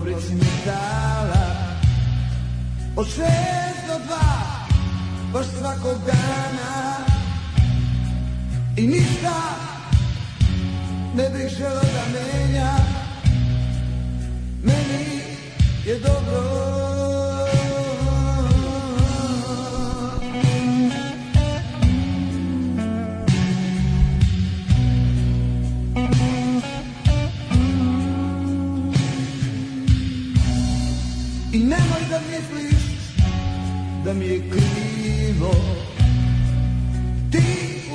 u fabrici metala Od šest do dva, baš svakog dana. I ništa ne bih želeo da menja Meni je dobro da mi je krivo. Ti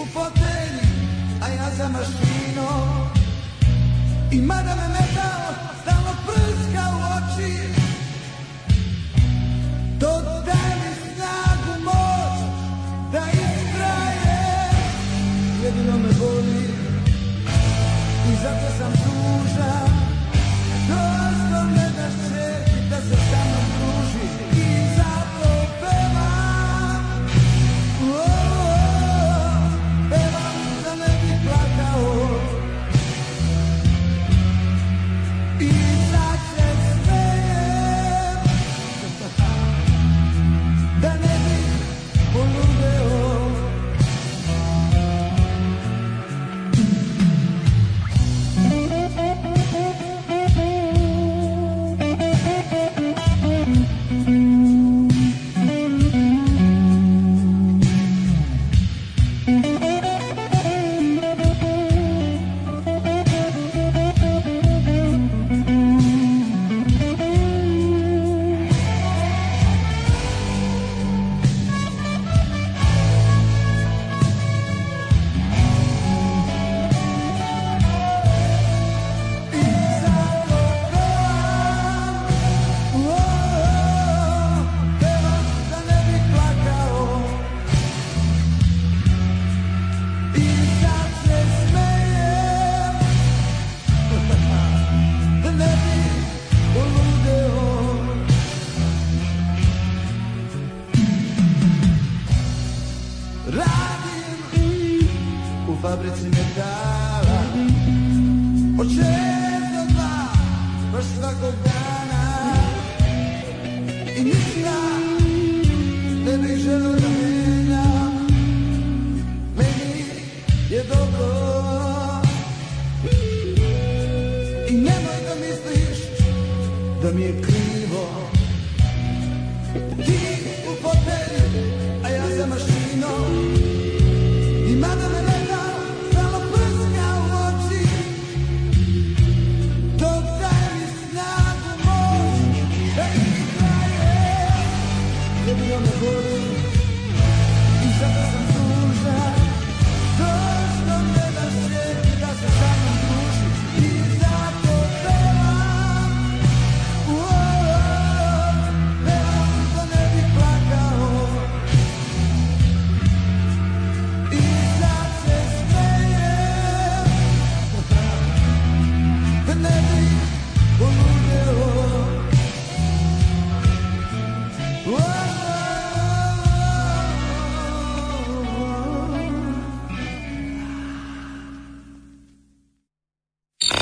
u fotelji, a ja za mašinom I mada me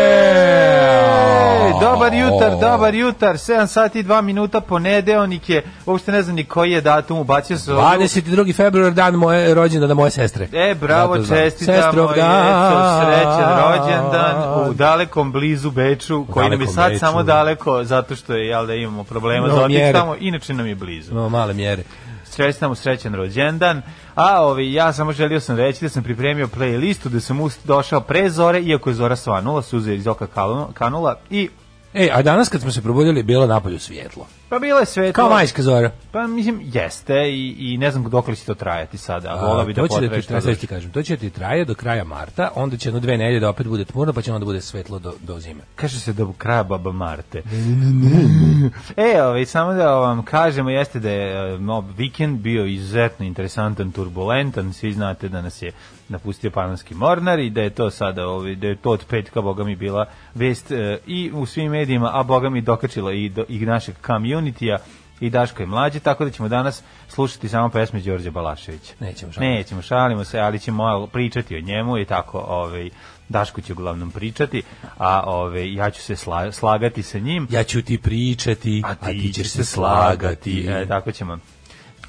Ej, dobar jutar, dobar jutar, 7 sati i 2 minuta, ponedeonik je, uopšte ne znam ni koji je datum, ubacio se ovdje. 22. februar, dan moje rođendana moje sestre. E, bravo, čestitamo. Jeco, srećan rođendan u dalekom blizu Beču, koji nam je sad Beču. samo daleko, zato što je, jel da imamo problema No, za tamo, inače nam je blizu. No, male mjere. Čestitamo srećan rođendan. A ovi, ja samo želio sam reći da sam pripremio playlistu, da sam došao pre zore, iako je zora svanula, suze iz oka kanula i Ej, a danas kad smo se probudili, bilo napolju svijetlo. Pa bilo je svetlo. Kao majska zora. Pa mislim, jeste i, i ne znam dokle će to trajati sada. a Volao bi da to će da ti traje, sad ti kažem, to će da ti traje do kraja marta, onda će jedno dve nedelje da opet bude tmurno, pa će onda bude svetlo do, do zime. Kaže se do kraja baba Marte. e, ovaj, samo da vam kažemo, jeste da je e, no, vikend bio izuzetno interesantan, turbulentan, svi znate da nas je napustio panonski mornar i da je to sada, ovaj, da je to od petka, boga mi, bila vest e, i u svim medijima, a boga mi dokačila i, do, i našeg community-a i Daško je mlađi, tako da ćemo danas slušati samo pesme Đorđe Balaševića. Nećemo, šalimo Nećemo, šalimo se, ali ćemo malo pričati o njemu i tako, ovaj, Daško će uglavnom pričati, a ovaj, ja ću se sla- slagati sa njim. Ja ću ti pričati, a ti, ćeš se slagati. E, tako ćemo.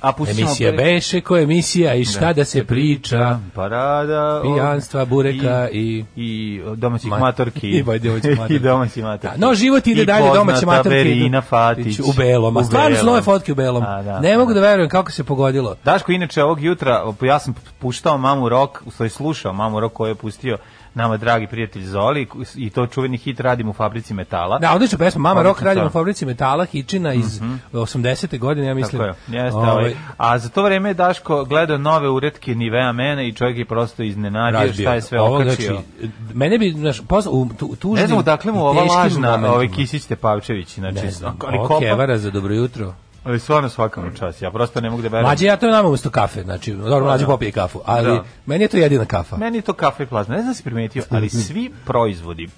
A Emisija pre- beše ko emisija i šta da se priča. Parada. Pijanstva, bureka i- I domaćih Ma- matorki. i domaćih matorki. I domaćih matorki. Da, no, život ide I dalje, domaće matorke Verina Fatić. U belom, a stvarno su nove fotke u belom. A, da, ne mogu da. da verujem kako se pogodilo. Daško, inače, ovog jutra, ja sam puštao mamu rok, u stvari slušao mamu rok koju je pustio nama dragi prijatelj Zoli i to čuveni hit Radim u fabrici metala. Da, odlična pesma, Mama Rock radi stvar. na fabrici metala, Hičina iz 80. godine, ja mislim. Tako je, jeste, Ovaj, ovaj. A za to vreme je Daško gledao nove uretke Nivea mene i čovjek je prosto iznenadio šta je sve Ovo, okačio. znači, mene bi, znaš, pozna, u tu, tužnim ne znam odakle mu ova lažna ovaj Kisić Tepavčević, znači, Ne znam, ali o, kopa, Kevara za dobro jutro. Ali stvarno svakam čas, ja prosto ne mogu da verujem. Mlađe, ja to nama umesto kafe, znači, dobro, mlađe da. popije kafu, ali Da. meni je to jedina kafa. Meni je to kafa i plazma. Ne znam da si primetio, ali svi proizvodi,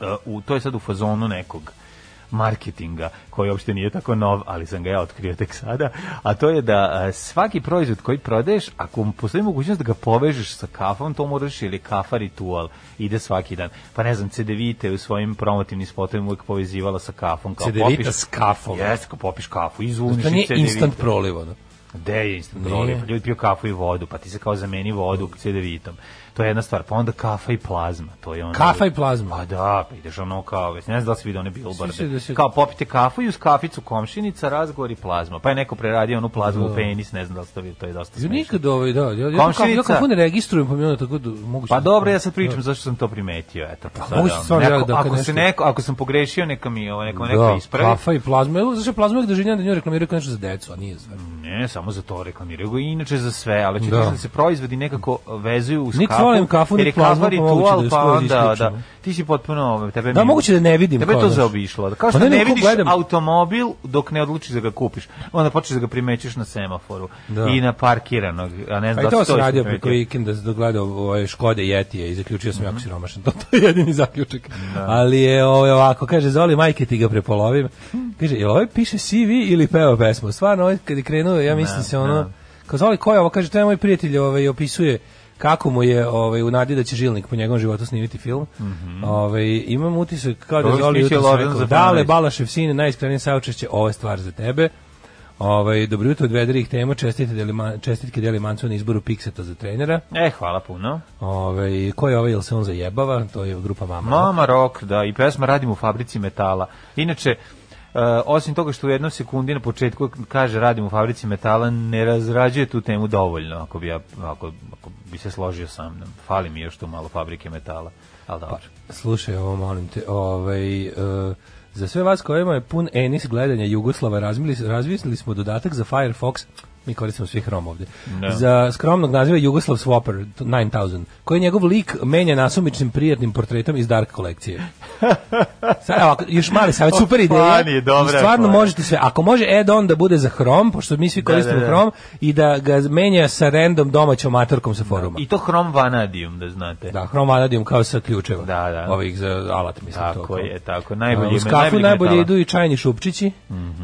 uh, u, to je sad u fazonu nekog marketinga, koji uopšte nije tako nov, ali sam ga ja otkrio tek sada, a to je da uh, svaki proizvod koji prodaješ, ako postoji mogućnost da ga povežeš sa kafom, to moraš ili kafa ritual, ide svaki dan. Pa ne znam, CDVite u svojim promotivnim spotovima uvijek povezivala sa kafom. Kao Cedevita popiš, s kafom. Jeste, kao popiš kafu, izuniš To nije i instant proliv, ono. Gde je instant proliv? Ljudi piju kafu i vodu, pa ti se kao zameni vodu cedevitom. To je jedna stvar. Pa onda kafa i plazma. To je ono Kafa i plazma. Pa da, pa ideš ono kao, ne znam da li si vidio one Svi billboarde. se- da se- Kao popite kafu i uz kaficu komšinica, razgovor i plazma. Pa je neko preradio onu plazmu u penis, ne znam da li ste vidio, to je dosta Ja smešno. nikad ovaj, da, ja, ja, ja, Komšinica. ja kako ne registrujem, pa mi onda tako da mogu Pa dobro, ja sad pričam zašto sam to primetio, eto. Pa sad, mogu se ono, stvarno neko- da- da ako se nešto- neko, ako sam pogrešio, neka mi ovo, neka, neka Da, ispravi. kafa i plazma. Evo, zašto plazma uvijek doživljam da nju reklamiraju kao nešto za decu, a nije za Ne, samo za to reklamiraju inače za sve, ali ću Da. da. da se proizvodi nekako vezuju uz Nit kafu. volim kafu, jer je kafa pa moguće ritual, da pa onda, da, ti si potpuno, ovaj, tebe Da, moguće da ne vidim Tebe to zaobišlo. Kao Pa što ne, ne, vidiš gledam. automobil dok ne odlučiš da ga kupiš. Onda počneš da ga primećeš na semaforu Da. i na parkiranog, a ne znam da to sam radio preko vikenda da gledao ovaj Škode Jetije i zaključio sam jako Mhm. siromašan. To, to je jedini zaključak. Ali je ovaj ovako kaže Zoli majke ti ga prepolovim. Kaže jel ovaj piše CV ili peva pesmu? Stvarno ovaj kad je krenuo ja mislim se ono kao Zoli ko je ovo kaže to je moj prijatelj ovaj opisuje kako mu je ovaj u nadi da će Žilnik po njegovom životu snimiti film. Ovaj imam utisak kao da Zoli jutros rekao, Zafranović. Dale Balašev sine najiskrenije saučešće, ovo je stvar za tebe. Ovaj dobro jutro od vedrih tema, čestitke deli čestitke deli Mancu na izboru Pixeta za trenera. E, hvala puno. Ovaj ko je ovaj jel se on zajebava? To je grupa Mama. Mama Rock, da, i pesma radim u fabrici metala. Inače, osim toga što u jednoj sekundi na početku kaže radim u fabrici metala, ne razrađuje tu temu dovoljno, ako bi, ja, ako, ako bi se složio sa mnom. Fali mi još tu malo fabrike metala. Ali dobro. Slušaj, ovo molim te, ovaj e, za sve vas kojima je pun enis gledanja Jugoslava razmili, razmislili smo dodatak za Firefox mi koristimo svi Chrome ovde. Da. Za skromnog naziva Jugoslav Swapper 9000, koji njegov lik menja nasumičnim prijatnim portretom iz Dark kolekcije. Sad, evo, još mali savjet, super ideja. Funny, dobra stvarno fora. možete sve. Ako može add-on da bude za Chrome, pošto mi svi Da, koristimo da, da. Chrome, i da ga menja sa random domaćom matorkom sa foruma. I to hrom vanadium, da znate. Da, Chrome Vanadium kao sa ključeva. Da, da. Ovih za alat, mislim. Tako to, je, tako. Najbolji- Uz kafu najbolji najbolje idu i čajni šupčići,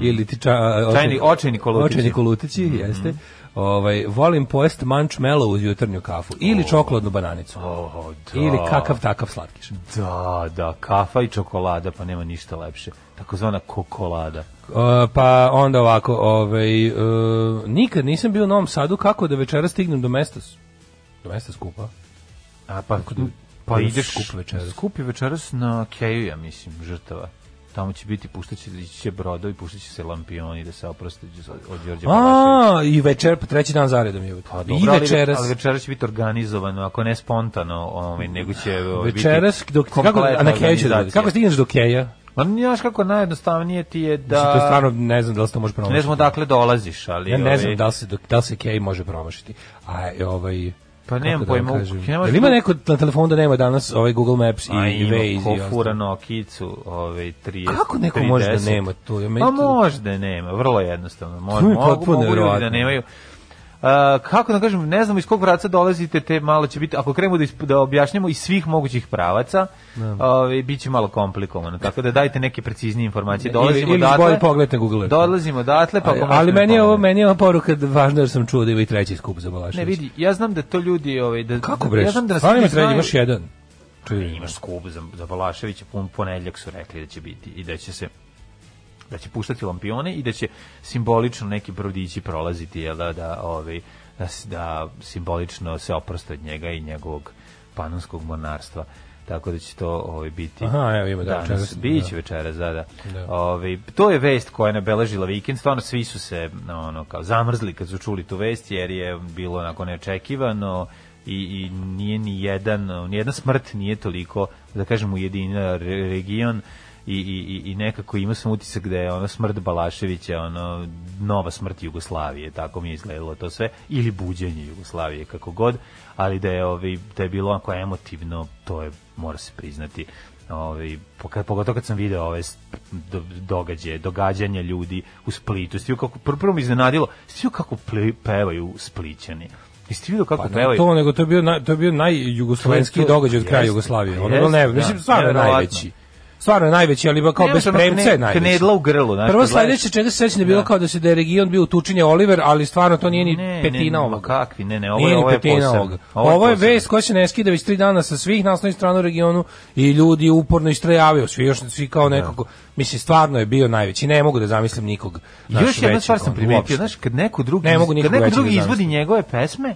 ili ti ča, a, Čajni- očajni kolutići. Očajni kolutići, jeste. Ovaj, volim pojest mančmelo uz jutarnju kafu. Ili čokoladnu bananicu. Oh, da. Ili kakav takav slatkiš. Da, da, kafa i čokolada, pa nema ništa lepše. Takozvana kokolada. Uh, pa onda ovako, ovaj, uh, nikad nisam bio u Novom Sadu, kako da večera stignem do mesta, do mesta skupa? A pa, da- pa pa ideš skup večeras. Skup je večeras na Keju, ja mislim, žrtava. Tamo će biti, puštaće, će brodovi, puštaće se lampioni da se oproste od Đorđe Balaševića. A, i večer, pa treći dan za redom je. Pa I dobro, ali- večeras. Ali večeras će biti organizovano, ako ne spontano, ovaj, nego će ovaj, biti Večeras, dok, kako, a na Keju da Kako stigneš do Keja? Ma znaš kako najjednostavnije ti je da... Mislim, to je stvarno, ne znam da li se to može promašiti. Ne znam odakle dolaziš, ali... Ja ne ovaj, znam da li se, da li se Kej može promašiti. A ovaj... Pa nemam da pojma, može jel ima da- neko na telefonu da nema danas ovaj Google Maps i, A i Waze ko fura Nokicu, ovaj 30. Kako neko može da 30? nema to? Ja, Pa možda nema, vrlo jednostavno. Mo, To mi je mogu, potpuno mogu ljudi da nemaju. A, kako da kažem, ne znam iz kog pravca dolazite, te malo će biti, ako krenemo da, isp- da objašnjamo iz svih mogućih pravaca, ovaj, bit će malo komplikovano. Tako da dajte neke preciznije informacije. Dolazimo ili, ili odatle, bolje Google dolazimo odatle, pa ali, ali meni je ovo meni je ova poruka da važno jer sam čuo da ima i treći skup za Balašević. Ne vidi, ja znam da to ljudi, ovaj, da, Kako da, bre? ja znam da Stvarno ima treći, imaš jedan. Ne, imaš skup za, za Balaševića, pun ponedeljak su rekli da će biti i da će se da će puštati lampione i da će simbolično neki brodići prolaziti jel da da ovaj da, da simbolično se oproste od njega i njegovog panonskog monarstva tako da će to ovaj biti Aha, evo ima, da, danas, večeras, biće da. večeras, da, da. Da. Ovaj, to je vest koja je nabeležila vikend, stvarno svi su se ono, kao zamrzli kad su čuli tu vest, jer je bilo onako neočekivano i, i nije ni jedan, ni jedna smrt nije toliko, da kažem, ujedinila re- region i, i, i- nekako ima sam utisak da je ono smrt Balaševića ono nova smrt Jugoslavije tako mi je izgledalo to sve ili buđenje Jugoslavije kako god ali da je ovaj da je bilo onako emotivno to je mora se priznati ovaj pogotovo kad sam video ove do, događaje, događanja ljudi u Splitu. Stio kako prvo, me iznenadilo, stio kako ple, pevaju Splićani. Jeste vidio kako Pa pevaju? to, nego to je bio, naj, to je bio najjugoslovenski događaj od kraja Jugoslavije. Ono ne, da, mislim, stvarno najveći. Stvarno je najveći, ali kao bez premca je najveći. knedla u grlu, znaš, Prvo sledeće čega se sećam da je bilo Da. kao da se da je region bio utučenje Oliver, ali stvarno to nije ni Ne, petina ne, ovoga. kakvi, ne, ne, ovo Nije je- ni ovo je petina ovoga. Ovo je Ovo je vest koja se ne skida već tri dana sa svih naslovnih strana u regionu i ljudi uporno istrajavaju, svi još svi kao nekako, mislim stvarno je bio najveći, ne mogu da zamislim nikog. Još jedna stvar sam primetio, znaš, kad neko drugi, Ne mogu kad neko drugi da izvodi njegove pesme,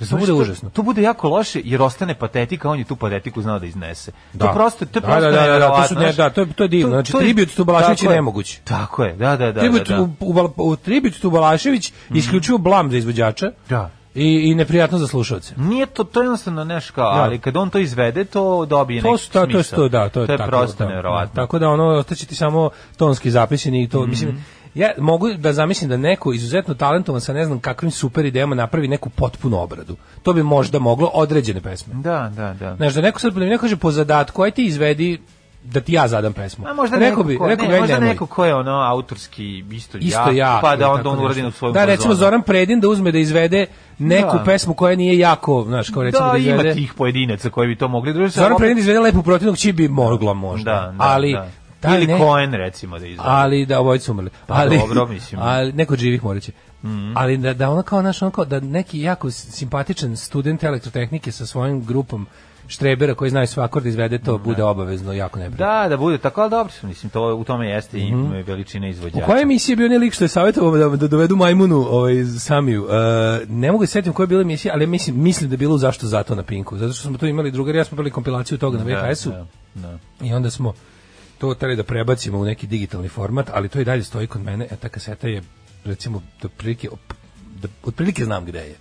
To bude užasno. To bude jako loše jer ostane patetika, on je tu patetiku znao da iznese. To prosto, to je Da, prosto da, da, da, to neverovatno, su ne- da, to je- to je divno. Znači, to je- tribut tu Balašević je nemoguć. Tako je, da, da, da. Tribut, da, da. u, u, u Tribut tu Balašević isključivo blam za izvođača Da. i, i neprijatno za slušalce. Nije to, to je jednostavno nešto kao, Da. ali kad on to izvede, to dobije To neki su, to, to, smisao. to, da, to je, to je tako, prosto da, nevjerovatno. da. Tako da ono, ostaće ti samo tonski zapisani i to, Mhm. mislim, ja mogu da zamislim da neko izuzetno talentovan sa ne znam kakvim super idejama napravi neku potpunu obradu. To bi možda moglo određene pesme. Da, da, da. Znaš, da neko sad da mi neko kaže po zadatku, aj ti izvedi da ti ja zadam pesmu. A možda neko, bi, ko, rekao ne, možda nemoj. neko ko je ono autorski isto, isto jak, ja. pa da onda on uradi na svojom Da, recimo fazonu. Zoran Predin da uzme da izvede neku Da. pesmu koja nije jako, znaš, kao recimo da, da, izvede... ima tih pojedinaca koji bi to mogli družiti. Zoran Predin da izvede lepu protivnog či bi mogla možda. Da, da, ali, da. Taj Ili ne- Cohen, recimo, da izvede. ali da obojica umrli. Pa ali, dobro, mislim. Mhm. Ali neko živih moraće. Ali da, da ono kao, naš, ono kao, da neki jako simpatičan student elektrotehnike sa svojim grupom štrebera koji znaju sve akorde izvede to bude obavezno jako neprijatno. Da, da bude tako, ali dobro, mislim, to, u tome jeste i veličina U izvođača. kojoj emisiji je bio onaj lik što je savjetovao da, da dovedu majmunu ovaj, Samiju? E, ne mogu se setiti u kojoj je bila emisija, ali mislim, mislim da je bilo u zašto zato na Pinku. Zato što smo to imali drugari, ja smo bili kompilaciju toga na Da, VHS-u. da, da. I onda smo to teli da prebacimo u neki digitalni format, ali to i dalje stoji kod mene, a ta kaseta je recimo do prilike da otprilike znam gde je.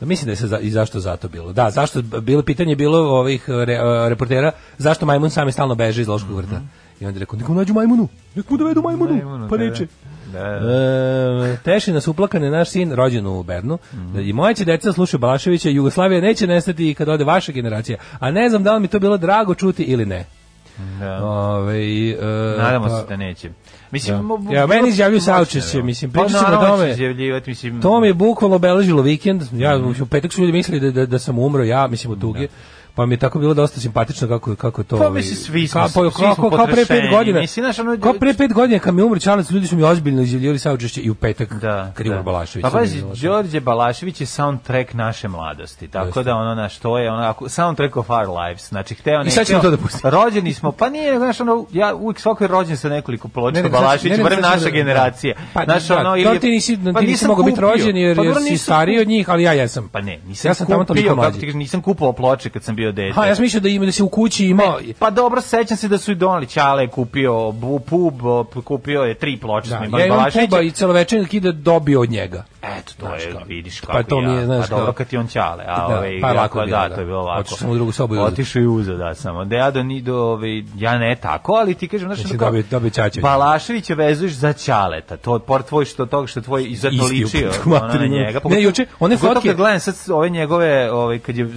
Da mislim da je se za, i zašto zato bilo. Da, zašto bilo pitanje je bilo ovih re, reportera zašto majmun sami stalno beže iz loškog vrta. I onda je rekao, nekom nađu majmunu, nek mu dovedu majmunu, Majmunu, pa da, neće. Da, da. E, su uplakane naš sin rođen u Bernu. I moja će deca slušaju Balaševića, Jugoslavija neće nestati i kad ode vaša generacija. A ne znam da li mi to bilo drago čuti ili ne. Da. Ove, e, Nadamo pa- se da neće. Mislim, Da. Ja, meni izjavljuju saučešće, mislim, Pa pričali smo o naravno tome. mislim, To mi je bukvalno obeležilo vikend. Ja u petak su ljudi mislili da, da, da sam umro, ja mislim od tuge. Pa mi je tako bilo dosta simpatično kako kako to. Pa, mislim, svi smo- kao, svi smo kao, kao, kao pre pet godina. Mislim, znaš, ono- kao pre pet godina kad mi je umro Čalac, ljudi su mi ozbiljno izjavljivali saučešće i u petak Da, kad je da. umro Balašević. Pa pazi. Đorđe Balašević je soundtrack naše mladosti. Tako Jeste. da ono naš to je ono soundtrack of our lives. Znači hteo ne. I sad ćemo to da pustimo. Rođeni smo, pa nije, znaš ono, ja uvijek svako je rođen sa nekoliko ploča Ne, ne, Balašević, ne, ne, barem naša da- generacija. Pa, Znaš, da, ono, to ili- ti nisi, pa ti nisi nisam mogao biti rođen jer, Pa si stariji od njih, ali ja jesam. Pa ne, nisam, Ja sam tamo toliko mlađi. nisam kupovao ploče kad sam bio dete. Ha, ja sam mislio da ima da se u kući imao Pa dobro, sećam se da su i donali. Ćale je kupio bu- pub, kupio je tri ploče. Da, ja imam puba i celovečernik ide dobio od njega. Eto, to Znaš je, vidiš pa kako to ja. mi je, znaš, a dobro kad ti on ćale, a Da, ovaj, pa ja, lako da, da. to je bilo lako. Otišao sam u drugu sobu i uzeo. Otišao i uzeo, da, samo. Da ja do, ni, do, ovaj, ja ne tako, ali ti kažem, znaš, Znači, dobio- dobio Ćaćevića. Balaševića vezuješ za ćaleta, to pored tvoj što toga što tvoj Isti u ličio na njega. Ne, Pogotovo- juče, one fotke- kad gledam sad ove njegove, ovaj, kad je,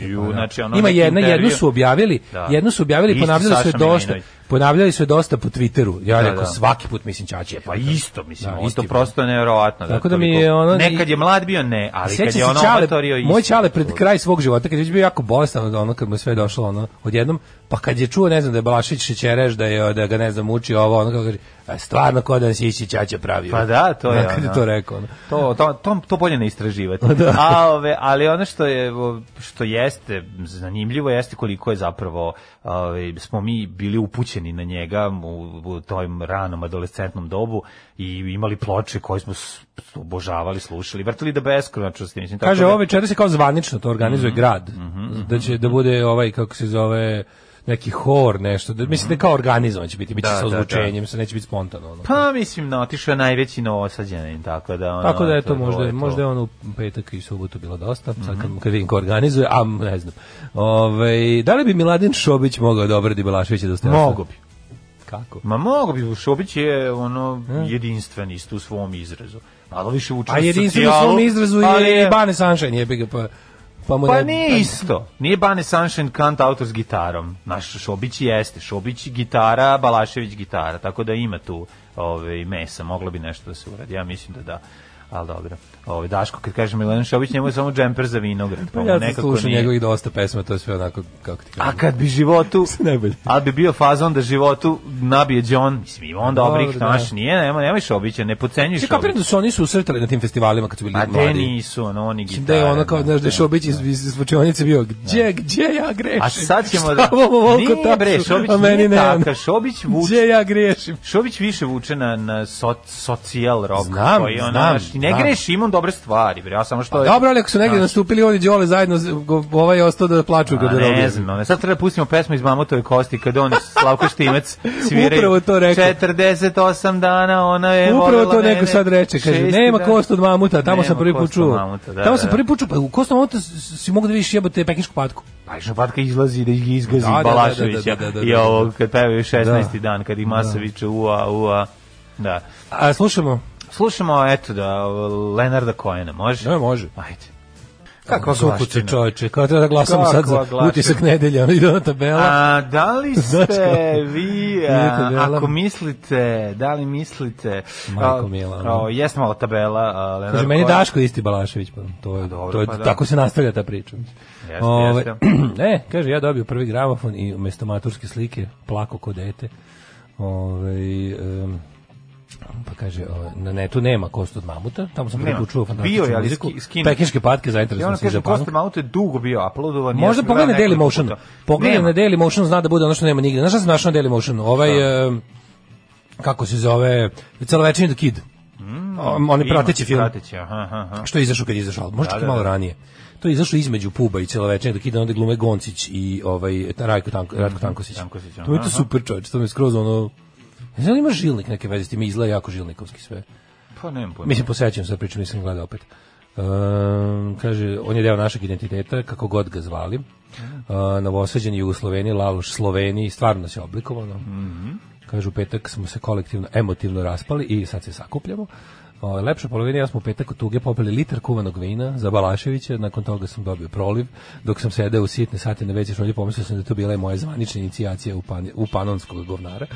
ju, pa da. znači, ono, Ima jedna, jednu intervju. su objavili, Da. jednu su objavili, ponavljali su je dosta. Ponavljali su je dosta po Twitteru. Ja Da, rekao da. svaki put mislim Ćaće. Pa isto, mislim, Da, on isti to prosto nevjerovatno. Tako da mi je ono- Nekad je mlad bio, ne, ali kad je ono Ćale, amatorio isto. moj Ćale pred kraj svog života, kad je bio jako bolestan, ono kad mu sve došlo ono odjednom, pa kad je čuo, ne znam, da je Balašić šećereš, da je da ga ne znam muči ovo, ono kako kaže, "E, stvarno kod da nas ići Ćaća pravio. Pa da, to je kad je to rekao. Ono. To, to, to, to bolje ne istraživati. Da. A, ove, ali ono što je što jeste zanimljivo jeste koliko je zapravo ove, smo mi bili upućeni na njega u, u tom ranom adolescentnom dobu i imali ploče koje smo obožavali, slušali, vrtili da beskonačnosti. Mislim, tako Kaže, da- ovo večera se kao zvanično to organizuje grad. Da će da bude ovaj, kako se zove, neki hor, nešto. Da, mislim da je kao organizovan će biti, biće Da, sa da, ozvučenjem, se neće biti spontano. Ono. Pa mislim, no, otišao je najveći novosađanin, tako da... Ono, Tako da je to je možda, to. možda je ono u petak i subotu bilo dosta, sad Mhm. kad, kad vidim ko organizuje, a ne znam. Ove, da li bi Miladin Šobić mogao da obradi Belaševića dostojanstvo? Mogu bi. Kako? Ma mogu bi, Šobić je ono jedinstven isto u svom izrazu. Malo više vuče A na jedinstveno u svom izrazu je i Bane Sunshine, jebi ga, pa... Pa, mu Pa ne- nije isto. Nije Bane Sunshine kant autor s gitarom. Naš Šobić jeste. Šobić gitara, Balašević gitara. Tako da ima tu ove, mesa. Moglo bi nešto da se uradi. Ja mislim da da. Ali dobro. Ove, Daško, kad kaže Milan Šobić, njemu je samo džemper za vinograd. Pa ja sam nekako slušao nije. njegovih dosta pesma, to je sve onako, kako ti A kažem. kad bi životu, Najbolje. ali bi bio fazon da životu nabije John, mislim, ima on dobrih, Dobro, da. naš, nije, nema, nemoj Šobića, ne pocenjuj Ti kapiram da su oni susretali na tim festivalima kad su bili A te mladi. nisu, ono, oni gitare. da je ono kao, znaš, da je Šobić iz, iz, slučionice bio, gdje, gdje ja grešim? A sad ćemo Šta da... ovo volko Nije bre, Šobić a nije ne. takav, Šobić vuče Gdje ja grešim? Šobić više vuče na, na so, socijal rock. Znam, znam, znaš, ne greši, ima on dobre stvari, bre, ja samo što je... Dobro, ali ako su negdje nastupili oni Đole zajedno, ovaj je ostao da plaču A, kada ne znam, sad treba da pustimo pesmu iz Mamutove kosti kad on Slavko Štimec sviraju. Upravo to rekao. 48 dana ona je Upravo to neko sad reče, kaže, nema kost od mamuta, tamo sam prvi put čuo. da, tamo da, sam da. prvi put čuo, pa u kost od mamuta si mogu da vidiš jebote pekinšku patku. Pa išno patka izlazi da ih izgazi Da, da, da, Balaševića da, da, da, i da, ovo da. kad pevaju 16. Da. dan, kad ih viče ua, ua. Da. A slušamo, Slušamo, eto da, Lenarda Kojena, može? ne može. Ajde. Kako glaščina. sukuće čoveče, kao treba da glasamo sad Kakva za utisak nedelja, ono ide na tabela. A da li ste kako? vi, a, ako mislite, da li mislite, Majko mila, ono. a, jeste malo tabela, a, Kaže, meni Daško isti Balašević, pa to je, dobro, to je pa da. tako se nastavlja ta priča. Jeste, Ove, jeste. ne, kaže, ja dobio prvi gramofon i umjesto maturske slike plako ko dete. Ove, em, pa kaže, ove, na netu nema kost od mamuta, tamo sam prvi čuo Bio fantastičnu je, ali muziku. ski- skinut. Pekinške patke, zainteresovan sam za punk. Kosta Mauto je dugo bio uploadovan. Možda pogledaj gledao Daily Motion. Pogledaj na Daily Motion, zna da bude ono što nema nigde. Znaš šta sam našao na Daily Motion? Ovaj, em, kako se zove, celovečerni The Kid. Mm, on je prateći film. Prateći, aha, aha. Što je izašao kad je izašao, možda Da, da, malo da. ranije. To je izašlo između Puba i celovečernjeg dok ide onda glume Goncić i ovaj Rajko Tanko, Ratko Tankosić. Tankosić, to je to super čovječ, to mi je skroz ono... Ne znam, ima žilnik neke veze s tim, izgleda jako žilnikovski sve. Pa nemam pojma. Mislim, posećam se, pričam, nisam gledao opet. Um, kaže, on je deo našeg identiteta, kako god ga zvali. Uh, novosađeni Jugosloveniji, Laloš Sloveniji, stvarno nas je oblikovano. Kaže, u petak smo se kolektivno, emotivno raspali i sad se sakupljamo. O, lepša polovina, ja smo u petak od tuge popili litar kuvanog vina za Balaševića, nakon toga sam dobio proliv, dok sam sedeo u sitne sate na veće šolje, pomislio sam da je to bila i moja zvanična inicijacija u, pan, u panonskog govnara.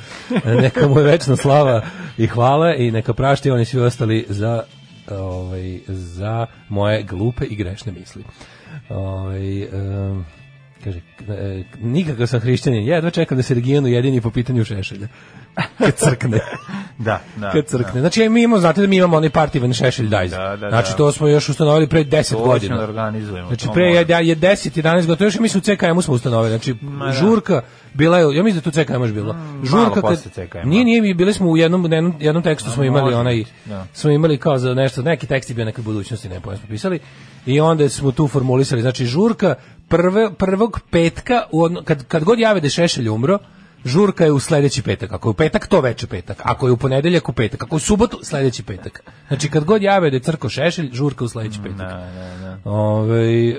neka mu je večna slava i hvala i neka prašti oni svi ostali za ovaj, za moje glupe i grešne misli. Ovaj, em, kaže, e, nikakav sam hrišćanin, jedva čekam da se regionu jedini po pitanju šešelja. Kad crkne. Da, da. Kad crkne. Znači, mi imamo, znate da mi imamo onaj partivan šešelj dajz. Da, da, znači, da. to smo još ustanovili pre 10 To ćemo godina. da organizujemo. Znači, pre je, je 10, 11 godina, to još mi su u CKM-u smo ustanovili. Znači, da. žurka, bila je, ja mislim da tu CKM još bilo. žurka Mm, posle CKM-a. Nije, nije, mi bili smo u jednom, jednom, jednom tekstu smo imali onaj, da. smo imali kao za nešto, neki tekst je bio nekoj budućnosti, ne pojem smo pisali, i onda smo tu formulisali, znači žurka prve, prvog petka, u kad, kad god jave da je Šešelj umro, žurka je u sledeći petak. Ako je u petak, to veče petak. Ako je u ponedeljak, u petak. Ako je u subotu, sledeći petak. Znači, kad god jave da je crko šešelj, žurka u sledeći petak. Da, da, da. Ove,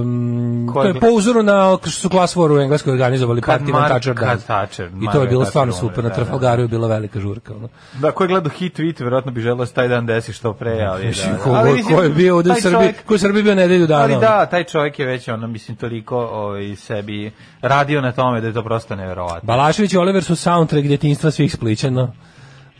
um, to je po uzoru na što su War u Engleskoj organizovali Mar- Man Thatcher Dan. Thatcher, I to je bilo stvarno super. Na da, da. Trafalgaru je bila velika žurka. Ono. Da, ko je gledao hit tweet, verovatno bi želeo da se taj dan desi što pre, ali da. ko, da. Ali, ko je bio ovde u Srbiji, čovjek- ko je Srbiji bio nedelju dana. Ali da, taj čovjek je već ono mislim toliko ovaj sebi radio na tome da je to prosto neverovatno. Balašević i Oliver su soundtrack djetinjstva svih Splićana.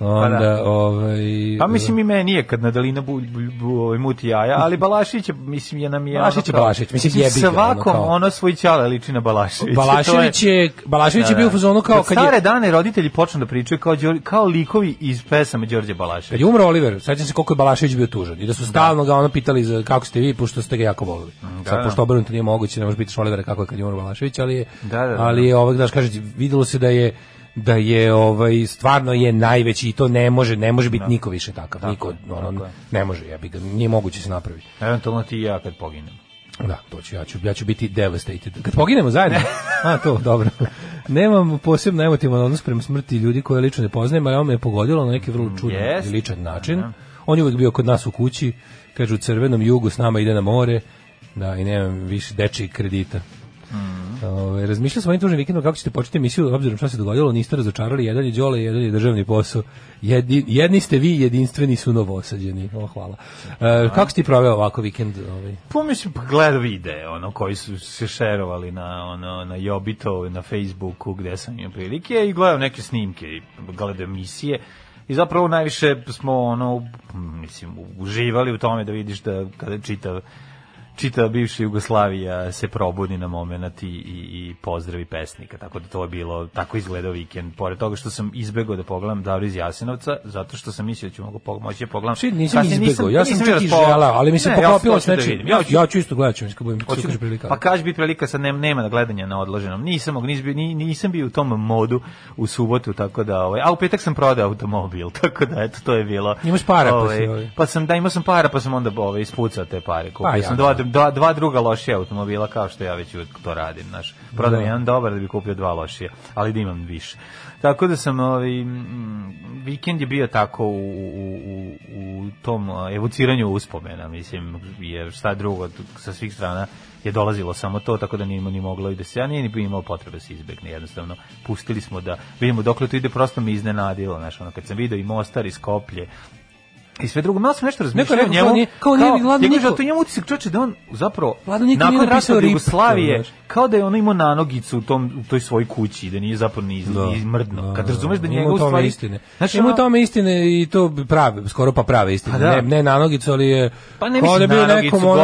Onda, Pa da. ovaj... Pa mislim i meni je kad Nadalina bu, bu, bu, ovaj, muti jaja, ali Balašić je, mislim je nam je Balašić je Balašić, mislim, jebi ga, ono Svakom kao- ono svoj ćale liči na Balaševića. Balašević je, Balašević je bio u fazonu kao Kad kad je, stare dane roditelji počnu da pričaju kao, kao likovi iz pesama Đorđe kad Balaševića. je umro Oliver, sećam se koliko je Balašević bio tužan i da su stalno ga ono pitali za kako ste vi, pošto ste ga jako volili. Sad, da. pošto obrnuto nije moguće, ne možeš pitaš Olivera kako je kad je umro Balašević, ali je, Da, da, da. ali je ovak, daš, kaže, videlo se da je da je ovaj stvarno je najveći i to ne može ne može biti niko više takav niko je, ono, tako ne može ja ga nije moguće se napraviti Eventualno ti i ja kad poginem. Da, to ću, ja ću, ja ću biti devastated. Kad poginemo zajedno? A, to, dobro. Nemam posebno emotivan odnos prema smrti ljudi koje lično ne poznajem, ali on me je pogodilo na neki vrlo čudan Jest. i ličan način. On je uvijek bio kod nas u kući, kaže u crvenom jugu s nama ide na more, da, i nemam više dečijeg kredita. Ove, razmišljao sam ovim tužnim vikendom kako ćete početi emisiju, obzirom šta se dogodilo, niste razočarali, jedan je Đole, jedan je državni posao. Jedi, jedni ste vi, jedinstveni su novosađeni. O, hvala. E, kako si ti proveo ovako vikend? Ovaj? Pa mislim, pa gledao videe, ono, koji su se šerovali na, ono, na Jobito, na Facebooku, gde sam imao prilike, i gledao neke snimke, i gledao emisije, i zapravo najviše smo, ono, mislim, uživali u tome da vidiš da kada čita bivša Jugoslavija se probudi na moment i, i, i pozdravi pesnika, tako da to je bilo, tako izgledao vikend, pored toga što sam izbegao da pogledam Davor iz Jasenovca, zato što sam mislio da ću mogu pog- moći da pogledam. Šit, nisam Kasnije izbegao, ja sam čak i želao, ali mi se Ne, ja poklopilo s da nečim. vidim. Ja, hoću- ja ću isto gledat ću, kad budem Hoću da- prilika. Pa kaži bi prilika, sad nema, nema da gledanja na odloženom. Nisam, mog, nisam, nisam bio u tom modu u subotu, tako da, ovaj, a u petak sam prodao automobil, tako da, eto, to je bilo. Imaš para, pa ovaj, si, ovaj. Pa sam, da, imao sam para, pa sam onda ovaj, ispucao te pare. Kupio Pa, ja, sam dva, da. Dva, dva druga lošija automobila, kao što ja već to radim, znaš. Prodam Da. jedan dobar da bi kupio dva lošije, ali da imam više. Tako da sam, ovaj, vikend je bio tako u, u, u, u tom evociranju uspomena, mislim, jer šta drugo sa svih strana je dolazilo samo to, tako da nije ni moglo i da se, ja nije ni imao potrebe da se izbegne, jednostavno pustili smo da vidimo dokle to ide, prosto me iznenadilo, znaš, ono, kad sam video i Mostar i Skoplje, i sve drugo, malo sam nešto razmišljao o njemu, kao nije- kao nije mi Vlado njegov niko- to njemu utisak čoveče da on zapravo nije nakon rip, Jugoslavije, kao da je ono imao nanogicu u tom u toj svojoj kući, da nije zapravo ni, Da. ni mrdno. Da, Kad da, razumeš da njega u stvari istine. Znaš, ima tome istine i to prave, skoro pa prave istine. Pa da. Ne, ne na nogicu, ali je Pa ne kao mislim da bio nekom ono,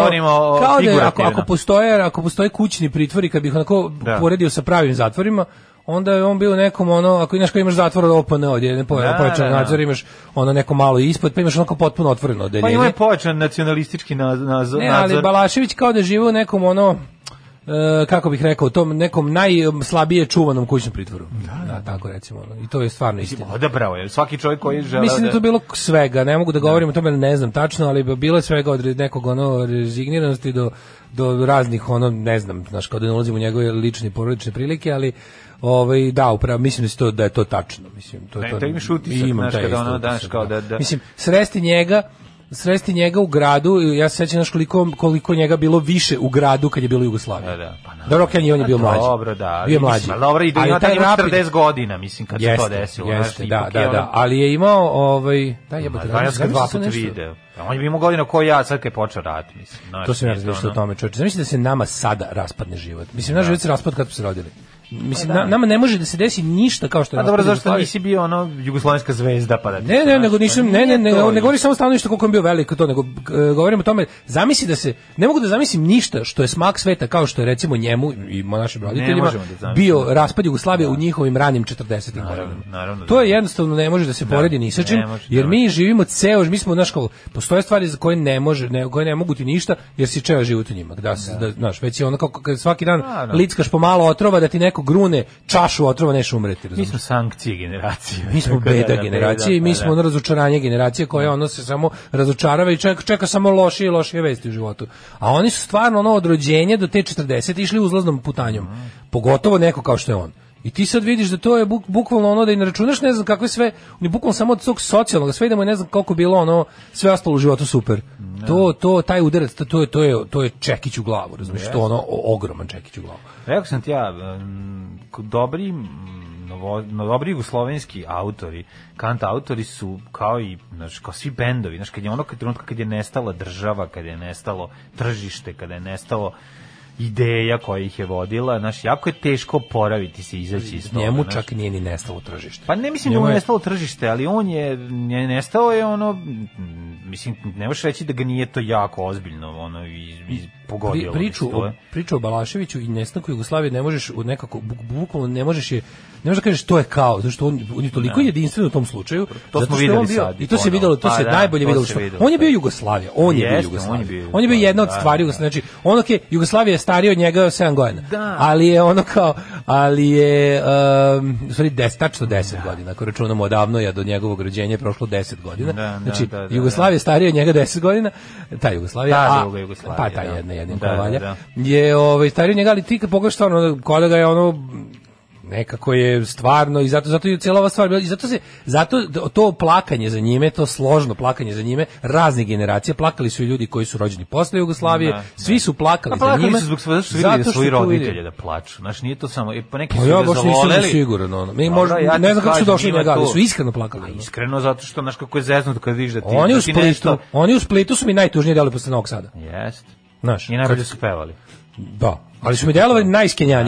kao da ako, ako postoje, ako postoje kućni pritvori, kad bih onako Da. poredio sa pravim zatvorima, onda je on bio nekom ono, ako inaš kao imaš zatvor od OPN, od jedne Da, pojačan da, da. nadzor, imaš ono neko malo ispod, pa imaš onako potpuno otvoreno Pa odeljenje. ima je pojačan nacionalistički na, na, Ne, ali Balašević kao da živi u nekom ono e, kako bih rekao, tom nekom najslabije čuvanom kućnom pritvoru. Da, tako recimo. I to je stvarno istina. Odabrao je. Svaki čovjek koji žele Mislim da to bilo svega, ne mogu da govorim o tome, ne znam tačno, ali bilo je svega od nekog ono rezigniranosti do, do raznih ono, ne znam, znaš, kao da ne ulazim u njegove lične i porodične prilike, ali ovaj da upravo mislim da, se to, da je to tačno mislim to Ne, to da imaš utisak, imam znaš, kada ono, daš kao da- da- mislim sresti njega sresti njega u gradu ja se sećam znaš koliko koliko njega bilo više u gradu kad je bilo Jugoslavija Da, da, pa naravno. dobro okej on je bio Pa mlađi Dobro, da. bio je mislim, mlađi ali Dobro, i da ima taj taj ima rapid- 40 godina, mislim, kad se to Jeste, desilo. jeste, znaš, da, da, je da, ali je imao ovaj da jebote Danas kad dva puta video. On je imao godina ko ja sad kad je počeo rat, mislim. Znaš, To sam ja nije razmišljao o tome, čoveče. Zamisli da se nama sada raspadne život. Mislim, naš život se raspada kad smo se rodili. Mislim, Pa da. na- nama ne može da se desi ništa kao što je Pa dobro, zašto Jugoslavije. nisi bio ono jugoslovenska zvezda pa da Ne, ne, znaš, nego nisam, ne, ne, ne, to. ne govorim samo stalno ništa koliko je bio veliko to, nego e, govorim o tome, zamisli da se, ne mogu da zamislim ništa što je smak sveta kao što je recimo njemu i našim roditeljima da bio raspad Jugoslavije u njihovim ranim 40-im Naravno, godinama. naravno da To je jednostavno ne može da se poredi ni sa čim, jer mi živimo ceo, mi smo naš kao postoje stvari za koje ne može, ne, koje ne mogu ti ništa jer si čeo život u njima. Da, se, da. znaš, već je ono kako kad svaki dan Da, da. lickaš po malo otrova da ti neko grune čašu otrova neš umreti, Mi razumeš? smo sankcije generacije. Mi smo da, beda da, generacije i beda, mi smo da. ono razočaranje generacije koja ono se samo razočarava i čeka, čeka samo lošije i lošije vesti u životu. A oni su stvarno ono od rođenja do te 40 išli uzlaznom putanjom. Pogotovo neko kao što je on. I ti sad vidiš da to je buk, bukvalno ono da i ne računaš ne znam kakve sve, on je bukvalno samo od tog socijalnog, sve je ne znam koliko bilo ono, sve ostalo u životu super. To, to, taj udarac, to, to je, to je, to je čekić u glavu, razumiješ, to je ono o- ogroman čekić u glavu. Rekao sam ti ja, dobri novo, no, dobri jugoslovenski autori, kant autori su kao i znaš, kao svi bendovi, znaš, kad je ono kad trenutka kad je nestala država, kad je nestalo tržište, kada je nestalo ideja koja ih je vodila, znaš, jako je teško poraviti se, izaći iz toga. Njemu čak nije ni nestalo tržište. Pa ne mislim da Njemu mu je nestalo tržište, ali on je, je nestao je ono, mislim, ne možeš reći da ga nije to jako ozbiljno, ono, iz, iz, pogodilo. Pri, priču, o, priču o Balaševiću i nestanku Jugoslavije ne možeš u nekako, bu- bukvalno ne možeš je, ne možeš da kažeš to je kao, zato što on, on je toliko jedinstven u tom slučaju, To smo videli bio, sad i to se videlo, to Pa se da, najbolje to videlo, se što, videlo, on je bio da. Jugoslavija, on je bio on Jugoslavija, je bio on je bio jedna od stvari, da, da. znači, ono je, Jugoslavija je starija od njega 7 godina, Da. ali je ono kao, ali je, um, stvari, des, tačno 10 godina, ako računamo odavno, ja do njegovog rođenja je prošlo 10 godina, Da, da, znači, da, da, Jugoslavija je starija od njega 10 godina, ta Jugoslavija, Ta a- Jugoslavija, pa ta da. jedna, jedna Da, koja da, valja, da. je ovaj stariji od njega, ali ti kad pogledaš stvarno, kao da ga je ono nekako je stvarno i zato zato je cijela ova stvar i zato se zato to plakanje za njime to složno plakanje za njime razne generacije plakali su i ljudi koji su rođeni posle Jugoslavije Da, svi su plakali A za njime su zbog svoje, što vidjeli zato svoji to vidi. roditelje da plaču. Znaš, nije to samo, e, pa neki Pa su ja baš nisam siguran ono. Mi možda ja ne znam kako su došli do ima njega, ali tu- su iskreno plakali. A ono. iskreno, zato što, znaš, kako je zeznuto kad vidiš da ti, Oni da u Splitu, nešto... oni u Splitu su mi najtužnije deli posle Novog Sada. Jest. Znaš, I najbolje su pevali. Da, ali su mi delovali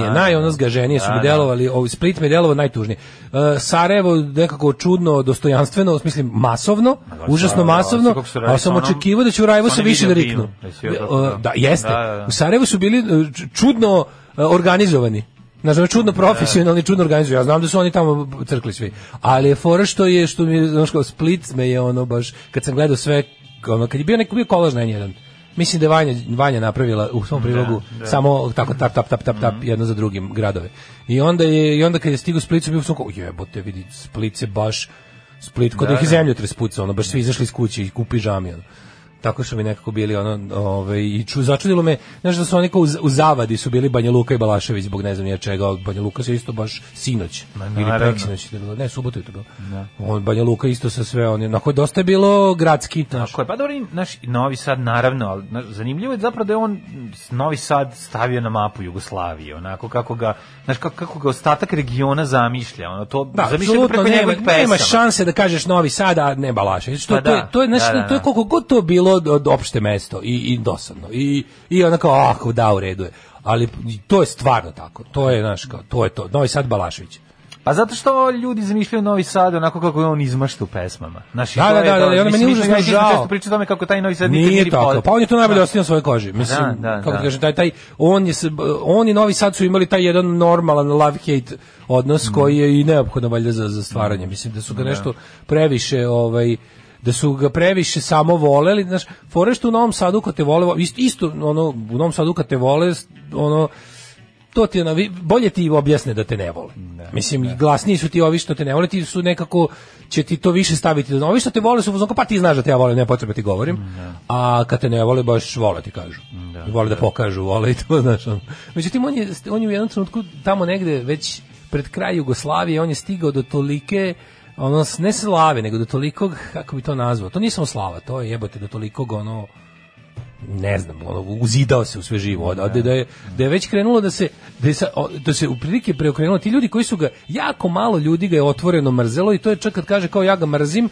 Da, naj da. ono zgaženije su Da, mi da. delovali, ovaj Split mi je delovao najtužnije. Uh, Sarajevo nekako čudno, dostojanstveno, mislim masovno, užasno da, da, masovno, su radili ali sam očekivao da će u Rajevu sa se više da riknu. da Uh, da. Da, jeste. Da, da, da. U Sarajevu su bili č- čudno organizovani. Znaš, ono, čudno profesionalni, čudno organizuju. Ja znam da su oni tamo crkli svi. Ali je fora što je, što mi znaš, Split me je ono baš, kad sam gledao sve, ono, kad je bio neko bio kolaž na N1, Mislim da je Vanja, Vanja napravila u svom prilogu samo tako tap tap tap tap tap jedno za drugim gradove. I onda je i onda kad je stigao Split su bio sam kao jebote vidi Split se baš Split kod Da, da, ih da. zemljotres pucao, ono baš svi izašli iz kuće i kupi žami ono. Tako su mi nekako bili ono, ovaj i ču, začudilo me, znaš da su oni kao u, u zavadi su bili Banja Luka i Balašević zbog ne znam ja čega, Banja Luka se isto baš sinoć ili naravno. preksinoć, ili bilo, ne, subotu je to bilo. On Banja Luka isto sa sve oni, onako dosta je bilo gradski, znaš. Tako je, pa dobro, naš Novi Sad naravno, ali znaš, zanimljivo je zapravo da je on Novi Sad stavio na mapu Jugoslavije, onako kako ga, znaš, kako, kako ga ostatak regiona zamišlja, ono to Da, zamišlja preko nema, nema šanse da kažeš Novi Sad, a ne Balašević. To, Pa to, je, da, to je, znaš, da, da, to je da. koliko god to bilo od opšte mesto i, i dosadno. I, i onako, ah, da, u redu je. Ali to je stvarno tako. To je, znaš, kao, to je to. Novi Sad Balašević. Pa zato što ljudi zamišljaju Novi Sad onako kako je on izmašta u pesmama. Znaš, i Da, da, da, da, onda Mislim, meni užasno ja žao. često pričali o tome kako taj Novi Sad Nije ni tako. pod- Pa on je to najbolje Da. ostavio na svojoj koži. Mislim, Da, da, kako da. kažem, taj, taj, on, je, on i Novi Sad su imali taj jedan normalan love-hate odnos Mhm. koji je i neophodno valjda za, za stvaranje. Mislim da su ga nešto previše ovaj da su ga previše samo voleli, znaš, fore što u Novom Sadu kad te vole, isto, isto ono, u Novom Sadu kad te vole, ono, to ti ono, bolje ti objasne da te ne vole. Mislim, i glasniji su ti ovi što te ne vole, ti su nekako, će ti to više staviti. Ovi što te vole su pa ti znaš da te ja volim, ne potreba ti govorim. A kad te ne vole, baš vole ti kažu. I vole da pokažu, vole i to, znaš. ono. Međutim, on je, on je u jednom trenutku tamo negde već pred kraj Jugoslavije, on je stigao do tolike ono, ne slave, nego do tolikog, kako bi to nazvao, to nije samo slava, to je jebote do tolikog, ono, ne znam, ono, uzidao se u sve živo, od- da, je, da je već krenulo da se, da, je sa, da se u prilike preokrenulo, ti ljudi koji su ga, jako malo ljudi ga je otvoreno mrzelo i to je čak kad kaže kao ja ga mrzim,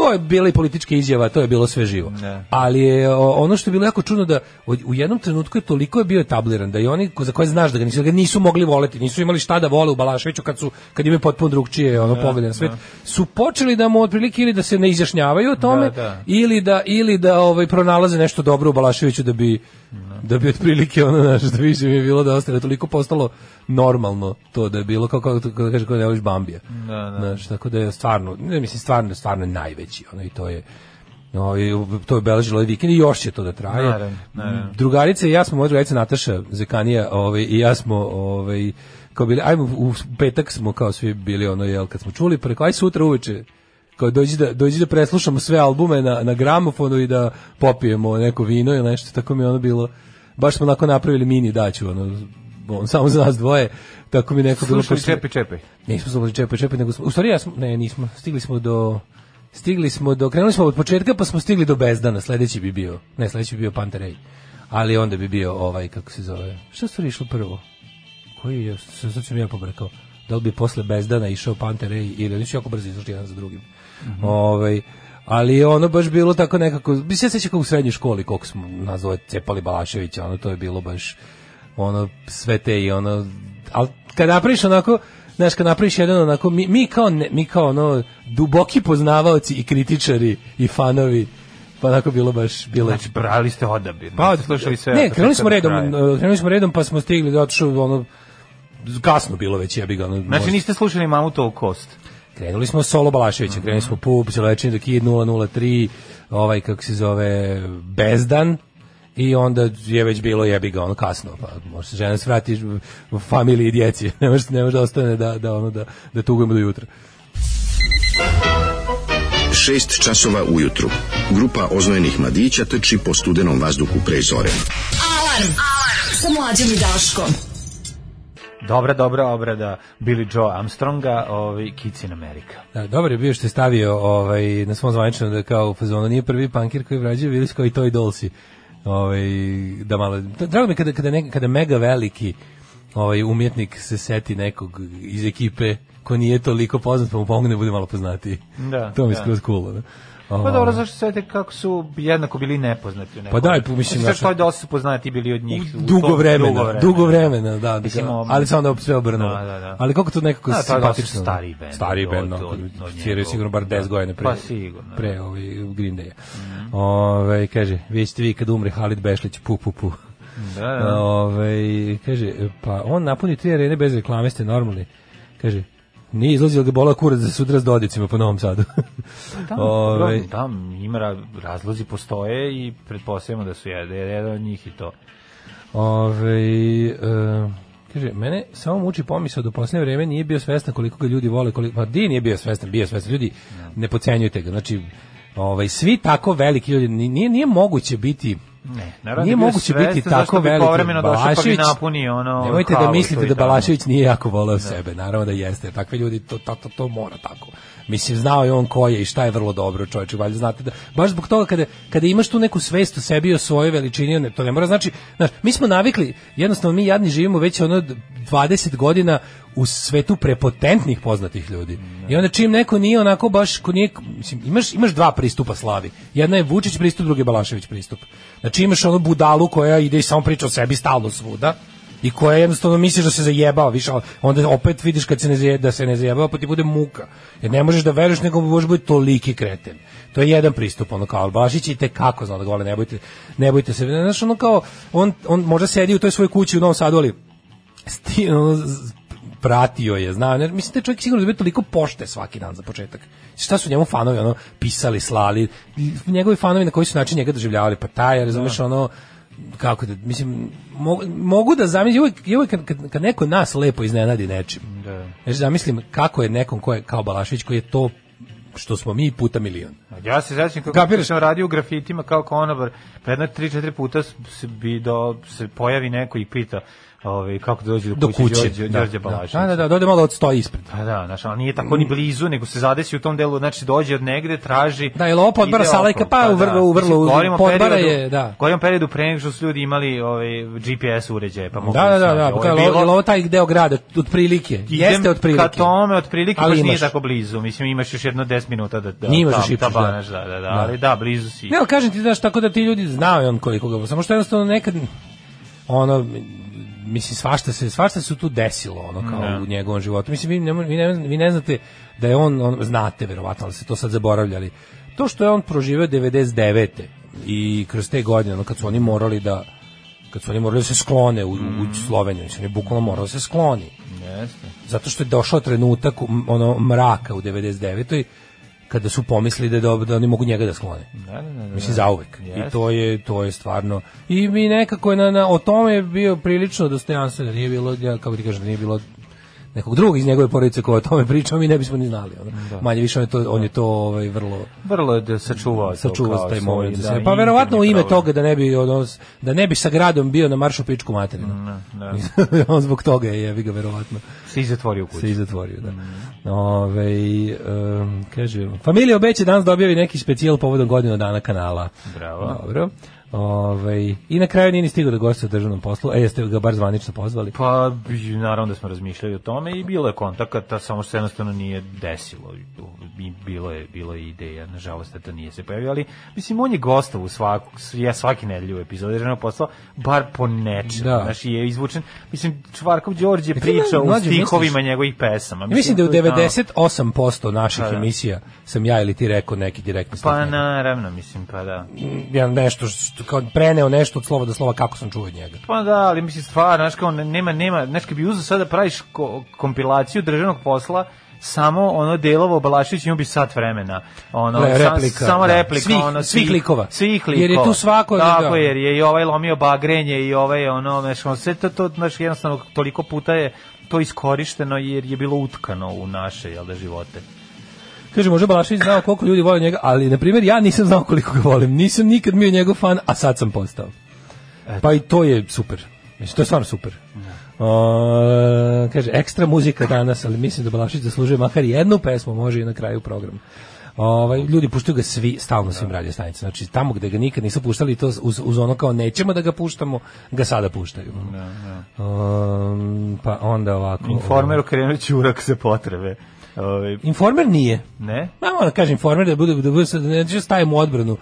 to je bila i politička izjava, to je bilo sve živo. Ne. Ali je ono što je bilo jako čudno da u, jednom trenutku je toliko je bio etabliran da i oni za koje znaš da ga nisu, da ga nisu mogli voleti, nisu imali šta da vole u Balaševiću kad su kad imaju potpuno drugčije ono poglede na svet, su počeli da mu otprilike ili da se ne izjašnjavaju o tome Da, da. ili da ili da ovaj pronalaze nešto dobro u Balaševiću da bi da bi otprilike ono znaš, da više mi je bilo da ostaje toliko postalo normalno to da je bilo kao kako kako da kaže kao da voliš Bambija. Da, da. Znaš, tako da je stvarno, ne mislim stvarno stvarno je najveći, ono i to je No, i to je obeležilo ovaj vikend i još će to da traje. Naravno, naravno. Drugarice i ja smo, moja drugarica Nataša Zekanija ovaj, i ja smo ovaj, kao bili, ajmo u petak smo kao svi bili ono, jel, kad smo čuli, preko, aj sutra uveče, kao dođi da, dođi da preslušamo sve albume na, na gramofonu i da popijemo neko vino ili nešto, tako mi je ono bilo, baš smo onako napravili mini daću, ono, on, samo za nas dvoje, tako mi neko bilo... Slušali čepaj, čepaj. Nismo slušali čepaj, čepaj, nego smo, u stvari ja smo, ne, nismo, stigli smo do, stigli smo do, krenuli smo od početka pa smo stigli do Bezdana, sledeći bi bio, ne, sledeći bi bio Panterej, ali onda bi bio ovaj, kako se zove, šta su išlo prvo? Koji je, sad sam ja pobrkao, da li bi posle Bezdana išao Panterej ili oni su jako brzo izašli jedan za drugim. Ovaj, ali je ono baš bilo tako nekako, bi se seća kao u srednjoj školi, koliko smo nazove cepali Balaševića, ono to je bilo baš ono sve te i ono al kad napraviš onako znaš kad napraviš jedan onako mi, mi kao ne, mi kao ono duboki poznavaoci i kritičari i fanovi pa onako bilo baš bilo Znači, brali ste odabir. pa slušali sve. ne krenuli smo do redom uh, krenuli smo redom pa smo stigli zato što ono kasno bilo već jebi ga ono, Znači, možda- niste slušali Mamutovu kost. Krenuli smo Solo Balaševića, krenuli smo Pup, Selečin, Kid 003, ovaj, kako se zove, Bezdan, i onda je već bilo jebi ga ono kasno pa može se žena se vrati u familiji i djeci ne može ne može da ostane da da ono da da tugujemo do jutra 6 časova ujutru. Grupa oznojenih mladića trči po studenom vazduhu pre zore. Alarm. Sa mlađom i Daškom. Dobra, dobra obrada Billy Joe Armstronga, ovaj, Kids in America. Da, dobar je bio što je stavio ovaj, na svom zvaničnom da kao u fazonu nije prvi pankir koji su kao i Toy Dolsi. Ovaj, da malo, drago mi kada, kada, ne, kada mega veliki ovaj, umjetnik se seti nekog iz ekipe ko nije toliko poznat pa mu pomogne da bude malo poznatiji. Da, to mi je da. skroz cool. Da. Pa dobro, zašto sve te kako su jednako bili nepoznati u nekom. Pa daj, pa mislim, Sve znaš- što dosta su poznati bili od njih. u dugo vremena, dugo vremena. dugo vremena, da, da, Mislim, kao- ob- ali sam onda sve obrnulo. Da, da, da. Ali kako to nekako Da, simpatično. stariji bend Stariji od- bend, njegovog. sigurno bar 10 Da. godina pre. Pa sigurno, Pre da. ovaj Green Day. Ovaj kaže, vi ćete vi kad umre Halid Bešlić, pu pu pu. Da, da. Ovaj kaže, pa on napuni tri arene bez reklame, ste normalni. Kaže, nije izlazio ga bola kurac za sutra s dodicima po Novom Sadu. Da, Ovaj, dobro, da, ima ra- razlozi postoje i pretpostavljamo da su jedan, jedan od njih i to. Ove, e, kaže, mene samo muči pomisao da u posljednje vreme nije bio svestan koliko ga ljudi vole, koliko, pa di nije bio svestan, bio svestan, ljudi ne pocenjujte ga, znači, ovaj, svi tako veliki ljudi, ni- nije, nije moguće biti Ne, naravno Nije da moguće biti tako bi veliki. povremeno došao pa napunio ono Nemojte da mislite da. Balašević nije jako voleo sebe. Naravno da jeste. Takvi ljudi to, to, to, to mora tako. Mislim, znao je on ko je i šta je vrlo dobro čovječe. Valjda znate da, baš zbog toga kada, kada imaš tu neku svest o sebi o svojoj veličini, ne, to ne mora znači, znaš, mi smo navikli, jednostavno mi jadni živimo već ono 20 godina u svetu prepotentnih poznatih ljudi. I onda čim neko nije onako baš, ko nije, mislim, imaš, imaš dva pristupa slavi. Jedna je Vučić pristup, drugi je Balašević pristup. Znači imaš onu budalu koja ide i samo priča o sebi stalno svuda i koja jednostavno misliš da se zajebava, više, onda opet vidiš kad se ne zajebava, da se ne zajebava, pa ti bude muka. Jer ne možeš da veruješ, nego možeš biti toliki kreten. To je jedan pristup, ono kao Albašić i te kako zna da govore, ne bojte, ne bojte se. Znaš, ono kao, on, on možda sedi u toj svojoj kući u Novom Sadu, ali sti, ono, pratio je, zna, ne, mislim da je čovjek sigurno dobio toliko pošte svaki dan za početak. Šta su njemu fanovi ono pisali, slali, njegovi fanovi na koji su način njega doživljavali, pa taj, razumeš, ono, kako da, mislim, mogu, mogu da zamislim, uvijek, uvijek kad, kad, kad neko nas lepo iznenadi nečim, Da. znači zamislim kako je nekom ko je, kao Balašević, koji je to što smo mi puta milion. Ja se sećam kako Kapiraš? sam radio u grafitima kao konobar, pa jedno 3-4 puta se bi do se pojavi neko i pita ovaj kako da dođe do, Do kuće, kuće. Da, Đorđe da, Balaševića. da, da, da, ode malo odstoji ispred. Pa da, znači, ali nije tako ni blizu, nego se zadesi u tom delu, znači dođe od negde, traži... Da, je podbara ide Salajka, pa u vrlo- u vrlo- Mislim, govorimo o podbara je, da. O periodu pre nego što su ljudi imali ovaj, GPS uređaje, pa mogu Da, da, da, da, pa kao, taj deo grada, otprilike, jeste otprilike. Ka tome, otprilike, baš nije tako blizu. Mislim, imaš još jedno 10 minuta da, da Nije da šipčeš, da. da, da, da, Da. ali da, blizu si. Ne, kažem ti, znaš, tako da ti ljudi znaju on koliko ga, samo što jednostavno nekad, ono, mislim, svašta se, svašta se tu desilo, ono, kao Da. u njegovom životu. Mislim, vi ne, vi ne, vi ne znate da je on, on, znate, verovatno, ali se to sad zaboravljali. To što je on proživeo 99. i kroz te godine, ono, kad su oni morali da, kad su oni morali da se sklone u, u Sloveniju, mislim, je bukvalno morao da se skloni Jeste. zato što je došao trenutak ono mraka u 99. kada su pomislili da dobro da oni mogu njega da sklone. Da, da, da, da. Mislim zauvek. Jeste. I to je to je stvarno i mi nekako je na, na o tome je bio prilično dostojanstven, da nije bilo ja, kako ti kažem, da nije bilo nekog drugog iz njegove porodice ko o tome pričao, mi ne bismo ni znali. Ono. Manje više on je to, on je to ovaj, vrlo Vrlo je da sačuvao sačuvao taj moment da. Pa verovatno u ime toga da ne bi ono, da ne bi sa gradom bio na maršu pičku materinu. Da, on zbog toga je jebi ga verovatno se i zatvorio kuću. se i zatvorio, da. Ove, um, kaže, familija obeće danas da objavi neki specijal povodom godinu dana kanala. Bravo. Dobro. Ove, I na kraju nije ni stigao da goste u državnom poslu. E, jeste ga bar zvanično pozvali? Pa, naravno da smo razmišljali o tome i bilo je kontakata, samo što se jednostavno nije desilo. I bilo je, bilo je ideja, nažalost, da to nije se pojavio, ali mislim, on je gostov u svaku, ja svaki nedelju u epizodi državnog posla, bar po nečem. Da. Znaš, je izvučen, mislim, Čvarkov Đorđe ti priča u mlađe stihovima misliš- njegovih pesama. Ja mislim da u to je tamo- 98% naših Pa da. emisija sam ja ili ti rekao neki direktni. Pa naravno, mislim, pa da. ja nešto što, kao preneo nešto od slova do slova kako sam čuo od njega. Pa da, ali mislim stvarno, znaš kao nema nema, kad bi uzeo sada praviš ko, kompilaciju državnog posla samo ono delovo Balašević imao bi sat vremena. Ono Le- replika, samo da. replika, Svih- ono svih likova. Svih likova. Jer je tu svako- Tako da. jer je i ovaj lomio bagrenje i ovaj ono, znaš, ono, sve to to znaš jednostavno toliko puta je to iskorišteno jer je bilo utkano u naše jel da živote. Kaže, može Balašević znao koliko ljudi vole njega, ali, na primjer, ja nisam znao koliko ga volim. Nisam nikad bio njegov fan, a sad sam postao. Pa i to je super. Mislim, to je stvarno super. O, kaže, ekstra muzika danas, ali mislim da Balašević zaslužuje makar jednu pesmu, može i na kraju programa. Ovaj ljudi puštaju ga svi stalno svim radio stanicama. Znači tamo gde ga nikad nisu puštali to uz, uz ono kao nećemo da ga puštamo, ga sada puštaju. Um, pa onda ovako. Informer okrenuo ćurak za potrebe. Ovaj Informer nije. ne? Ma moram kažem informer da bude da bude sad ne da stavimo odbranu.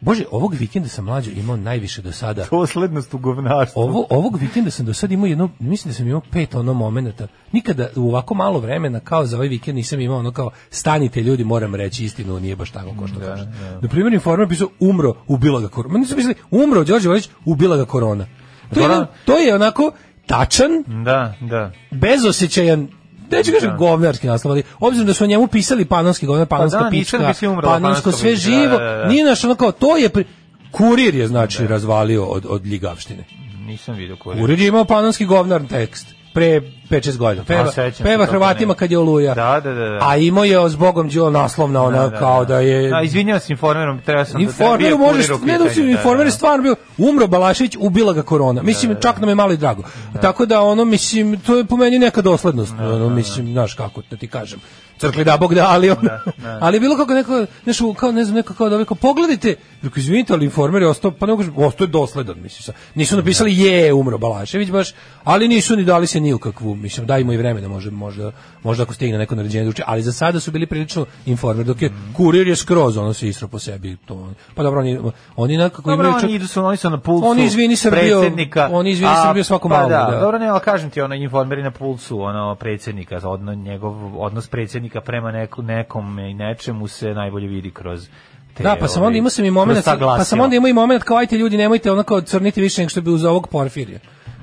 Bože, ovog vikenda sam mlađo imao najviše do sada. Doslednost u govnarstvu. Ovo, ovog vikenda sam do sada imao jedno, mislim da sam imao pet ono momenata. Nikada u ovako malo vremena kao za ovaj vikend nisam imao ono kao stanite ljudi, moram reći istinu, nije baš tako kao što kaže. Na primjer, informer pisao umro, ubila ga korona. Ma nisu pisali umro Đorđe Vojčić, ubila ga korona. To je, to je onako tačan, Da, da. bezosjećajan Neću kažem Da. govnarski naslov, ali obzirom da su o njemu pisali panonski govnar, panonska da, nisam pička, umrla panonsko sve pička, živo, da, da, da. nije naš ono kao, to je, pri... kurir je znači razvalio od, od ljigavštine. Nisam vidio koji. Kurir je imao panonski govnar tekst pre 5-6 godina. Peva, peva Hrvatima kad je oluja. Da, da, da, da. A imao je s Bogom Đilo naslovna ona Da, da, kao da je... Da, izvinjavam se informerom, treba sam Informer bio možeš, ne da si pitanju, informer je stvarno bio, umro Balašević, ubila ga korona. Mislim, čak nam je malo i drago. Tako da, ono, mislim, to je po meni neka doslednost. ono, mislim, znaš kako, da ti kažem. Crkli da Bog da, ali ono, ali je bilo kako neko, nešto, kao, ne znam, neko kao da, kao, pogledajte, rekao, izvinite, ali informer je ostao, pa ne kažem, ostao je dosledan, mislim, sa- nisu napisali je, umro Balašević baš, ali nisu ni dali se ni u kakvu, mislim, daj mu i vremena, može, možda, možda ako stigne neko naređenje da uči, ali za sada su bili prilično informer, dok je kurir je skroz, ono se isro po sebi, to, pa dobro, oni, oni nekako Dobro, imaju čak- oni idu su, oni su na pulsu Oni izvini Srbijo, predsjednika. oni izvini a, Srbijo svako pa malo, Da, da. dobro, ne, ali kažem ti, ono, informeri na pulsu, ono, predsjednika, odno, njegov odnos predsjednika prema neku, nekom i nečemu se najbolje vidi kroz te, Da, pa sam ovaj, onda imao sam i ta pa sam onda imao i moment kao ajte ljudi nemojte ono kao crniti više nego što bi uz ovog Porfirija.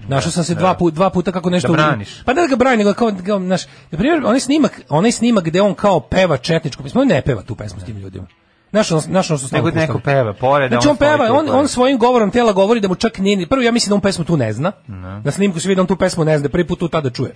Našao sam se dva, put, dva puta kako nešto... Da braniš. Pa ne da ga brani, nego kao, kao naš, na primjer, onaj snimak, onaj snimak gde on kao peva četničku pesmu, on ne peva tu pesmu s tim ljudima. Znaš ono što stalno Nego neko peva, pored, Znači a on stoji peva, on, on svojim govorom tela govori da mu čak nije, ni- prvo ja mislim da on pesmu tu ne zna, na snimku se vidi da on tu pesmu ne zna, da prvi put tu tada čuje.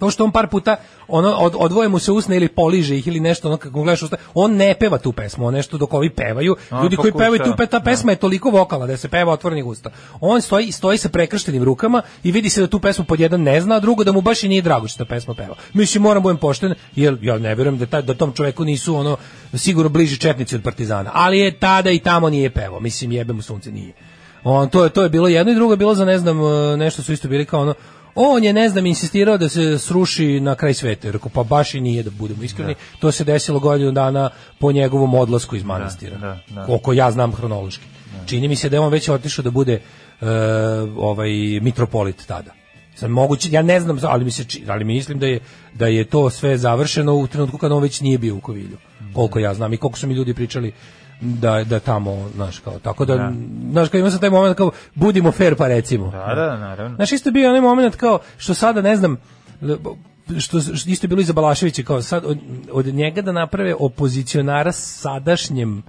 To što on par puta ono od, odvoje mu se usne ili poliže ih ili nešto ono kako gledaš usta, on ne peva tu pesmu, on nešto dok ovi pevaju. On Ljudi koji pokuša, pevaju tu pe, ta pesma je toliko vokala da se peva otvorenih usta. On stoji stoji sa prekrštenim rukama i vidi se da tu pesmu pod jedan ne zna, a drugo da mu baš i nije drago što ta pesma peva. Mislim moram budem pošten, jer ja ne verujem da taj da tom čoveku nisu ono sigurno bliži četnici od partizana, ali je tada i tamo nije pevao. Mislim jebe mu sunce nije. On to je to je bilo jedno i drugo je bilo za ne znam e, nešto su isto bili kao ono on je ne znam insistirao da se sruši na kraj sveta. Rekao pa baš i nije da budemo iskreni. To se desilo godinu dana po njegovom odlasku iz manastira. da, da. Koliko ja znam hronološki. Čini mi se da je on već otišao da bude e, ovaj mitropolit tada. Sad moguće, ja ne znam, ali mi se ali mislim da je da je to sve završeno u trenutku kad on već nije bio u Kovilju. Koliko ja znam i koliko su mi ljudi pričali da da tamo, znaš, kao, tako da, znaš, kao ima sam taj moment kao, budimo fair pa recimo. Da, da, naravno. Znaš, isto bio onaj moment kao, što sada, ne znam, što, isto je bilo i za Balaševića, kao sad, od, od njega da naprave opozicionara sadašnjem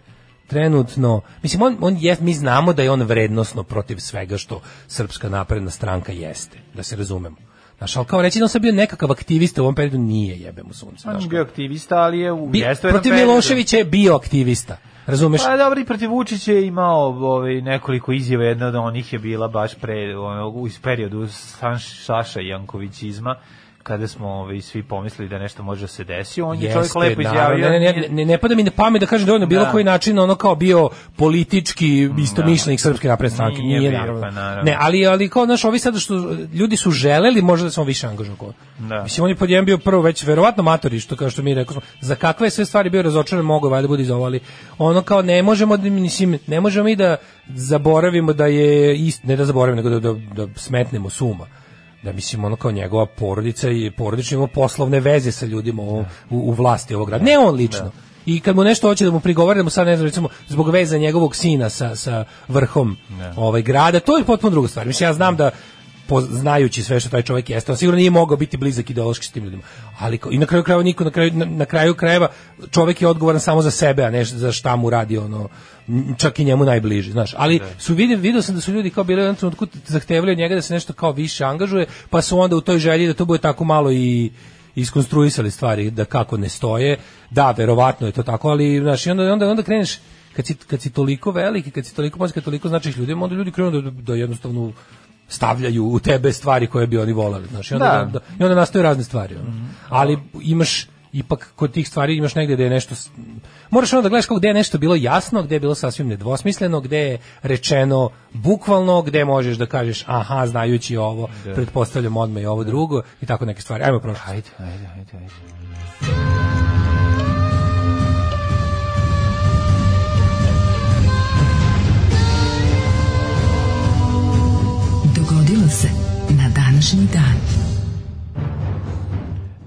trenutno, mislim, on, on je, mi znamo da je on vrednosno protiv svega što Srpska napredna stranka jeste, da se razumemo. Znaš, ali kao reći da on sad bio nekakav aktivista u ovom periodu nije jebe mu sunce. On znaš, je bio aktivista, ali je u Bi- u protiv. Miloševića je bio aktivista. Razumeš? Pa dobro, i protiv Vučića je imao ovaj, nekoliko izjava, jedna od onih je bila baš pre, ono, u periodu Saša Jankovićizma, kada smo ovaj, svi pomislili da nešto može da se desi, on je čovjek lepo izjavio. Ne, ne, ne, ne, ne pada mi na pamet da kažem da on na bilo Da. koji način ono kao bio politički istomišljenik srpske napredne stranke. Nije Nije, bio, naravno. pa naravno. Ne, ali, ali kao, znaš, ovi sada što ljudi su želeli možda da se on više angažovao. Da. Mislim, on je pod jedan bio prvo već verovatno matori, što kao što mi rekao smo, za kakve sve stvari bio razočaran, mogu valjda bude iz ovo, ali ono kao ne možemo, da, mislim, ne možemo mi da zaboravimo da je, ist, ne da zaboravimo, nego da, da, da smetnemo suma da mislim ono kao njegova porodica i porodično ima poslovne veze sa ljudima u, u, u vlasti ovog grada. Ne on lično. I kad mu nešto hoće da mu prigovara, da mu sad ne znam, recimo, zbog veza njegovog sina sa, sa vrhom ovaj grada, to je potpuno druga stvar. Mislim, ja znam da znajući sve što taj čovjek jeste, on sigurno nije mogao biti blizak ideološki s tim ljudima. Ali i na kraju krajeva niko na kraju na, na kraju krajeva čovjek je odgovoran samo za sebe, a ne za šta mu radi ono čak i njemu najbliži, znaš. Ali su vidio video sam da su ljudi kao bili u jednom trenutku zahtevali od njega da se nešto kao više angažuje, pa su onda u toj želji da to bude tako malo i iskonstruisali stvari da kako ne stoje. Da, verovatno je to tako, ali znaš, i onda onda onda kreneš kad si, kad si toliko veliki, kad si toliko moćan, kad toliko značiš ljudima, onda ljudi krenu da, da jednostavno stavljaju u tebe stvari koje bi oni voleli, znaš, i onda, Da. da, i onda nastaju razne stvari. ono. Ali imaš ipak kod tih stvari imaš negde da je nešto moraš onda da gledaš kako gde je nešto bilo jasno, gde je bilo sasvim nedvosmisleno, gde je rečeno bukvalno, gde možeš da kažeš aha, znajući ovo, pretpostavljam odmah i ovo drugo i tako neke stvari. Ajmo prošlo. Ajde, ajde, ajde, ajde. Se na današnji dan.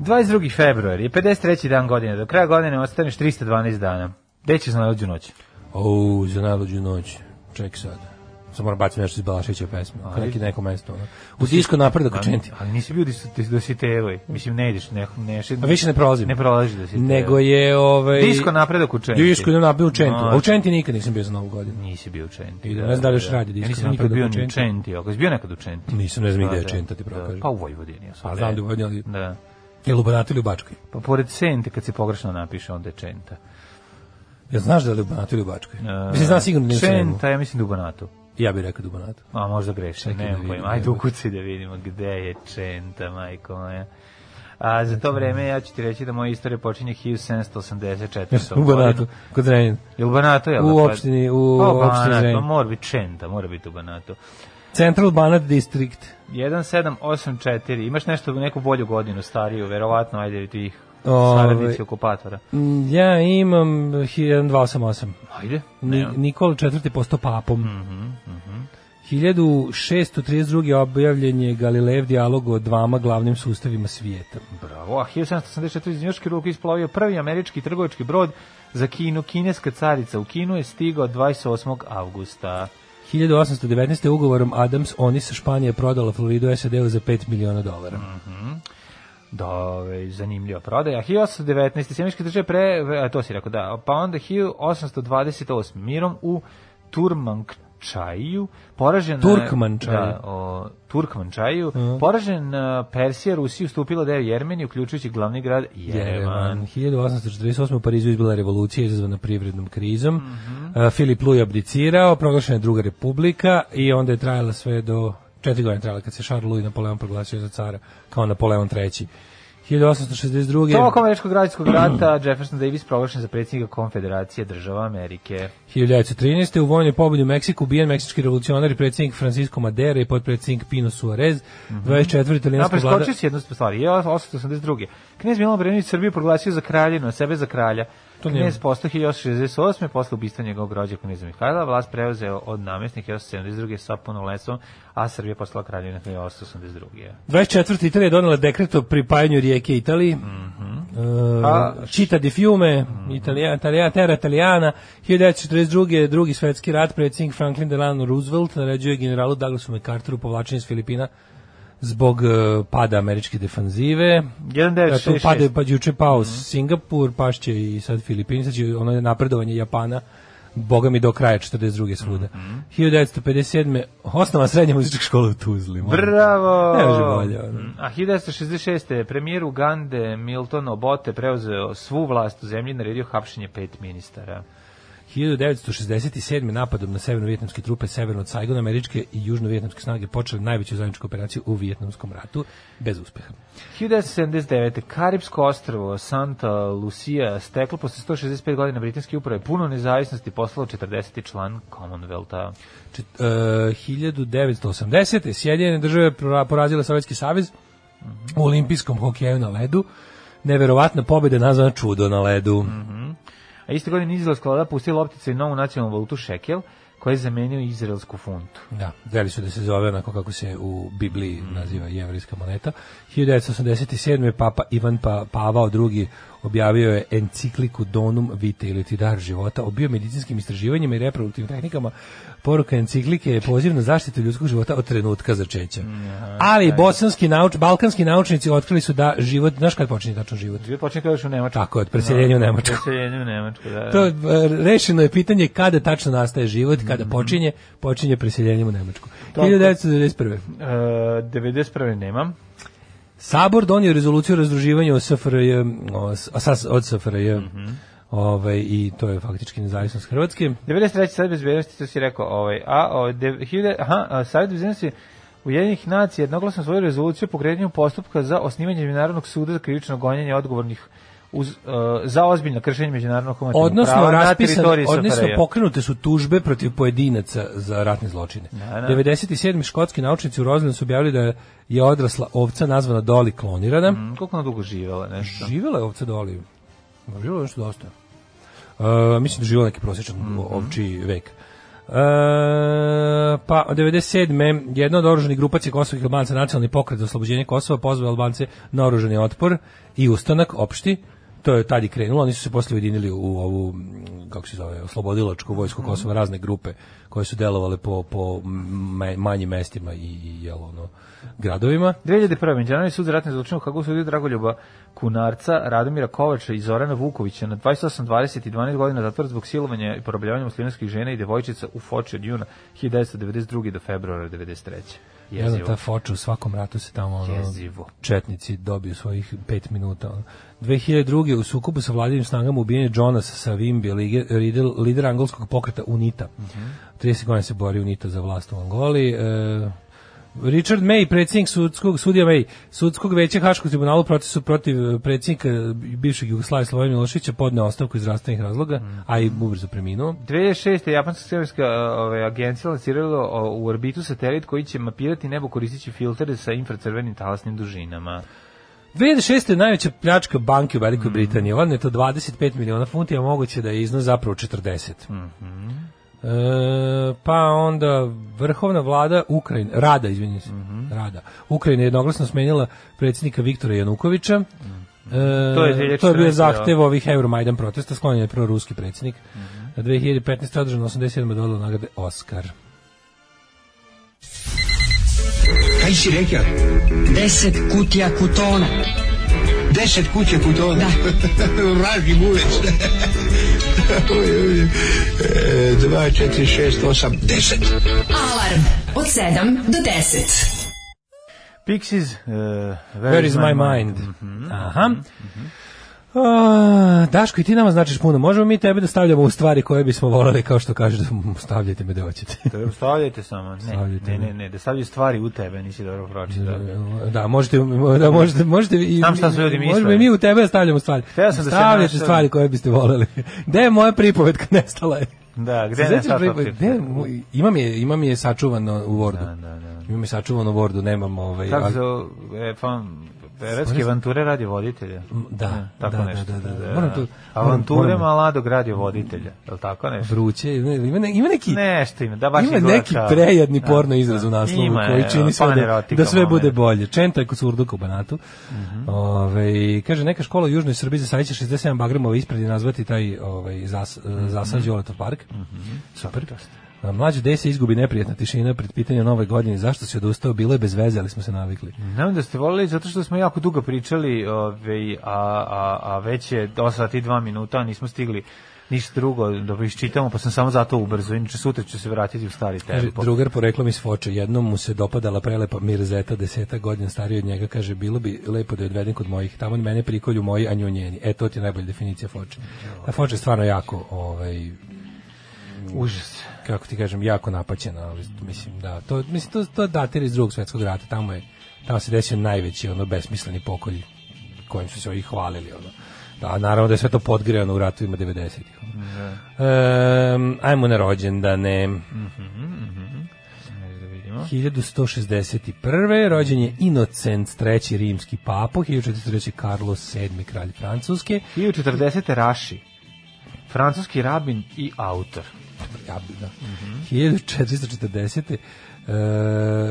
22. februar je 53. dan godine. Do kraja godine ostaneš 312 dana. Gde ćeš na najluđu noć? O, za najluđu noć. Ček sad. Samo moram baciti nešto iz Balašića pesme. Ajde. Neki neko mesto. Ono. U disko napredak učenti. Ali nisi bio do si tevoj. Mislim, ne ideš, ne, ne, A više ne prolazim. Ne prolaziš da si Nego je ovaj Disko napredak u Čenti. Disko idem na u Čentu. A u Čenti nikad nisam bio za Novu godinu. Nisi bio u Čenti. Ide, ne znam da li još radi Ja disko nisam nikad napredak bio u ni u Čenti. Čenti. Ako si bio nekad u Čenti? Nisam, ne znam gde je Da, Čenta, ti pravo da. Pa u Vojvodini. Znam da u Vojvodini, ali- Da. Je li u Banatu ili u Bačkoj? Pa pored Sente, kad se pogrešno napiše, onda je Čenta. Ja znaš da je li u Banatu ili u Bačkoj? E, Mislim, znam sigurno da. Čenta, ja mislim da u Banatu. Ja bih rekao da u Banatu. A možda grešim, da nemam vidim, pojma. Ajde ukucaj da vidimo gde je Čenta, majko moja. A za to vreme ja ću ti reći da moja istorija počinje 1784. U Banatu, kod Zrenjanina. Je u Banatu, jel? U da? opštini- u Pa, opštini Zrenjanin. pa mora biti Čenta, mora biti u Banatu. Central Banat District. 1784, imaš nešto, neku bolju godinu stariju, verovatno, ajde ti ih. Saradnici okupatora. Mm, Ja imam 1288. Ajde, Ni. Nikola IV. postao papom. Mhm, 1632. objavljen je Galilejev dijalog o dvama glavnim sustavima svijeta. Bravo, a 1784 iz Njurške ruke isplovio prvi američki trgovački brod za Kinu. Kineska carica u Kinu je stigao 28. avgusta. 1819. ugovorom Adams Onis Španija prodala Floridu SAD-u za 5 miliona dolara. Da, ove, zanimljiva prodaja. 1819. Sjemičke države pre, a to si rekao, da, pa onda 1828. mirom u Turmankčaju, poražen... Turkmančaju. Da, o, Turkmančaju, poražen uh, Persija, Rusiji ustupila deo Jermeni, uključujući glavni grad Jerevan. Jerevan. 1848. u Parizu izbila revolucija izazvana privrednom krizom. Mhm. Uh, Filip Luj abdicirao, proglašena je druga republika i onda je trajala sve do četiri godine trajala kad se Charles Louis Napoleon proglasio za cara kao Napoleon III. 1862. Tokom američkog građanskog rata Jefferson Davis proglašen za predsjednika Konfederacije država Amerike. 1913. u vojnoj pobedi u Meksiku ubijen meksički revolucionar i predsjednik Francisco Madera i potpredsjednik Pino Suarez. 24. Ja, italijanska vlada... preskočio si jednu stvar. Je 882. Knez Milan Obrenović Srbiju proglasio za kraljinu, a sebe za kralja. Knez postao 1868. posle ubistva njegovog rođaka kneza Mihajla, vlast preuzeo od namjesnika 1872. sa punoletstvom, a Srbija postala kraljevina 1882. 24. Italija je donela dekret o pripajanju rijeke Italiji. Uh, A, Čita di fiume, Italija, Italija, terra Italijana. 1942. drugi svetski rat, predsjednik Franklin Delano Roosevelt naređuje generalu Douglasu MacArthuru povlačenje s Filipina zbog uh, pada američke defanzive. Eto, pada, 1966. pa juče pao Singapur, pašće i sad Filipini, sad će ono napredovanje Japana Boga mi do kraja 42. svuda. 1957. osnova srednja muzička škola u Tuzli. te. Bravo! Ne može bolje. ono. Mm, A 1966. premijer Ugande Milton Obote preuzeo svu vlast u zemlji i naredio hapšenje pet ministara. 1967. napadom na severno-vjetnamske trupe severno od Saigona, američke i južno-vjetnamske snage počeli najveću zajedničku operaciju u Vjetnamskom ratu, bez uspeha. 1979. Karibsko ostrvo Santa Lucia steklo posle 165 godina britanske uprave puno nezavisnosti poslalo 40. član Commonwealtha. Čet, uh, 1980. Sjedinjene države pora- porazile Sovjetski savez u olimpijskom hokeju na ledu. Neverovatna pobjeda nazvana čudo na ledu. A iste godine izraelska vlada pustila optica i novu nacionalnu valutu šekel, koja je zamenio izraelsku funtu. Da, deli su da se zove onako kako se u Bibliji naziva jevrijska moneta. 1987. Papa Ivan pa, Pavao II. Objavio je encikliku Donum Vitae ili ti dar života o biomedicinskim istraživanjima i reproduktivnim tehnikama. Poruka enciklike je poziv na zaštitu ljudskog života od trenutka začeća. Ali bosanski nauč, balkanski naučnici otkrili su da život, znaš kad počinje tačno život? Život počne kao još u Nemačku. Tako od preseljenja u Nemačku. Preseljenje u Nemačku, da. da. To e, rešeno je pitanje kada tačno nastaje život, kada počinje, počinje preseljenjem u Nemačku. 1991. E, 91. nemam. Sabor donio rezoluciju o razdruživanju SFRJ, od SFRJ, ovaj, i to je faktički nezavisnost Hrvatske. 93. sad bezbednosti, to si rekao, ovaj, a, o, de, hiljade, aha, a, Savjet bezbednosti Ujedinjenih nacija jednoglasno svoju rezoluciju o pokretanju postupka za osnivanje Međunarodnog suda za krivično gonjenje odgovornih uz, uh, za ozbiljno kršenje međunarodnog humanitarnog Odnosno, prava na teritoriji odnosno pokrenute su tužbe protiv pojedinaca za ratne zločine. Da, da. 97. škotski naučnici u Roslinu su objavili da je odrasla ovca nazvana Doli klonirana. Mm, koliko ona dugo živjela, nešto? Živela je ovca Doli. Živela je nešto dosta. Uh, mislim da živela neki prosječan Mhm. ovčiji vek. Uh, pa od 97. jedna od oruženih grupacija kosovih Albanaca nacionalni pokret za oslobođenje Kosova pozvao Albance na oružani otpor i ustanak opšti to je tad i krenulo, oni su se posle ujedinili u ovu, mm, kako se zove, oslobodilačku vojsku Kosova, razne grupe koje su delovale po, po manjim mestima i, i jel, ono, gradovima. 2001. Međunarodni sud za ratne zločine u Hagu sudio Dragoljuba Kunarca, Radomira Kovača i Zorana Vukovića na 28, 20 i 12 godina zatvora zbog silovanja i porobljavanja muslimanskih žena i devojčica u Foči od juna 1992. do februara 93. Jedna Jezivo. ta foča u svakom ratu se tamo ono, Jezivo. četnici dobiju svojih pet minuta. Ono. 2002. u sukobu sa vladivim snagama ubijen je Jonas Savimbi, lider, lider, angolskog pokreta UNITA. 30 godina se bori UNITA za vlast u Angoli. E, Richard May, predsjednik sudskog, sudija May, sudskog veća Haškog tribunala u procesu protiv predsjednika bivšeg Jugoslavije Slovena Miloševića podneo ostavku iz zdravstvenih razloga, a i ubrzo preminuo. 2006. japanska svemirska ove, agencija lancirala o, u orbitu satelit koji će mapirati nebo koristeći filtere sa infracrvenim talasnim dužinama. 2006. je najveća pljačka banke u Velikoj Britaniji. Ono je to 25 miliona funti, a moguće da je iznos zapravo 40. E, pa onda vrhovna vlada Ukrajine, Rada, izvinite se, Rada. Ukrajina je jednoglasno smenila predsjednika Viktora Janukovića. E, To je to je bio 2014. zahtev ovih Euromajdan protesta, sklonjen je proruski predsjednik. Na 2015. održano 87. dola nagrade Oscar. Kaj si rekao? Deset kutija kutona. Deset kuće putova. Da. Vraži gulec. Oj, oj, oj. E, Dva, četiri, šest, osam, deset. Alarm od 7 do 10. Pixies, uh, Where, Where is my mind? Aha. A, Daško, i ti nama značiš puno. Možemo mi tebe da stavljamo u stvari koje bismo volali, kao što kažeš, da stavljajte me da hoćete. Treba stavljajte samo. Ne, Stavljajte ne, ne, ne, da stavljaju stvari u tebe, nisi dobro pročitao. Da, možete, da možete, možete i Znam šta su ljudi misle. Možemo i mi u tebe da stavljamo stvari. Sam da se našalim. stvari koje biste voleli. Gde je moja pripovetka nestala je? Da, gde je moj- imam je, imam je sačuvano u Wordu. Da, da, da. Imam je sačuvano u Wordu, nemam ovaj... Kako se e, fan, Beretske avanture radi voditelja. Da, Ne, tako da, nešto. da, da, da. Moram tu- Avanture moram- Maladog radi voditelja, je li tako nešto? Vruće, ima, ne- ima neki... Nešto ima, da baš Ima neki prejadni Da, porno izraz da. u naslovu Ima, koji e, čini sve da, da sve moment. bude bolje. Čenta kod surduka u Banatu. Mhm. Ove, kaže, neka škola u Južnoj Srbiji za sajće 67 bagremova ispred i nazvati taj ovaj, zas, Mhm. zasad Đoletov park. Super. A, Mlađe desi izgubi neprijatna tišina pred pitanjem nove godine. Zašto si odustao? Bilo je bez veze, ali smo se navikli. Znam da ste volili zato što smo jako dugo pričali, ovaj, a, a, a već je 8 sati i 2 minuta, nismo stigli ništa drugo da iščitamo, pa sam samo zato ubrzo. Inače sutra ću se vratiti u stari Kaže, tempo. drugar poreklom iz Foče, jednom mu se dopadala prelepa Mirzeta, deseta godina stariji od njega, kaže, bilo bi lepo da je odvedem kod mojih, tamo mene prikolju moji, a nju njeni. E, to ti je najbolja definicija Foče. Ta Foča je stvarno jako, ovaj, Užas. Kako ti kažem, jako napaćena, ali mislim da, to, mislim, to, to datira iz drugog svetskog rata, tamo je, tamo se desio najveći, ono, besmisleni pokolj kojim su se ovi hvalili, ono. Da, naravno da je sve to podgrejano u ratovima 90-ih. ono. Ehm, ajmo na rođendane. Ajde da vidimo. 1161. rođen je Inocent III. rimski papo, 1403. Carlos VII. kralj Francuske. 1040. Raši. Francuski rabin i autor. Ja bi, da. 1440. E,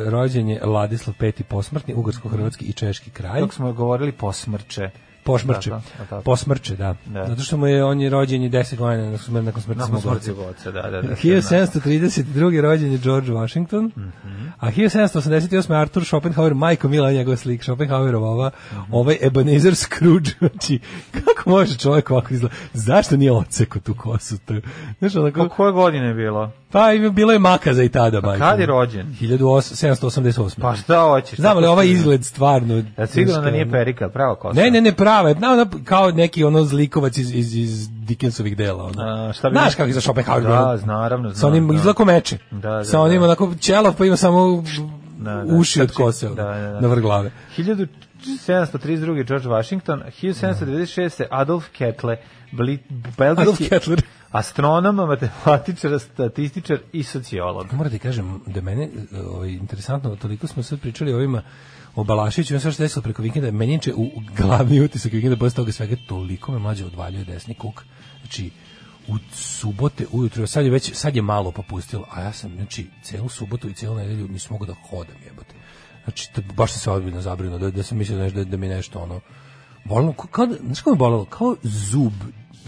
rođen je Ladislav V. posmrtni, ugarsko-hrvatski i češki kralj. Dok smo govorili posmrče. Posmrče. Da, da, da. Posmrče, da. Da. Zato što mu je, on je rođen je 10 godina nakon smrti, nakon smrti Nakon smrti oca. da, da, da. 1732. rođen je George Washington, a 1788. Arthur Schopenhauer, majko Mila njegov slik, Schopenhauerova ova, ovaj Ebenezer Scrooge, znači, kako može čovjek ovako izgleda, zašto nije oceko tu kosu? To, znaš, onako, Ko, koje godine je bilo? pa bilo je makaza i tada, majko. Kad je rođen? 1788. Pa šta hoćeš? Znam, Tako ovaj izgled stvarno... Ja sigurno da nije perika, pravo kosa. Ne, ne, ne prave, na, na, kao neki ono zlikovac iz, iz, iz Dickensovih dela. Ono. A, šta bi- Znaš kako je za Schopenhauer? Da, naravno, znam, Sa onim da. izlako meče. Da, da, sa onim da. onako ćelav pa ima samo Da, da, uši od kose Da, da, da. na vrh glave. 1732. George Washington, 1796. Adolf Kettler, bli- Adolf belgijski astronom, matematičar, statističar i sociolog. Moram ti kažem da mene ovaj, interesantno, toliko smo sad pričali o ovima o Balašiću, ja sve što desilo preko vikenda, meni je inače u glavni utisak vikenda posle toga svega toliko me mlađe odvaljuje desni kuk. Znači, u subote ujutro, sad je već, sad je malo popustilo, a ja sam, znači, celu subotu i celu nedelju nisam mogao da hodam, jebote. Znači, baš sam se odbiljno zabrinuo, da, da sam mislio da, da, mi nešto, ono, bolno, kao, znaš kako me bolelo? Kao zub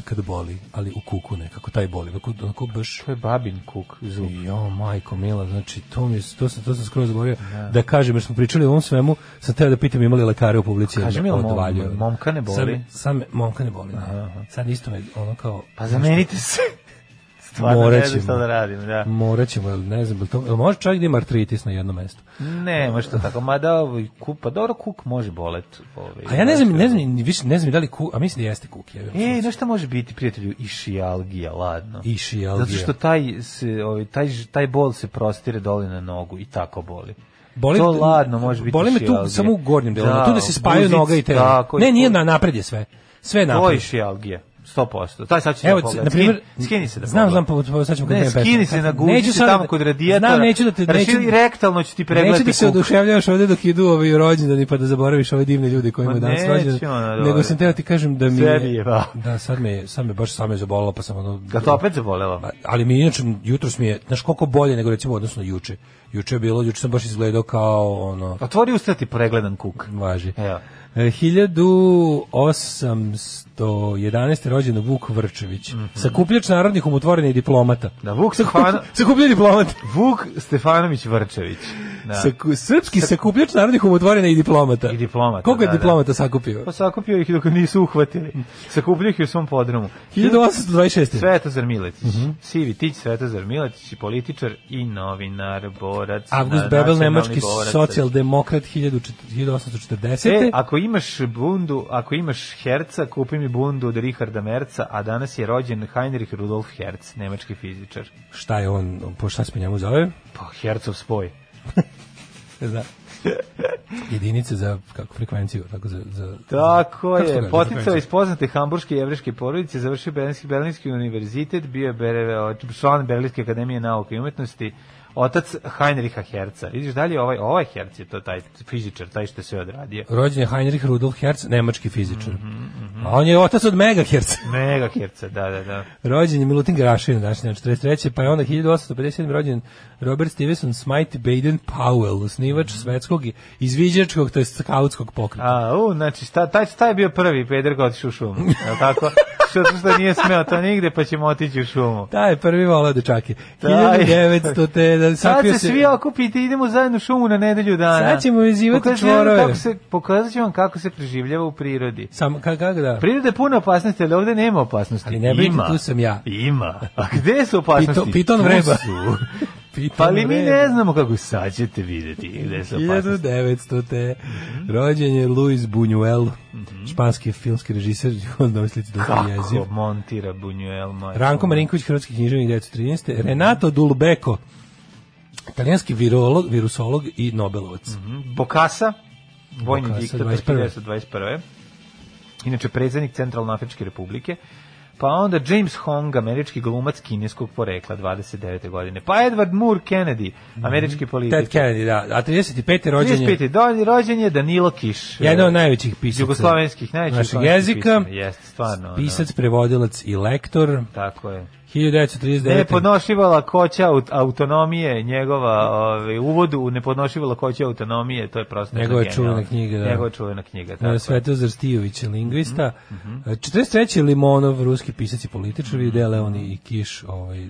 kada boli, ali u kuku nekako, taj boli, onako, onako baš... To je babin kuk, zub. Jo, majko mila, znači to mi to sam to sam skoro zaboravio da. kažem jer smo pričali o ovom svemu, sam teo da pitam imali lekare u publici me mi, mom- momka ne boli? Sad me, momka ne boli. da. Sad isto me ono kao Pa zamenite se. Stvarno Morat ne znam da radim, da. Morat ćemo, jel ne znam, to, jel može čak da ima artritis na jednom mestu. Ne, može to tako, mada ovaj kuk, pa dobro kuk može bolet. Ovaj, A ja ne znam, ne znam, više ne znam da li kuk, a mislim da jeste kuk. Je, E, znaš šta može biti, prijatelju, išijalgija, ladno. Išijalgija. Zato što taj, se, ovaj, taj, taj bol se prostire dole na nogu i tako boli. Boli, to ladno može biti Boli me tu samo u gornjem delu, Da, tu da se spajaju guzic, noga i telo. Ne, nije na napred je sve. Sve je To je napred. išijalgija. 100%. Taj sad ću Evo, da na primjer, Skini- se da znam, znam, pa, pa sad ćemo kad Ne, skini se na guzi Neću se sad tamo da- kod radijatora. Znam, neću da te, neću, Raširi rektalno ću ti pregledati neću da se oduševljavaš ovde dok idu ovi rođendani pa da zaboraviš ove divne ljude koji Ma imaju danas rođendan. ono, Nego sam teo ti kažem da mi je, da. da sad me, sad me baš samo je zabolelo pa sam ono... Ga to opet zabolelo? Pa, ali mi inače jutros mi je, znaš koliko bolje nego recimo odnosno juče. Juče je bilo, juče sam baš izgledao kao ono, Otvori usta ti pregledan kuk. važi. Evo. E, 1811. rođen Vuk Vrčević. Sakupljač narodnih umotvorenih diplomata. Da, Vuk Stefano- Sakupljač diplomata. Vuk Stefanović Vrčević. Da. Saku, srpski sakupljač narodnih umotvorena i diplomata. I diplomata, Koliko je da, da. diplomata sakupio? Pa sakupio ih dok nisu uhvatili. Sakupio ih u svom podrumu. 1826. Svetozar Miletić. Mhm. Sivi Tić, Svetozar Miletić, političar i novinar, borac. Avgust na- Bebel, nacionalni nemački socijaldemokrat 1840. E, ako imaš bundu, ako imaš Herca, kupi mi bundu od Richarda Merca, a danas je rođen Heinrich Rudolf Herz, nemački fizičar. Šta je on, po šta se njemu zove? Pa, Hercov spoj. Da. Jedinice za kako frekvenciju, tako za za Tako to je, poticao iz poznate hamburške jevreške porodice, završio Berlinski, Berlinski univerzitet, bio je član Berlinske akademije nauke i umetnosti, otac Heinricha Herca. Vidiš dalje, ovaj, ovaj Herc je to taj fizičar, taj što je sve odradio. Rođen je Heinrich Rudolf Hertz, nemački fizičar. Mhm, A on je otac od Megahertz. Mega Herca, da, da, da. rođen je Milutin Grašin, dan 43. Pa je onda 1857. rođen Robert Stevenson Smite Baden Powell, osnivač Mhm. svetskog i izviđačkog, to je skautskog pokreta. A, u, znači, šta, taj, taj je bio prvi peder koji otišao u šumu, je li tako? zato što nije smeo to nigde, pa ćemo otići u šumu. Taj prvi volao dečake. Taj. 1900 te da Sad sakrio se se svi okupite, idemo zajedno u šumu na nedelju dana. Sad ćemo vam čvorove. Kako se, pokazat ću vam kako se preživljava u prirodi. Sam kako kako da. Priroda je puna opasnosti, ali ovde nema opasnosti. Ali ne brinite, Ima. tu sam ja. Ima. A gde su opasnosti? Pito- piton vreba. Pa ali mi ne znamo kako sad ćete vidjeti gde su opasnosti. 1900 te rođen je Luis Buñuel, Mhm. španski filmski režiser, on domislici da je jeziv. Kako montira Buñuel. Ranko Marinković, hrvatski književnik 1913. Renato Dulbeko, italijanski virolog, virusolog i Nobelovac. Bokasa, vojni Bokassa, diktator 21.. 1921. Inače, predsjednik Centralne Afričke republike. Pa onda James Hong, američki glumac kineskog porekla, 29. godine. Pa Edward Moore Kennedy, američki političar. Ted Kennedy, da. A 35. rođen je 35. Do, rođen je Danilo Kiš. jedan od najvećih pisaca Jugoslovenskih, najvećih našeg jezika. Jeste, stvarno. Pisac, prevodilac i lektor. Tako je. 1939. Nepodnošljiva lakoća aut- autonomije, njegova ovaj, uvod u nepodnošljivu lakoću autonomije, to je prosto Njegova čuvena knjiga, da. Njegova čuvena knjiga, tako. Svetozar Stijović, lingvista. Mhm, 43. Limonov, ruski pisac i političar, mm -hmm. Leoni i Kiš, ovaj,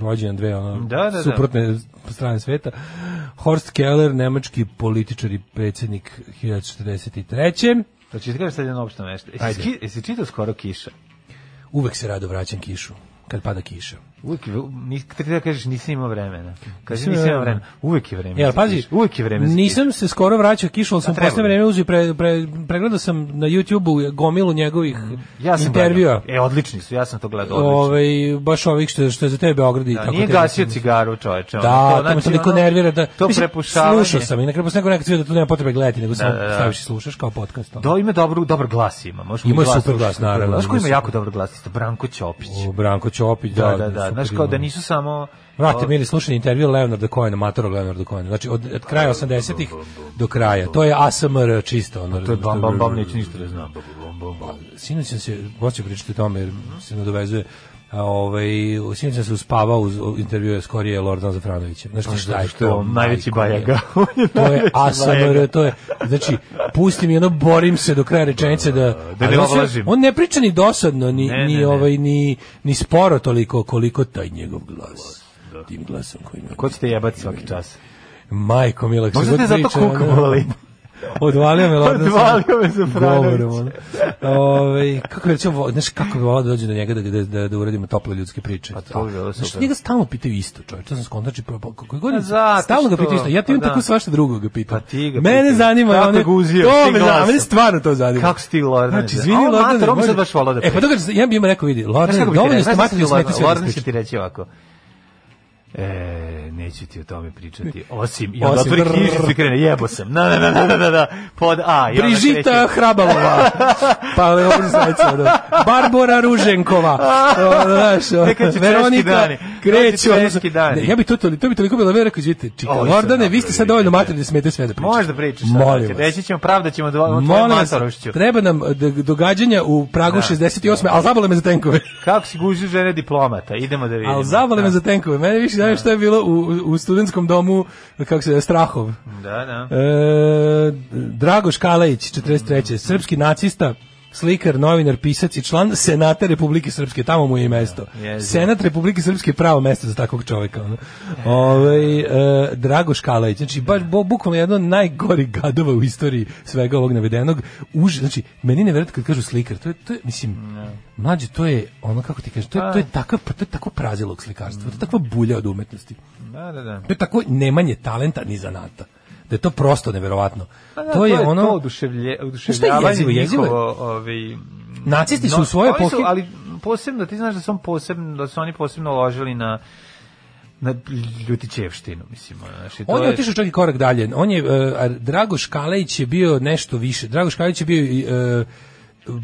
rođen dve ono, Da, da, da. suprotne strane sveta. Horst Keller, nemački političar i predsjednik 1943. To ću ti kažem sad jedno opšto nešto. Jesi čitao skoro kiša? Uvek se rado vraćam kišu, kad pada kiša. Uvijek, nis, da kažeš nisam imao vremena. Kaže Nisam imao vremena. Uvijek je vreme. Jel, pazi. Uvijek je vreme nisam se skoro vraćao kišu, sam treba posle vreme uzio, pre, pre, pregledao sam na YouTube-u gomilu njegovih kišu. Ja sam intervjua. E, odlični su, ja sam to gledao odlično. Ovaj, baš ovih što, što je za tebe Beograd i Da, tako nije gasio cigaru, čoveče. Da, to, znači, me toliko nervira da To mislim, prepušavanje. Slušao sam i na kraju posle neko nekad sve da tu nema potrebe gledati, nego samo da, da. staviš i slušaš kao podcast. Do, ima dobru, dobar glas ima. Mu Ima super glas, naravno, Znaš ko ima jako dobar glas? Branko Ćopić. Branko Ćopić, Da, da, da, Znaš kao da nisu samo... Vrate, mili, slušani intervju Leonarda Cohena, matorog Leonarda Cohena. Znači, od, od kraja 80-ih do kraja. To je ASMR čisto. Ono, To je bam, bam, bam, neću ništa da znam. Sinoć sam se, hoću pričati o tome, jer se nadovezuje, ovaj, sinoć sam se uspavao uz u intervjue skorije Lordana Zafranovića. Znaš ti šta je Što je to? on najveći bajaga. je To je ASMR, to je, znači, pusti mi ono, borim se do kraja rečenice da... Da ali ne on se- ovlažim. On ne priča ni dosadno, ni, Ne, ni, ne, ne. ovaj, ni, ni sporo toliko koliko taj njegov glas. Tim glasom koji ima. Ko će te jebati svaki čas? Majko Milak, Možda te zato kuk boli. Odvalio me Lordan Odvalio me Zafranović. Govorom, ono. Ove, kako bi recimo, znaš kako bi volao da dođe do njega da, da, da, da uradimo tople ljudske priče. Pa to bi bilo Znaš, super. njega stalno pitaju isto, čovječ, to sam skontači, pa, pa, god, Pa zato stalno ga pitaju isto, ja ti imam pa da. tako svašta drugo ga pitam. Pa ti ga Mene zanima, Kako one- ga uzio, to me zanima, mene stvarno to zanima. Kako si ti, Lordane? Znači, izvini, on Lordane, mater, sad baš volao da E, pa priča. ga, ja bi ima rekao, vidi, Znaš kako ti dovoljno ste Znaš mater da kako smete ti sve da Lordan će ti reći ovako. E, neću ti o tome pričati. Osim, i onda otvori knjižicu i krene, jebo sam. Na, na, na, na, na, na, na, pod A. I Brižita. Hrabalova, pa je ovo sledeće, da. Barbora Ruženkova, o, znaš, o, Veronika kreću. Ne, ja bi to, to, to bi toliko bilo rekao, izvite, čika, Lordane, vi ste sad dovoljno mater da smete sve da pričate. Možeš da pričaš. Molim vas. Reći ćemo, pravda ćemo dva, tvojom Molim vas, treba nam d- događanja u Pragu 68. Ali zabole me za tenkove. Kako si gužio žene diplomata? Idemo da vidimo. Ali zabole me Da. za tenkove. Mene više zanima što je bilo u, u studentskom domu, kako se Strahov. Da, da. E, Dragoš Kalajić, 43. Srpski nacista, slikar, novinar, pisac i član Senata Republike Srpske, tamo mu je i mesto. jezivo. Senat Republike Srpske je pravo mesto za takvog čovjeka. Ono. Ovaj, e, Dragoš Kalajić, znači baš bo- bukvalno jedno od najgorih gadova u istoriji svega ovog navedenog. Už, znači, meni ne kad kažu slikar, to je, to je mislim, mlađe, to je ono, kako ti kažeš, to je, to je, takav, to je tako prazilog slikarstva, to je takva bulja od umetnosti. Da, da, da. To je tako nemanje talenta ni zanata. Da je to prosto neverovatno. Pa da, to je ono... to oduševlje, oduševljavanje jezivo? Jezivo je- njihovo, ovaj, Nacisti su oni su, epohi- ali posebno, ti znaš da su, posebno, da su oni posebno ložili na na ljutićevštinu, mislim. Znači, to On je otišao čak i korak dalje. On je, uh, Dragoš Kalejić je bio nešto više. Dragoš Kalejić je bio uh,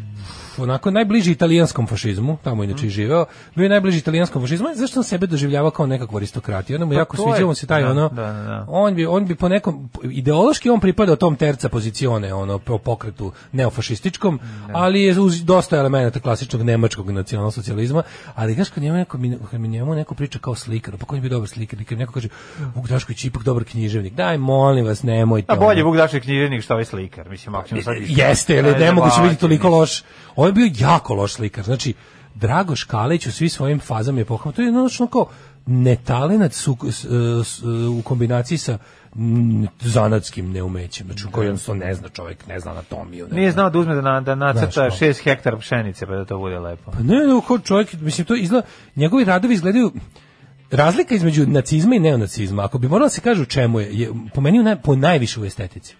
onako najbliži italijanskom fašizmu, tamo inače i živeo, bio je najbliži italijanskom fašizmu, zašto on sebe doživljavao kao nekakvu aristokratiju? Onda mu jako Pa je- sviđao mu se taj da, ono, da, da, da. on bi on bi po nekom ideološki on pripadao tom terca pozicione, ono po pokretu neofašističkom, ali je uz dosta elemenata klasičnog nemačkog nacionalsocijalizma, ali znaš kad njemu neko kad mi njemu neko priča kao slikar, pa ko je bio dobar slikar, kad neko kaže Vuk Dašković je ipak dobar književnik. Daj molim vas, nemojte. A bolje ono. Vuk Dašek književnik što ovaj slikar, mislim, ako ćemo sad... Jeste, ali ne mogu se baviti, biti toliko loš. On je bio jako loš slikar. Znači, Drago Škalić u svim svojim fazama je pohvalno. To je jednostavno kao netalenat su, u kombinaciji sa mm, zanatskim neumećem. Znači, koji jednostavno ne zna čovjek, ne zna anatomiju. Ne Nije zna. znao da uzme da, na, da nacrta Znaš, kao. 6 hektara pšenice pa da to bude lepo. Pa ne, ne, čovjek, mislim, to izgleda, njegovi radovi izgledaju, razlika između nacizma i neonacizma, ako bi moralo da se kaže u čemu je, je po meni naj, po najviše u estetici.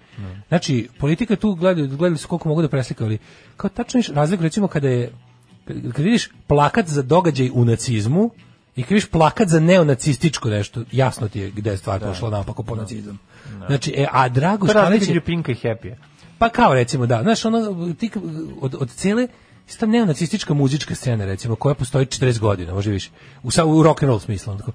Znači, politika tu gledaju, gledali su koliko mogu da preslikaju, ali kao tačno viš razliku recimo kada je, kad, vidiš plakat za događaj u nacizmu i kad vidiš plakat za neonacističko nešto, jasno ti je gde je stvar pošla napako po nacizam. Znači, e, a Drago je razlika je- između Pinka i Happy. pa kao recimo da, znaš, ono, ti, od, od cele ista neonacistička muzička scena recimo koja postoji 40 godina, može više. U sa u rock and roll smislu. onako.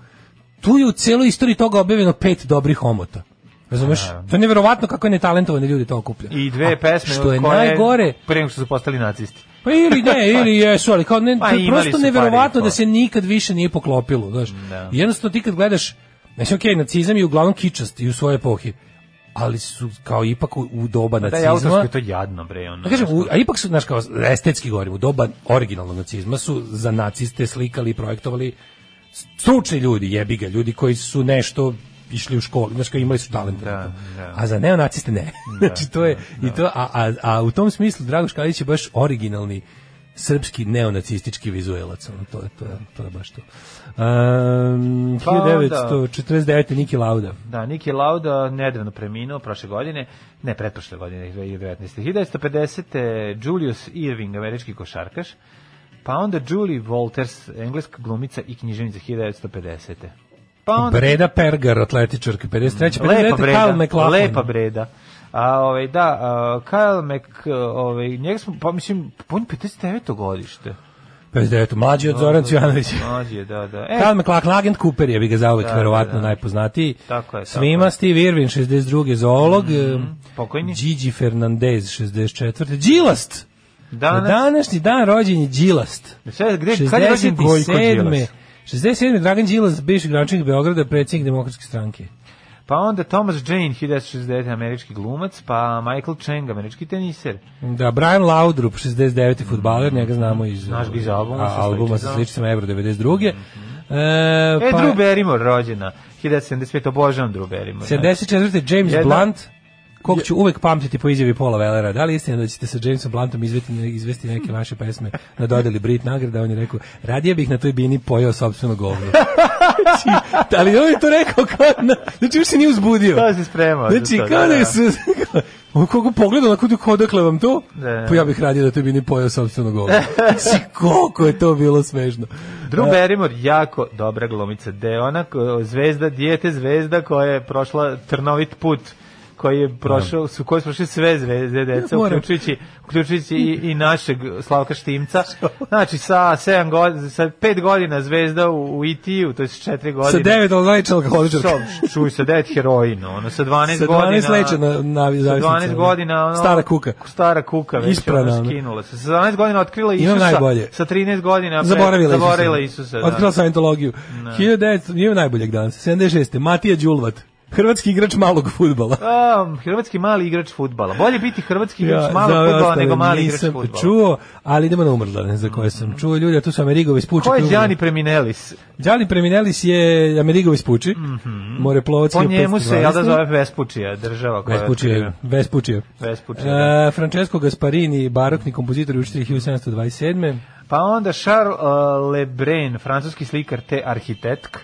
Tu je u celoj istoriji toga objavljeno pet dobrih omota. Razumeš? To je neverovatno kako je netalentovani ljudi to okuplja. I dve A pesme što je koje najgore, pre nego što su postali nacisti. pa ili ne, ili jesu, ali kao ne, Pa to je imali prosto neverovatno da se nikad više nije poklopilo, znaš. Da. Jednostavno ti kad gledaš, znači okej, nacizam je uglavnom kičast i u svoje epohi, ali su kao ipak u, doba Da je nacizma. autorsko je to jadno, bre. Ono, Da kažem, u, a ipak su, znaš, kao estetski govorim, u doba originalnog nacizma su za naciste slikali i projektovali stručni ljudi, jebi ga, ljudi koji su nešto išli u školu, znaš, kao imali su talent. Da, da. A za neonaciste ne. znači, to je, i to, a, a, a u tom smislu Drago Škalić je baš originalni srpski neonacistički vizuelac, ono, to je, to je, to je baš to. Um, Pa onda- 1949. Niki Lauda. Da, Niki Lauda nedavno preminuo prošle godine, ne, pretprošle godine, 2019. 1950. Julius Irving, američki košarkaš, pa onda Julie Walters, engleska glumica i književnica 1950. Pa onda Breda Pergar, atletičarka, 53. 59. lepa Kyle breda, McLachlan. lepa breda. A ovaj da, a, Kyle Mc ovaj njega smo pa mislim on 59. godište. 59. Mlađi od Zoran Cvjanović. Mlađi je, da, da. E, Kyle McLachlan, agent Cooper je bi ga zauvek Da, verovatno da, da. najpoznatiji. Tako je, tako Svima je. Steve Irwin, 62. zoolog. pokojni. Gigi Fernandez, 64. Đilast. Danas, Na današnji dan rođen je Đilast. Sve, gde, kad je rođen Gojko 67. Đilas? 67. Dragan Đilas, bivši gradonačelnik Beograda, predsjednik demokratske stranke. Pa onda Thomas Jane, 1969. američki glumac, pa Michael Chang, američki teniser. Da, Brian Laudrup, 69. futbaler, njega znamo iz, Znaš ga iz albuma a, albuma sa sličicama. Euro 92. E, E, pa, Drew Barrymore rođena, 1975. Obožavam Drew Barrymore. 74. James Jedna- Blunt, kog ću uvek pamtiti po izjavi Paula Wellera. Da li istina da ćete sa Jamesom Bluntom izvesti, izvesti neke vaše pesme na dodeli Brit nagrada? On je rekao, radije bih na toj bini pojao sopstveno govno. znači, ali on je to rekao kao, na, znači još se nije uzbudio. Da se spremao Znači, to, kao da, da da. se, on kako pogleda na kudu odakle vam to, Da. pa ja bih radije da toj bini pojao sopstveno govno. Znači, koliko je to bilo smešno. Drew Barrymore, jako dobra glumica. De je ona zvezda, dijete zvezda koja je prošla trnovit put koji je prošao, su koji su prošli sve zvezde deca, uključujući, uključujući i, i našeg Slavka Štimca. Znači, sa, sedam godina, sa pet godina zvezda u, u IT-u, to je sa četiri godine. Sa devet alkoholičar alkoholičarka. Sa, čuj, sa devet heroina, ono, sa 12, Sa 12 godina... leća na- na Sa zavisnici, 12 godina, ono... Stara kuka. Stara kuka, već Isprana, ono skinula se. Sa 12 godina otkrila Imam Isusa, najbolje. sa 13 godina... pre- Zaboravila, zaboravila Isusa. Isusa. da. Otkrila Scientologiju. 1900, nije najboljeg danas. 76. Matija Đulvat. Hrvatski igrač malog fudbala. A, hrvatski mali igrač fudbala. Bolje biti hrvatski igrač Ja, malog ostale nego mali igrač nisam fudbala. čuo, ali idemo na umrlane za koje sam čuo. Ljudi, a tu su Amerigovi spuči. Ko je. Gianni Preminelis? Gianni Preminelis je Amerigovi spuči. Moreplovac. Po njemu se, ja da 1512. zove Vespučija, država koja je Vespučije, otkriva. Vespučije. Vespučije, da. E, Francesco Gasparini, barokni kompozitor učitelj 1727. Pa onda Charles uh, Lebrun, francuski slikar te arhitetk.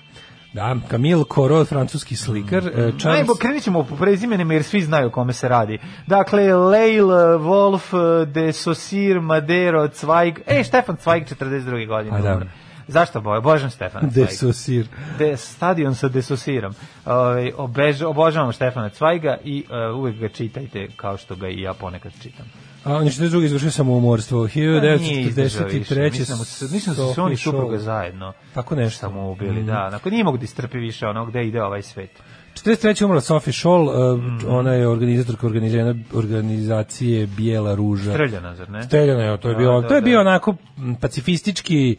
Da, Camille Corot, francuski slikar. e, Charles... Najbo, krenit ćemo po prezimenima jer svi znaju o kome se radi. Dakle, Leil, Wolf, de Saussure, Madero, Zweig. E, Stefan Zweig, 42. godine. A, da. umre. Zašto boje? Božan Stefan De Zweig. Saussure. De, stadion sa desosiram. Ovaj obež, obožavam Štefana Cvajga i uh, uvek ga čitajte kao što ga i ja ponekad čitam. A on je 42. izvršio samoumorstvo. Pa Nije izdržao 1943. više. Mislim da mislim da su se oni supruga zajedno Tako nešto. samo ubili, Mm. da. Nakon nije mogu da istrpi više ono gde ide ovaj svet. 43. umrla Sophie Scholl, uh, Mhm. ona je organizatorka organizacije, organizacije Bijela ruža. Streljana, zar ne? Streljana je, to je Da, bio, da, to je da. bio onako pacifistički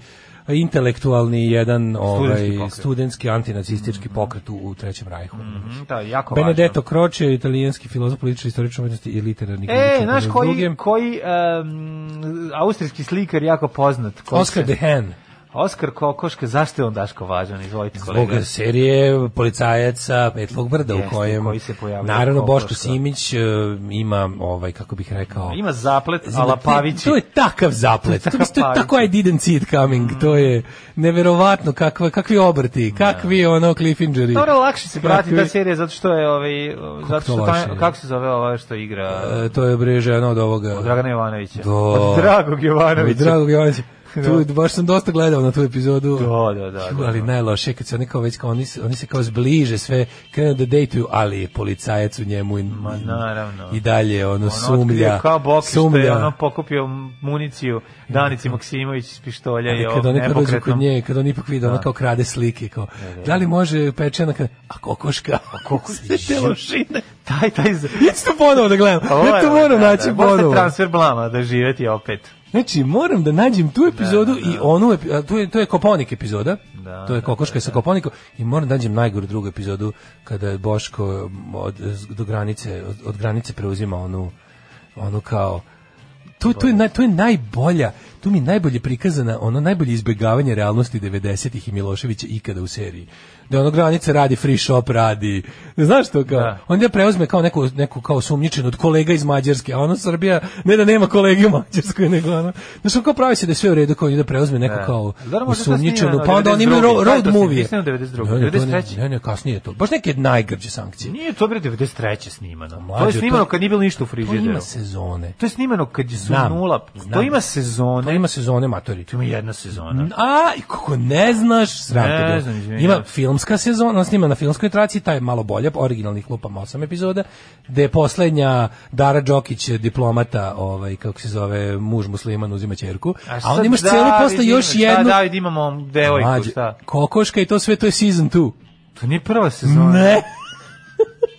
intelektualni jedan ovaj studentski antinacistički pokret u, u Trećem rajhu. Mhm, Da, jako Benedetto. Croce, italijanski filozof, političar, istoričar umetnosti i literarni E, kritičar znaš koji, koji um, austrijski slikar jako poznat? koji Oscar se- de Hen. Oskar Kokoška, zašto je on Daško važan? Izvolite Zbog kolega. serije policajac sa Petlog brda Jeste, u kojem koji se naravno Kokoška. Boško Simić e, ima ovaj kako bih rekao Ima zaplet, Zima- ala Pavići. To je takav zaplet. To, To je tako I didn't see it coming. To je neverovatno kakva, kakvi obrti, kakvi ono cliffhangeri. Dobro, lakše se prati Kakvi- ta serija zato što je ovaj zato što kako se zove ova što igra E, to je bre žena od ovoga. od Dragana Jovanovića. Do. Od Dragog Jovanovića. Od Dragog Jovanovića. Tu, baš sam dosta gledao na tu epizodu. Da, da, da, da, ali da. najloše kad se oni kao već kao oni, se- oni se kao zbliže sve krenu da dejtuju, ali policajac u njemu i, Ma, naravno. i dalje ono, Ono sumlja. kao bok što je ono pokupio municiju Danici Maksimović iz pištolja i kad oni kad kod nje, kad on ipak vidi, ona kao krade slike, kao, da li može pečena, kad, a kokoška, a kokoška? te lošine. Taj, taj... z- Ja ću to ponovo da gledam, ja to moram, da, naći da, Možete ponovo. transfer blama da živeti opet. Znači, moram da nađem tu epizodu i onu, epi- a, tu je, to je Koponik epizoda, Da, to je da, Kokoška sa Koponikom. I moram da nađem najgoru drugu epizodu kada je Boško od, do granice, od, od granice preuzima onu, onu kao, to, to, je, naj, to je najbolja, tu mi je najbolje prikazana, ono najbolje izbjegavanje realnosti 90-ih i Miloševića ikada u seriji. Da ono granica radi, free shop radi. Znaš to kao? Da. On ja preuzme kao neku, neku kao sumnjičenu od kolega iz Mađarske, a ono Srbija ne da nema kolege u Mađarskoj, nego ono. Znaš, on kao pravi se da je sve u redu, kao da preuzme neku Da. kao to snimano pa onda oni imaju 92.. ro- Kada je road to snimano? movie. Mislim da je 92.. Ne, ne, to ne- 93.. Ne, ne, kasnije je to. Baš neke najgrđe sankcije. Nije to bre 93. snimano. to je Mlađe, snimano to- kad nije bilo ništa u To frižideru. ima sezone. To je snimano kad su Znam, nula. To znam. ima sezone. To ima sezone matori. To ima jedna sezona. A, kako ne znaš, sram te Ima se. Filmska sezona, on snima na filmskoj traciji, taj je malo bolje, originalnih lupam osam epizoda, gde je poslednja Dara Đokić, diplomata, ovaj, kako se zove, muž musliman, uzima ćerku, a, sad onda imaš David celu posle još šta, jednu, David imamo devojku, šta? kokoška i to sve, to je season 2. To nije prva sezona. Ne,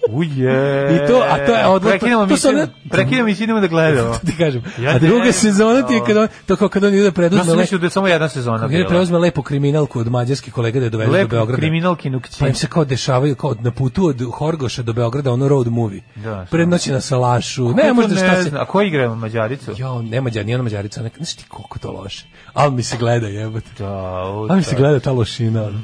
Uje. I to- a to je odvratno- Prekinemo mi one- Prekinemo mi idemo da gledamo. ti kažem. Ja a druga ne- sezona ti je kad on, to kao kad on ide Ja preduzme, sam le, mislio da je samo jedna sezona kad ide bila. preuzme lepu kriminalku od mađarskih kolega da je dovedu do Lepo Beograda. kriminalkinu kći. Pa im se kao dešavaju kao na putu od Horgoša do Beograda ono road movie. Da? Prednoći na salašu. Ne možda šta se? A ko igra Mađaricu? Jo, ne mađar, nije ona mađarica, neka, znaš ti koliko to loše. Ali mi se gleda, jebote. Da, Ali mi se gleda ta lošina. ono.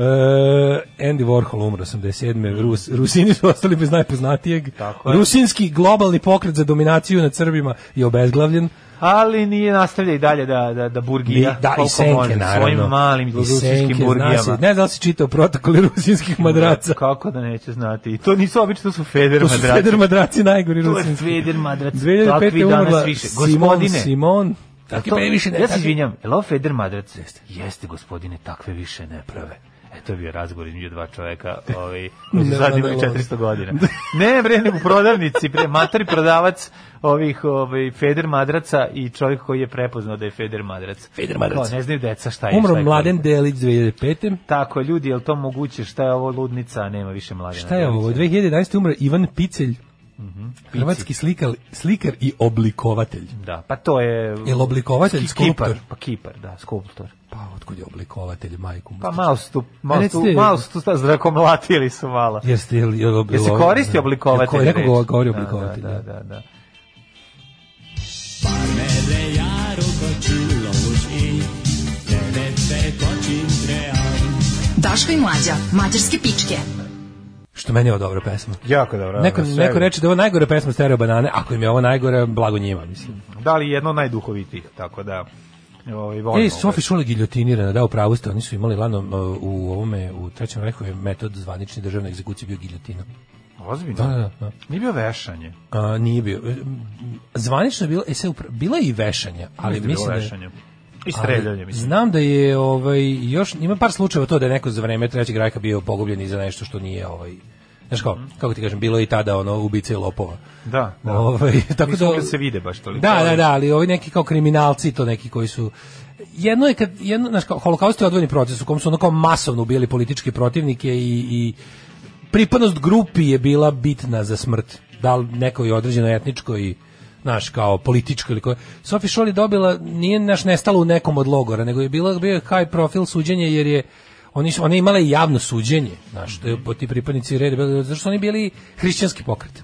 E, Andy Warhol umro 87. Rus, Rusini su ostali bez najpoznatijeg. Tako. Rusinski globalni pokret za dominaciju nad Srbima je obezglavljen. Ali nije nastavlja i dalje da, da, da burgija. da, i senke, može, naravno. Svojim malim rusinskim zna burgijama. Ne znam da si čitao protokoli rusinskih madraca. Kako da neće znati. I to nisu obično, to su Feder To su madraci. Feder madraci najgori To je rusinski. Feder madrac. 2005. Takvi je danas umrla više. Simon, Gospodine. Simon. Pre više ne. ja se izvinjam, je li ovo Feder madrac? Jeste. Jeste, gospodine, takve više ne prave. E, to je bio razgovor između dva čoveka, ovaj, koji su sad imali ne, 400 godina. Ne, bre, nego prodavnici, bre, matori prodavac ovih ovaj, Feder madraca i čovjek koji je prepoznao da je Feder madrac. Feder madrac. Kao, ne znaju deca šta je. šta Umro je Mladen koliko. Delić 2005. Tako, ljudi, je li to moguće? Šta je ovo ludnica, nema više Mladena Šta je ovo? Delića? 2011. umro Ivan Picelj, Mhm. hrvatski slikar, slikar i oblikovatelj. Da, pa to je... Jel oblikovatelj, skulptor? Kipar, pa kipar, da, skulptor. Pa, otkud je oblikovatelj, majku? Pa malo su tu, malo su malo su tu zrakomlatili su malo. Jeste, jel, jel, jel, Jel se koristi oblikovatelj? Jel, go- govori Da, oblikovatelj. Da, da, da. Daško i mlađa, mađarske pičke. Što meni je ovo dobra pesma. Jako dobro. Neko, sve. neko reče da je ovo najgore pesma Stereo Banane, ako im je ovo najgore, blago njima, mislim. Da li jedno najduhovitijih, tako da... Ovaj, Ej. Sofi Šule giljotinirana, da, upravo ste, oni su imali lano uh, u ovome, u trećem rehu je metod zvanične državne egzekucije bio giljotina. Ozbiljno? Da, da, da. Nije bio vešanje. A, nije bio. E, Zvanično je bilo, e, upra- bila je i vešanja, ali Jeste bilo mislim da je- vešanje. I streljanje, mislim. Znam da je ovaj još ima par slučajeva to da je neko za vreme trećeg rajka bio pogubljen i za nešto što nije ovaj Znaš kao, kako ti kažem, bilo je i tada ono ubice i lopova. Da, da. Ovaj, tako da da se vide baš toliko. Da, da, da, ali ovi neki kao kriminalci, to neki koji su jedno je kad jedno, znaš, kao, holokaust je odvojeni proces u kom su ono kao masovno ubijali političke protivnike i, i pripadnost grupi je bila bitna za smrt. Da li nekoj određenoj etničkoj naš kao političko ili koje. Sophie Scholl je dobila, nije naš nestala u nekom od logora, nego je bila bio je high profil suđenje jer je oni su one imale javno suđenje, znaš, je po ti pripadnici reda, zato što oni bili hrišćanski pokret.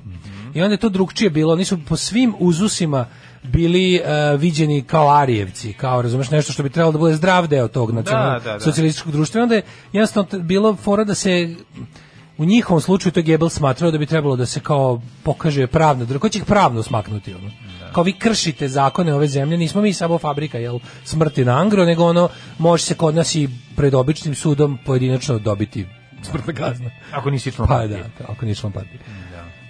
I onda je to drugčije bilo, oni su po svim uzusima bili uh, viđeni kao Arijevci, kao razumeš nešto što bi trebalo da bude zdrav deo tog nacionalnog da, da. socijalističkog društva. I onda je jednostavno bilo fora da se u njihovom slučaju to je Gebel smatrao da bi trebalo da se kao pokaže pravno, da ko će ih pravno smaknuti ono. Kao vi kršite zakone ove zemlje, nismo mi samo fabrika jel smrti na angro, nego ono može se kod nas i pred običnim sudom pojedinačno dobiti smrtna kazna. Ako nisi član Pa partije. da, ako nije član partije.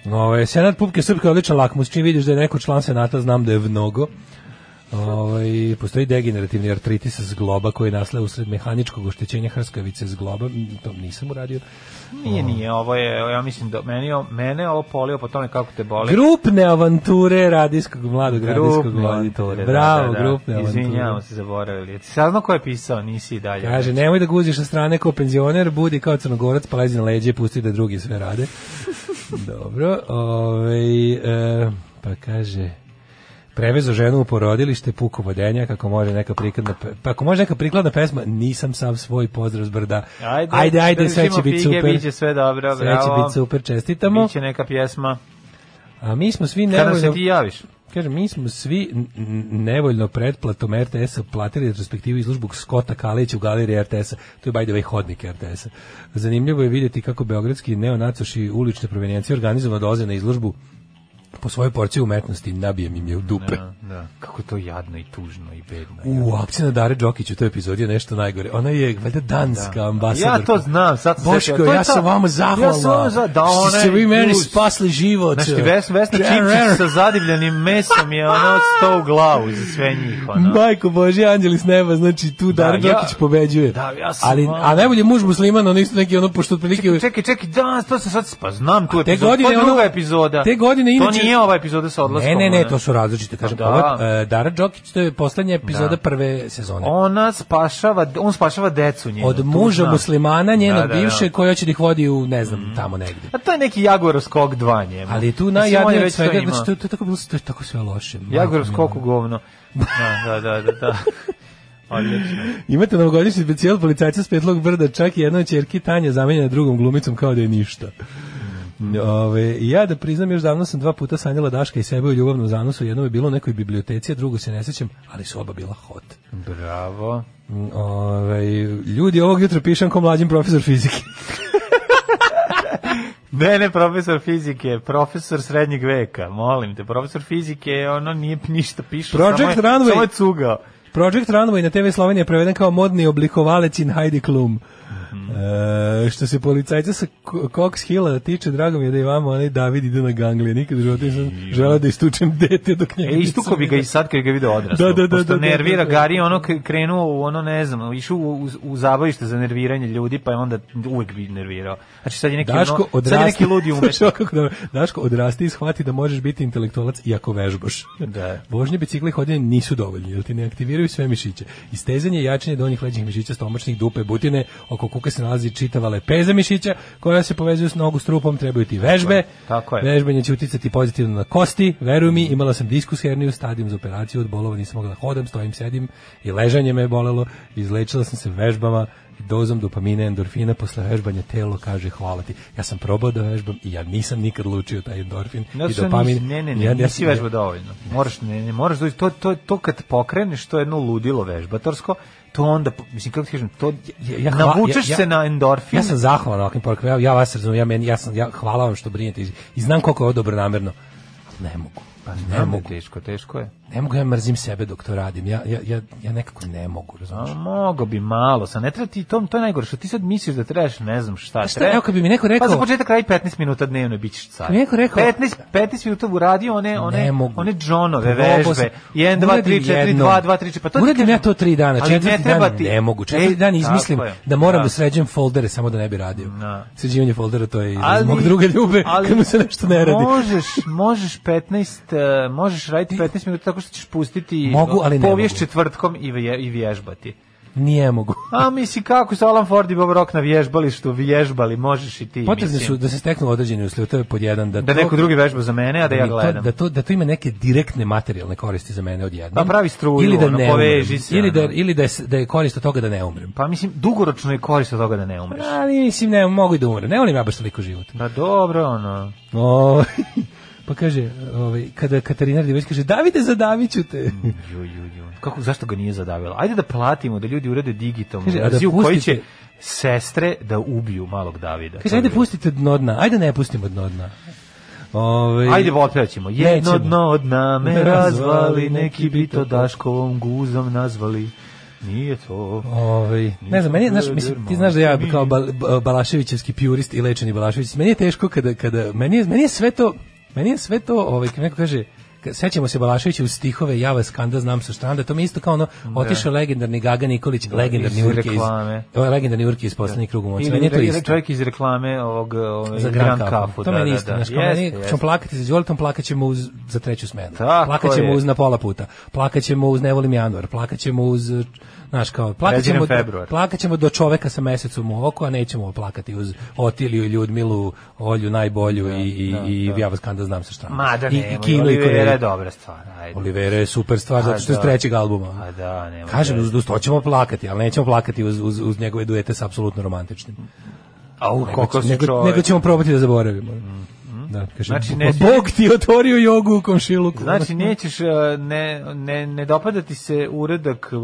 Ove, Senat Pupke Srpske je odličan lakmus, čim vidiš da je neko član Senata, znam da je mnogo. Ove, postoji degenerativni artritis zgloba koji nastaje usred mehaničkog oštećenja hrskavice zgloba, to nisam uradio. Nije, nije, ovo je, ja mislim da meni, mene ovo polio po tome kako te boli. Grupne avanture radijskog mladog radijskog Grupne voditelja. avanture, Bravo, da, da, da. grupne avanture. Izvinjamo se, zaboravili. Saznao ko je pisao, nisi i dalje. Kaže, nemoj da guziš sa strane kao penzioner, budi kao crnogorac, pa lezi na leđe pusti da drugi sve rade. Dobro, ovaj, e, pa kaže, prevezo ženu u porodilište, puku vodenja, kako može neka prikladna, pa ako može neka prikladna pesma, nisam sam svoj pozdrav s brda. Ajde, ajde, ajde sve će biti super. Biće sve dobro, Sve bravo. će biti super, čestitamo. Biće neka pjesma. A mi smo svi Kada se nevoljno... ti javiš? Kaže, mi smo svi nevoljno pretplatom RTS-a platili retrospektivu izložbu Skota Kalića u galeriji RTS-a. To je by the way hodnik RTS-a. Zanimljivo je vidjeti kako beogradski neonacoši ulične provenijencije organizovano dolaze na izložbu po svojoj porciji umetnosti nabijem im je u dupe. Da, da. Kako to jadno i tužno i bedno. U, akcija na Dare Đokić u toj epizodi je nešto najgore. Ona je, valjda, danska ambasadorka. Ja to znam, sad sam Boško, ja sam vama zahvalna. Ja sam vama za- da Što ona ste vi meni spasli život. Znaš ti, Ves, Vesna Čipčić sa zadivljenim mesom je ono sto u glavu za sve njih. Ono. Majko Boži, anđeli s neba, znači tu Da, Dara ja- Đokić pobeđuje. Da, ja sam Ali, a najbolji muž musliman, ono isto neki ono, pošto otprilike... Čekaj, čekaj, da, to sam sad, pa znam tu te epizodu, godine ono- epizoda. te godine inače- nije ova epizoda sa odlaskom. Ne, ne, ne, to su različite, kažem. Da. Ova, e, Dara Đokić, to je poslednja epizoda Da. prve sezone. Ona spašava, on spašava decu njenu. Od muža znam. muslimana, njenog Da, da, da. bivše, koja će da ih vodi u, ne znam, tamo negde. A to je neki Jaguar skok 2 njemu. Ali tu najjadnije od svega, znači to, to, je tako bilo, to je tako sve loše. Jaguar Majko skok u govno. Da, da, da, da. da. Odlično. Imate novogodišnji specijal policajca s petlog brda, čak i jedna od ćerki Tanja zamenjena drugom glumicom kao da je ništa. Ove, ja da priznam, još davno sam dva puta sanjala Daška i sebe u ljubavnom zanosu, jedno je bilo u nekoj biblioteci, a drugo se ne sećam, ali su oba bila hot. Bravo. Ove, ljudi, ovog jutra pišem ko mlađim profesor fizike. Ne, ne, profesor fizike, profesor srednjeg veka, molim te, profesor fizike, ono nije ništa piše, Project samo je, Runway. samo je cugao. Project Runway na TV Slovenije je preveden kao modni oblikovalec in Heidi Klum. E, što se policajca sa Cox Hilla tiče, drago mi je da i vama onaj David ide na ganglije. Nikad u životu nisam želeo da istučem dete dok njega E, istuko bi ga i sad kad ga vide odraslo. Da, da, da, Pošto da, da, nervira da, da. Gari, ono krenuo u ono, ne znam, išao u, u, u zabavište za nerviranje ljudi, pa je onda uvek bi nervirao. Znači sad je neki, Daško ono, sad je odrasti. neki ludi kako dobro. Daško odrasti i shvati da možeš biti intelektualac iako vežbaš. Da. Vožnje bicikla i nisu dovoljni, jer ti ne aktiviraju sve mišiće. Istezanje i jačanje donjih leđnih mišića, stomačnih dupe, butine, oko kuka se nalazi čitava lepeza mišića koja se povezuje s nogu s trupom, trebaju ti vežbe. Tako je. Vežbanje će uticati pozitivno na kosti. Veruj mi, imala sam diskus herniju, stadium za operaciju, od bolova nisam mogla da hodam, stojim, sedim i ležanje me je bolelo. Izlečila sam se vežbama dozom dopamina i endorfina posle vežbanja telo kaže hvala ti. Ja sam probao da vežbam i ja nisam nikad lučio taj endorfin No, i dopamin. ne, ne, ne, Ja- nisi vežba dovoljno. Moraš, ne, ne, moraš doći, to, to, to kad pokreneš, to je jedno ludilo vežbatorsko, to onda, mislim, kako ti kažem, to, Ja- ja navučeš ja- ja- se na endorfin. Ja sam zahvalan ovakvim porukama. Ja, ja vas razumem, ja, meni, ja, sam, ja hvala vam što brinete i, i znam koliko je ovo dobronamerno. Ne mogu. Pa ne ne mogu. Teško, teško je. Ne mogu, ja mrzim sebe dok to radim. Ja, ja, ja, ja nekako ne mogu, razumiješ? A, mogo bi malo, sa ne treba ti, to, to je najgore, što ti sad misliš da trebaš, ne znam šta, šta, treba. evo kad bi mi neko rekao- Pa za početak radi 15 minuta dnevno i bit ćeš car. Neko rekao- 15, 15 minuta uradio one, one, ne mogu. one džonove Probao sam. vežbe. 1, 2, 3, 4, Uradim 2, jednom. 2, 3, 4, pa to Uradim ja to tri dana, Ali četvrti ne treba dan ti. ne mogu. Četvrti E, dan izmislim da moram Da. da sređujem foldere samo da ne bi radio. Da. Sređivanje foldera to je iz mog druga ljube kad mu se nešto ne radi. Možeš, možeš 15, uh, možeš raditi 15 minuta tako što ćeš pustiti Mogu, ali ne povijest mogu. četvrtkom i, vje, i vježbati. Nije mogu. A misli kako su Alan Ford i Bob Rock na vježbalištu vježbali, možeš i ti. Potrebni mislim. su da se steknu određeni uslovi, to je pod jedan da, Da to- neko drugi vežba za mene, a da ja mi to- gledam. da to da to ima neke direktne materijalne koristi za mene odjednom. Pa pravi struju, ili da ono, ne poveži umrem, se, ili da ili da je, da je korist od toga da ne umrem. Pa mislim, dugoročno je korist od toga da ne umreš. Ali mislim ne mogu i da umrem. Ne volim ja baš toliko život. Pa dobro, ono. O, pa kaže, ovaj kada Katarina Radivović kaže Davide zadaviću te. Ju, ju, ju. Kako, zašto ga nije zadavila? Ajde da platimo, da ljudi urede digitalnu Kaže, a da verziju koji će pustite- sestre da ubiju malog Davida. Kaže ajde pustite dno dna. Ajde ne pustimo dno dna. Ovaj Ajde, otpevaćemo. Jedno Nećemo. dno dna me Me razvali, neki bi to Daškovom guzom nazvali. Nije to. Ovaj, ne znam, meni znaš, mislim, ti znaš da ja kao bal, ba- Balaševićevski purist i lečeni Balašević, meni je teško kada, kada meni je, meni je sve to, meni je sve to, ovaj, kad neko kaže, sećamo se Balaševića u stihove Ja vas kanda znam sa štranda, to mi isto kao ono, otišao legendarni Gaga Nikolić, legendarni iz urke iz, reklame. ovo je legendarni urke iz poslednjih kruga moći, meni to isto. čovjek iz reklame ovog ovaj, za Grand Grand Kafu. To meni isto, znaš, kao Jeste, meni ćemo plakati za Đolitom, plakaćemo uz, za treću smenu. Plakaćemo uz na pola puta. Plakaćemo uz ne volim januar, plakaćemo uz znaš kao plakaćemo februar. plakaćemo do čoveka sa mesecom u oko, a nećemo plakati uz Otiliju i Ljudmilu, Olju najbolju i i i ja vas kanda znam sa šta. Ma da I, ne, i Kino i Olivera je dobra stvar. Ajde. Olivera je super stvar zato što je A, s da. trećeg albuma. A da, nema. Kažem, uz, uz to ćemo plakati, ali nećemo plakati uz, uz, uz njegove duete sa apsolutno romantičnim. Au, Nego, koliko nego, nego ćemo probati da zaboravimo. Da, kaže, Znači, "Bo- neće- Bog ti otvorio jogu u komšiluku. Znači nećeš uh, ne ne ne dopada ti se uradak uh,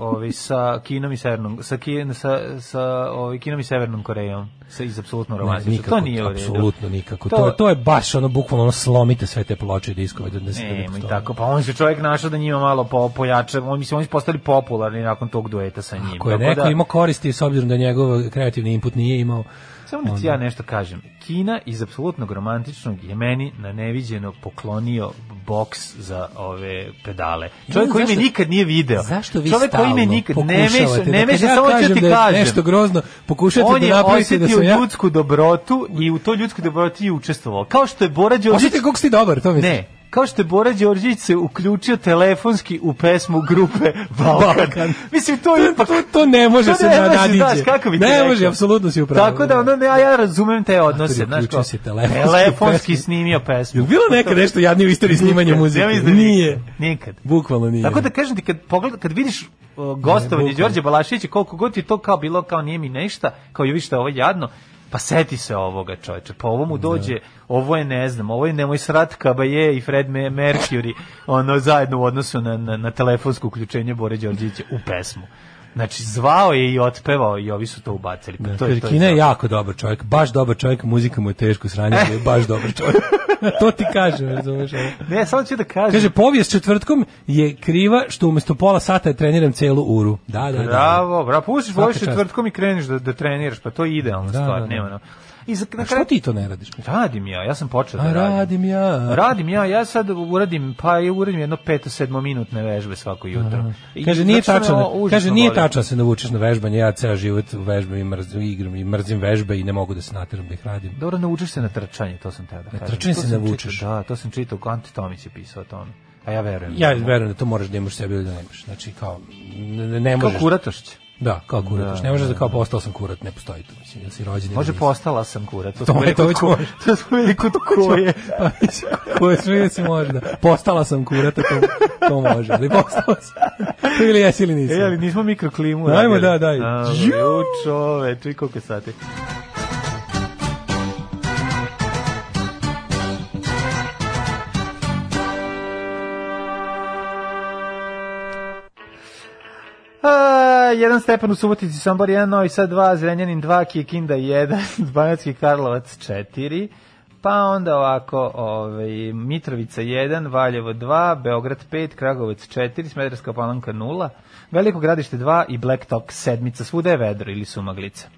ovaj sa Kinom i Severnom sa Kin, sa sa ovaj Kinom i Severnom Korejom sa iz apsolutno Ne, romantično. nikako, To nije u redu. apsolutno nikako. To- To, to, je baš ono bukvalno ono slomite sve te ploče i diskove da, da ne Nema i tako, pa on se čovjek našao da njima malo po, pojača, on mislim oni su postali popularni nakon tog dueta sa njim. Ako je neko da- imao koristi s obzirom da njegov kreativni input nije imao Samo da ti ja nešto kažem. Kina iz apsolutnog romantičnog je meni na neviđeno poklonio boks za ove pedale. Čovjek koji me nikad nije video. Zašto vi Čovjek koji me nikad ne meša, da ne kad meša, samo ću ti da je kažem. nešto grozno, pokušate On da je napravite da osjetio sam ja... ljudsku dobrotu i u to ljudsku dobrotu je učestvovao. Kao što je Bora Đorđić... Osjetite kako si dobar, to mislim. Ne, kao što je Bora Đorđić se uključio telefonski u pesmu grupe Balkan. Balkan. Mislim, to je ipak... To, to ne može To se ne nadiđe. znaš, kako bi Ne može, apsolutno si upravo. Tako da, ono, ne, a ja razumem te odnose, Matori, znaš, kao, si telefonski telefonski pesmu. snimio pesmu. Je bilo nekad nešto jadnije u istoriji snimanja muzike? ja da Nije. nikad. Bukvalno nije. Tako da kažem ti, kad, pogled, kad vidiš gostovanje. Đorđe Balašića, koliko god je to kao bilo, kao nije mi nešta, kao je vi što je ovo jadno, pa seti se ovoga čovječe, pa ovo mu dođe, ovo je ne znam, ovo je nemoj srat Kabaje i Fred Me- Mercury, ono zajedno u odnosu na, na, na telefonsko uključenje Bore Đorđevića u pesmu. Znači, zvao je i otpevao i ovi su to ubacili. Pa Da, to je, to je Kina je jako dobar čovjek, baš dobar čovjek, muzika mu je teško sranje, je baš dobar čovjek. to ti kažem, razumeš? Ne, samo ću da kažem. Kaže, povijest četvrtkom je kriva što umjesto pola sata treniram celu uru. Da, da, da. Bravo, bravo, pustiš čast. četvrtkom i kreniš da, da treniraš, pa to je idealna Da, stvar, da, da. nema. I za, na A što kraju, ti to ne radiš? radim ja, ja sam počeo da radim. radim ja. Radim ja, ja sad uradim, pa ja uradim jedno peto, sedmo minutne vežbe svako jutro. I Kaže nije tačno, ovo kaže nije tačno da se navučeš na vežbanje. Ja ceo život vežbam i mrzim igram i mrzim vežbe i ne mogu da se nateram da ih radim. Dobro, naučiš se na trčanje, to sam teo da kažem. trčanje se navučeš. Da, to sam čitao, Anti Tomić je pisao o tome. A ja verujem. Ja da verujem da to moraš da imaš sebi ili da nemaš. Znači kao ne, ne Kao možeš. Da, kao kuratoš. Da, ne možeš da da, kao postao sam kurat, ne postoji to. Mislim, jel si rođen ili Može postala sam kurat. To, To je- to već može. To smo bili kod koje. Koje sve se može da. Postala sam kurata, to, to može. Ali postala sam. To ili jesi ili nisi. E, ali nismo mikroklimu. Ajmo, radili. da, daj. Ju, čoveče, i koliko sati? A, jedan stepen u Subotici, Sombor 1, Novi Sad 2, Zrenjanin 2, Kikinda 1, Banacki Karlovac 4, pa onda ovako ovaj, Mitrovica 1, Valjevo 2, Beograd 5, Kragovac 4, Smederska palanka 0, Veliko gradište 2 i Black Talk sedmica, svuda je vedro ili sumaglica.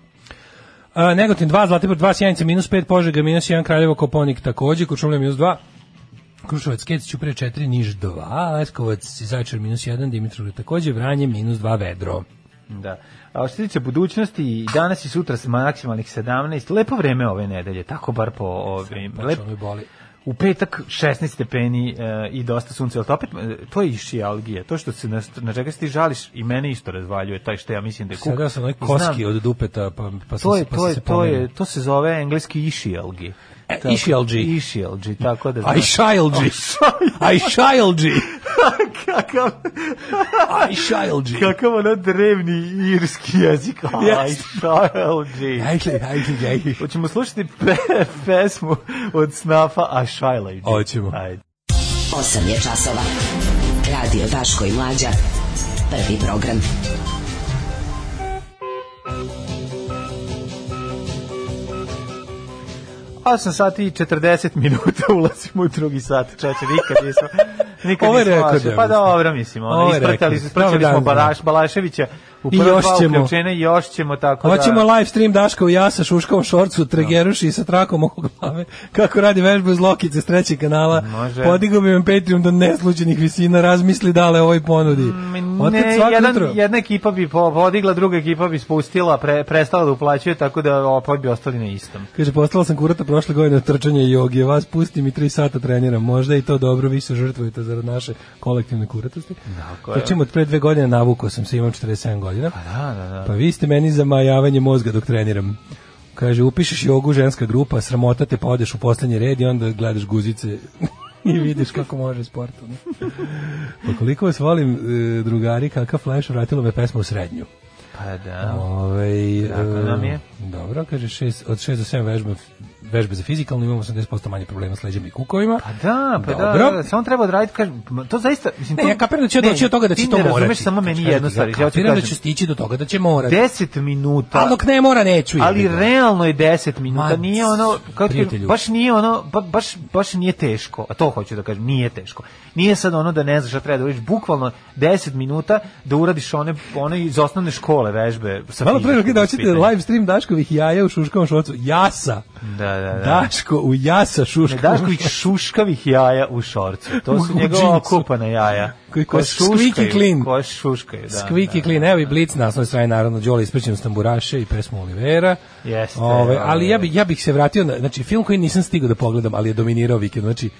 A, Negotin 2, Zlatibor 2, Sjenica minus 5, Požega minus 1, Kraljevo Koponik takođe, Kučumlja minus 2, Kruševac, Kec, Ćuprije 4, Niš 2, Leskovac, Zajčar minus 1, Dimitrovgrad takođe, Vranje minus 2, Vedro. Da. A što se tiče budućnosti, i danas i sutra s maksimalnih 17, lepo vreme ove nedelje, tako bar po ovim. Lep. Lep, mi boli. u petak 16 stepeni e, i dosta sunca, ali to opet, e, to je išijalgija, to što se na, na čega se ti žališ i mene isto razvaljuje, taj što ja mislim da je kuk. Sada sam onaj I znam, koski od dupeta, pa, pa sam to se, je, pa to sam je, se to je, to se zove engleski išijalgi. E, Ishialgi. Išijalgi, tako da I znaš. shilegi. I shilegi. kakav, I shilegi. kakav ono drevni irski jezik. Ajde, ajde, ajde. Hoćemo slušati pe, pesmu od Snafa a Šajlajđi. Hoćemo. Ajde. 8 je časova. Radio Daško i Mlađa. Prvi program. 8 sati i 40 minuta ulazimo u drugi sat. Čeče, nikad nismo... Nikad nismo. Pa dobro, mislim. Ono, isprtali Dobar smo dan, Balaš, Balaševića I još ćemo. uključenja i još ćemo tako Hoćemo da... live stream Daška u jasa, šuškavom šorcu, tregeruši sa trakom oko glave. Kako radi vežbu iz Lokice s trećeg kanala. Može. Podigao bi vam Patreon do nesluđenih visina, razmisli dale ovoj ponudi. Otkad Ne, jedan, jutro- jedna ekipa bi po- podigla, druga ekipa bi spustila, pre, prestala da uplaćuje, tako da opet bi ostali na istom. Kaže, postala sam kurata prošle godine od trčanja i jogi, vas pustim i tri sata treniram. Možda i to dobro, vi se žrtvujete zarad naše kolektivne kuratosti. Tako je. Trčim od pre dve godine, navukao sam se, imam 47 godina. Da, da, da. Pa vi ste meni za majavanje mozga dok treniram. Kaže, upišeš jogu ženska grupa, sramota te pa odeš u poslednji red i onda gledaš guzice i vidiš kako može sport. Pa koliko vas volim, e, drugari, kakav flash, vratilo me pesma u srednju. Pa da. Ove, Tako nam je. Dobro, kaže, šest, od 6 do 7 vežbe, vežbe za fizikalno, imamo 80% manje problema s leđima i kukovima. Pa da, pa da, Dobro. da, samo treba odraditi, kažem, to zaista, mislim, Ne, to, ja kapiram da će doći od toga da će ti to ne morati. razumeš samo meni Znači, jednu stvar, ja ću kapiram da će stići do toga da će morati. 10 minuta, Ali dok ne mora, neću. ali ga. realno je 10 minuta, Ma, nije ono, kako ti, baš nije ono, ba, baš, baš nije teško, a to hoću da kažem, nije teško. Nije sad ono da ne znaš šta treba da uradiš, bukvalno 10 minuta da uradiš one, one iz osnovne škole vežbe. Sa Malo pre da hoćete live stream Daškovih jaja u šuškavom šorcu. Jasa. Da, da, da. Daško u jasa Ne, šuškavom Daškovih šuškavih jaja u šorcu. To su njegova okupana jaja. Koji- koji squeaky clean. Koja šuškaju, da. Squeaky clean, evo i Blitz na osnovnoj strani naravno Đoli ispričam s tamburaše i pesmu Olivera. Jeste, Ove, ali ja bih ja bih se vratio na znači film koji nisam stigao da pogledam, ali je dominirao vikend. Znači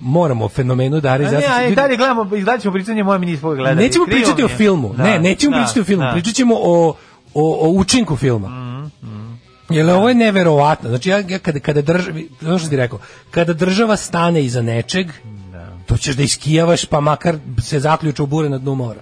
moramo fenomenu Dare A ne, Zasić- a i ljudi- dalje gledamo, i dalje ćemo pričanje moje mi nismo gledali. Nećemo Krivo pričati o filmu. Da, ne, nećemo da, pričati o filmu. da. Pričat ćemo o, o, o učinku filma. Mm, Jer ovo je neverovatno. Znači, ja, ja kada, kada država, što ti rekao, kada država stane iza nečeg, to ćeš da iskijavaš, pa makar se zaključa u bure na dnu mora.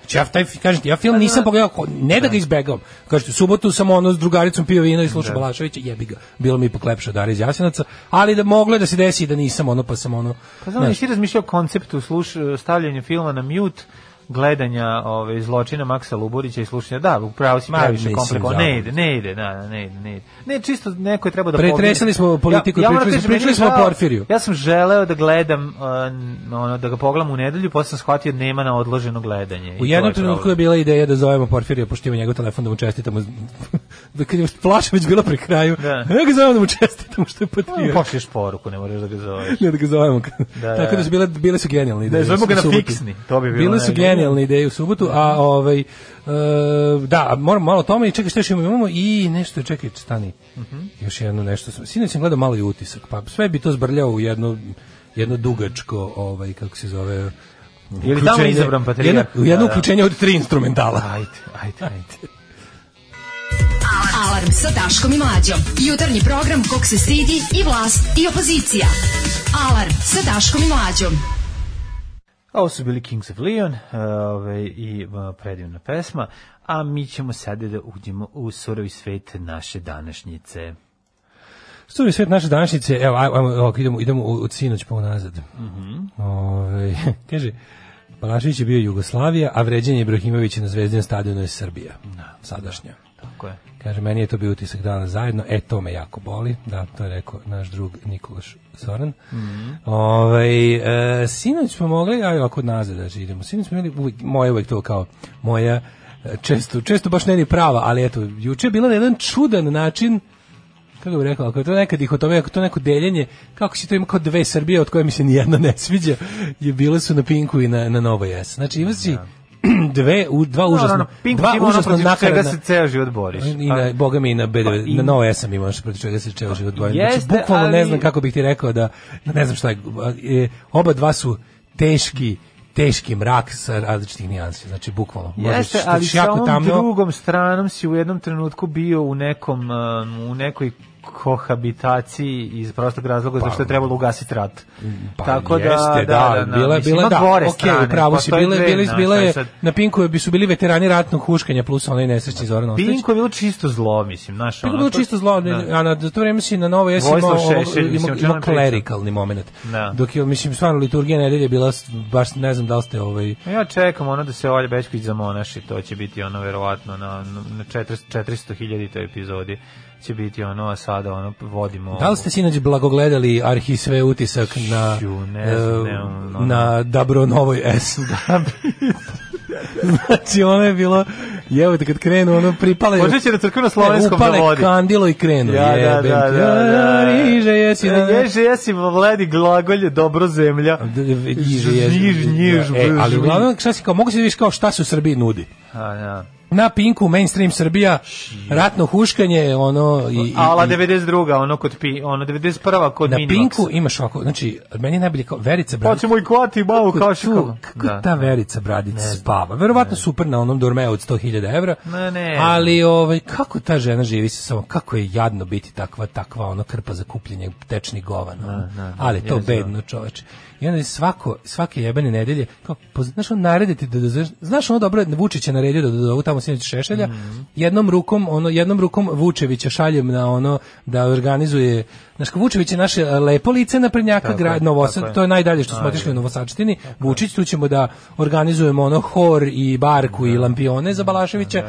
Znači, ja, taj, kažem ti, ja film nisam pogledao, ko- ne da ga izbegavam. Kažete, u subotu sam ono s drugaricom pio vino i slušao Balaševića, jebi ga, bilo mi ipak lepše od Dare iz Jasinaca, ali da moglo je da se desi da nisam ono, pa sam ono... Pa znam, nisi razmišljao konceptu sluš, stavljanja filma na mute, gledanja ove zločina Maksa Luburića i slušanja. Da, upravo si previše zabavno. Ne ide, ne ide, da, da, ne ide, ne ide. Ne, čisto neko je trebao da Pretresali smo politiku i moram pričali meni pričali je smo o Porfiriju. Ja sam želeo da gledam, uh, ono, da ga pogledam u nedelju, posle sam shvatio da nema na odloženo gledanje. U jednom je trenutku je bila ideja da zovemo Porfirija, pošto ima njegov telefon da mu čestitamo. da kad je flaša već bila pri kraju, Da. ja ga zovemo da mu čestitamo što je Pa, patriot. Pošliješ poruku, ne moraš da ga zoveš. Ne da ga zovemo. Da, Tako da da. su bile, bile su genijalne ideje. zovemo ga na fiksni, to bi bilo Bile su najbolje. Genijalne ideje u subotu, a ovaj, e, da, moramo malo o tome i čekaj što još imamo, imamo i nešto, čekaj, stani, Mhm. još jedno nešto, sam- sinoć sam gledao malo i utisak, pa sve bi to zbrljao u jedno, jedno dugačko, ovaj, kako se zove, Je li tamo izabran patrijarh? Jedno, u jedno Da, da. uključenje od tri instrumentala. Ajde, ajde, ajde. Alarm sa Daškom i Mlađom. Jutarnji program kog se stidi i vlast i opozicija. Alarm sa Daškom i Mlađom. Ovo su bili Kings of Leon uh, ove, i uh, predivna pesma, a mi ćemo sada da uđemo u surovi svet naše današnjice. Stvari svet naše današnjice, evo, ajmo, ajmo, ovako, idemo, idemo od sinoć pa unazad. Mhm. Ove, kaže, Balašević je bio Jugoslavija, a vređenje Ibrahimovića na zvezdinom stadionu je Srbija. Sadašnja. Tako je. Kaže, meni je to bio utisak dana zajedno, e, to me jako boli, da, to je rekao naš drug Nikolaš Zoran. Mhm. Ovaj, e, sinoć smo mogli, aj ovako nazad da idemo, sinoć smo imali, uvijek, moje uvijek to kao moja, e, često, često baš ne ni prava, ali eto, juče je bilo na jedan čudan način, kako bih rekao, ako je to neka dihotomija, ako je to neko deljenje, kako si to ima kao dve Srbije, od koje mi se nijedna ne sviđa, je bile su na Pinku i na, na Novoj S. Znači, ima si dve, u, dva Ono, užasno, ono, Pink dva ono užasno nakaradna... se ceo život boriš. I na, boga mi i na BDV, Pa i- na Novo SM ima nešto protiv čega se ceo život borim. Znači, bukvalno ne ali- znam kako bih ti rekao da, da ne znam šta je, e, oba dva su teški, teški mrak sa različitih nijansi, znači bukvalno. Jeste, ali sa ovom tamno- drugom stranom si u jednom trenutku bio u nekom, um, u nekoj kohabitaciji iz prostog razloga zato što je trebalo ugasiti rat. Pa Tako da, jeste, da, da, bila, mislim, bila, ima da, gore ok, strane, upravo si, bile, bile, bile, sad- na Pinku bi su bili veterani ratnog huškanja plus onaj nesrećni Zoran Ostojić. Pinku je bilo čisto zlo, mislim, znaš, Pinku je bilo to- čisto zlo, da. a na to vreme si na novo jesi imao, mislim, imao, je klerikalni moment. Da. Dok je, mislim, stvarno liturgija nedelje je bila, baš ne znam da li ste ovaj, Ja čekam ono da se Olja Bećković zamonaši, to će biti ono verovatno na, na 400 400.000 epizodi će biti ono, a sada ono vodimo... Da li ste sinoć blagogledali arhi sve utisak na, ne znam, e, ne, ono- na Dabro Novoj S? znači, ono je bilo, jevo kad krenu, ono pripale... Možda će na crkveno-slovenskom upale da vodi. kandilo i krenu. Ja, da, da, da, da. Riže jesi. da, da. Ježe, jesi, vladi glagolje, dobro zemlja. Ježi. Njiž, njiž, E, ali brž. uglavnom, šta si kao, mogu se da vidiš kao šta se u Srbiji nudi. A, da. Na Pinku, mainstream Srbija, ratno huškanje, ono... I, i, Ala i- 92. ono kod pi, ono 91. kod na Minimaxa. Pinku imaš ovako, znači, meni je najbolje kao Verica Bradić. Pa ćemo i kvati malo kao što... Kako ta Verica Bradić spava? Verovatno super na onom dormeu od 100.000 evra. Ma ne. Ali ovaj kako ta žena živi sa sobom? Kako je jadno biti takva takva ono krpa za kupljenje tečnih govana. ono. ali to jezivo. bedno čoveče. I onda je svako svake jebene nedelje kao znaš on narediti da, da znaš ono dobro Vučić je naredio da dozovu tamo sinoć Šešelja. Mhm. Jednom rukom ono jednom rukom Vučevića šaljem na ono da organizuje Znaš, Vučević je naše e, lepo lice na prednjaka grad Novosad, to je najdalje što smo otišli u Novosadštini. Vučić, tu ćemo da organizujemo ono hor i barku i lampione za Balaševića.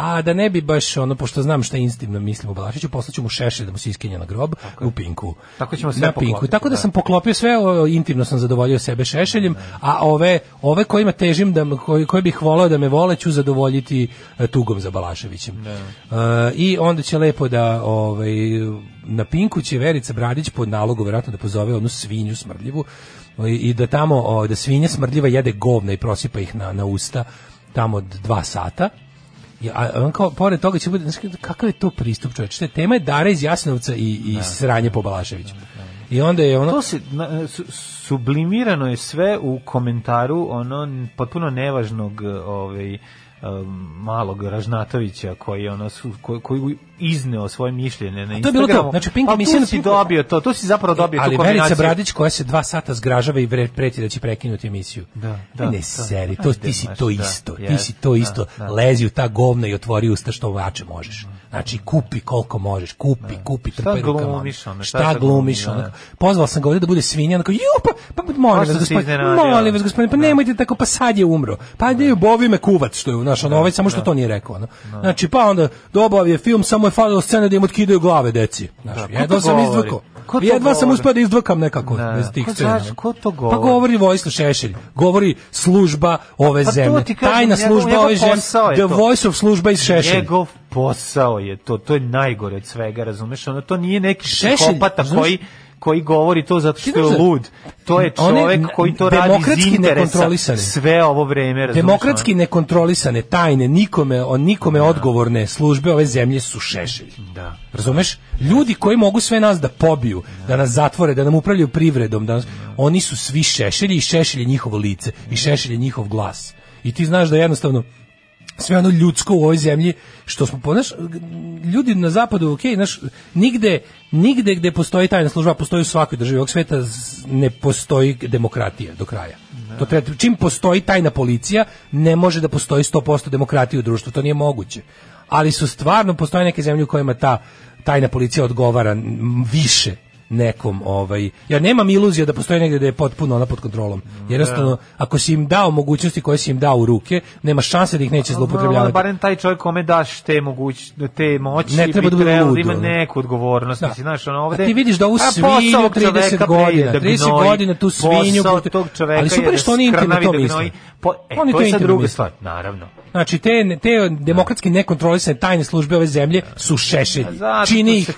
A da ne bi baš ono, pošto znam šta instimno mislim o Balaševiću, poslaću mu šešelj da mu se iskenja na grob u Pinku. Tako ćemo sve na Pinku. poklopiti, Tako da da. sam poklopio sve, o, intimno sam zadovoljio sebe šešeljem, a ove, ove kojima težim, da, koji, koji bih volao da me vole, ću zadovoljiti e, tugom za Balaševićem. E, I onda će lepo da ovaj, na Pinku će Verica Bradić pod nalogom verovatno da pozove onu svinju smrdljivu i, da tamo da svinja smrdljiva jede govna i prosipa ih na, na usta tamo od dva sata. Ja, on kao, pored toga će bude, znaš, kakav je to pristup čovječ? Te tema je Dara iz Jasenovca i, i sranje po Balaševiću. I onda je ono... To se na, su, sublimirano je sve u komentaru ono potpuno nevažnog ovaj um, malog Ražnatovića koji ono su koji, koji izneo svoje mišljenje na to je bilo to. Instagramu. Znači, Pink pa emisija tu na si dobio to, tu si zapravo dobio ali tu Verica kombinaciju. Bradić koja se dva sata zgražava i preti da će prekinuti emisiju. Da, Aj, da, ne da. seri, to ti si to da, isto, ti jest, si to da, isto. da. Lezi u ta govna i otvori usta što vače možeš. Znači kupi koliko možeš, kupi, kupi Šta trpaj rukama. glumiš, ono, šta Šta glumiš, ono. da. Pozvao sam ga ovdje da bude svinja, onako, ju, pa, pa molim Baš vas, sam se gospodin, iznenadio. molim vas, gospodin, pa nemojte tako, pa sad je umro. Pa ne, bovi me kuvac, što je, znaš, ono, ovaj samo što to nije rekao. Znači, pa onda, dobav je film, samo je falilo scena da im otkidaju glave deci. Znaš, Da, jedva sam govori? izdvukao. Ko to Jedva sam uspeo da izdvakam nekako Da. bez tih Ko scena. znaš, ko to Pa govori? govori Vojislav Šešelj, govori služba ove Pa zemlje, kažem, tajna njegov- služba njegov ove zemlje, the to. voice of služba iz Šešelj. Njegov posao je to, to je najgore od svega, razumeš? Ono, to nije neki Šešelj, psihopata koji koji govori to zato što je da- lud. To je n- koji to radi iz interesa sve ovo vreme? Demokratski nekontrolisane, tajne, nikome, o nikome odgovorne službe ove zemlje su Šešelj. Da. Razumeš? Ljudi koji mogu sve nas da pobiju, da nas zatvore, da nam upravljaju privredom, da nas, oni su svi Šešelji i Šešelj je njihovo lice i Šešelj je njihov glas. I ti znaš da jednostavno sve ono ljudsko u ovoj zemlji što smo ponaš ljudi na zapadu ok, znaš, nigde nigde gde postoji tajna služba postoji u svakoj državi ovog sveta ne postoji demokratija do kraja. To treba, čim postoji tajna policija ne može da postoji 100% demokratije u društvu to nije moguće. Ali su stvarno postoje neke zemlje u kojima ta tajna policija odgovara više nekom ovaj ja nemam iluzija da postoji negde da je potpuno ona pod kontrolom jednostavno ako si im dao mogućnosti koje si im dao u ruke nema šanse da ih neće zloupotrebljavati barem taj čovjek kome daš te moguć te moći Ne treba bi da bude trebalo lud, ima neku odgovornost Da. mislim znaš ono ovde A ti vidiš da A svinju posao 30 čoveka, bre, godina, da 30 gnoji. godina tu svinju tog čoveka Ali super što oni skrnavi to da misle. Po, e, Oni to je druga stvar, naravno. Znači, te, te demokratski nekontrolisane tajne službe ove zemlje su šešelji. Zato Čini ih,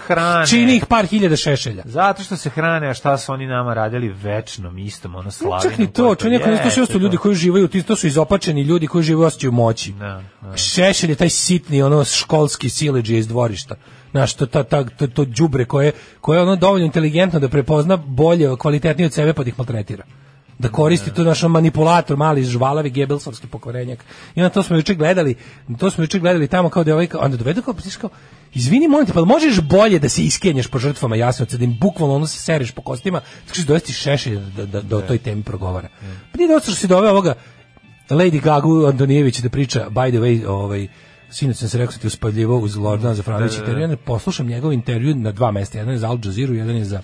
čini ih par hiljada šešelja. Zato što se hrane, a šta su oni nama radili večnom istom, ono slavinom. Čak ni to, čak neko to su isto ljudi koji živaju, to su izopačeni ljudi koji žive u osjećaju moći. Da, da. Šešelj je taj sitni, ono školski sileđe iz dvorišta. Znaš, to, ta, ta, to, to đubre koje, koje je ono dovoljno inteligentno da prepozna bolje, kvalitetnije od sebe pa da ih maltretira. Da koristi to naš manipulator, mali žvalavi gebelsovski pokvarenjak. I onda to smo juče gledali, to smo juče gledali tamo kao da je ovaj, onda dovedu kao, znaš, kao, izvini, molim te, pa možeš bolje da se iskenješ po žrtvama? Jasenovca, da im bukvalno ono se sereš po kostima, tako što dovesti šešelj da, da, da o toj temi progovara. Pa nije dosta što si doveo ovoga Lady Gaga Antonijević da priča, by the way, ovaj, sinoć sam se rekao da ti uspaljivao uz Lordana Zafranovića intervju, ja poslušam njegov intervju na dva mesta, jedan je za Al Jazeera, jedan je za,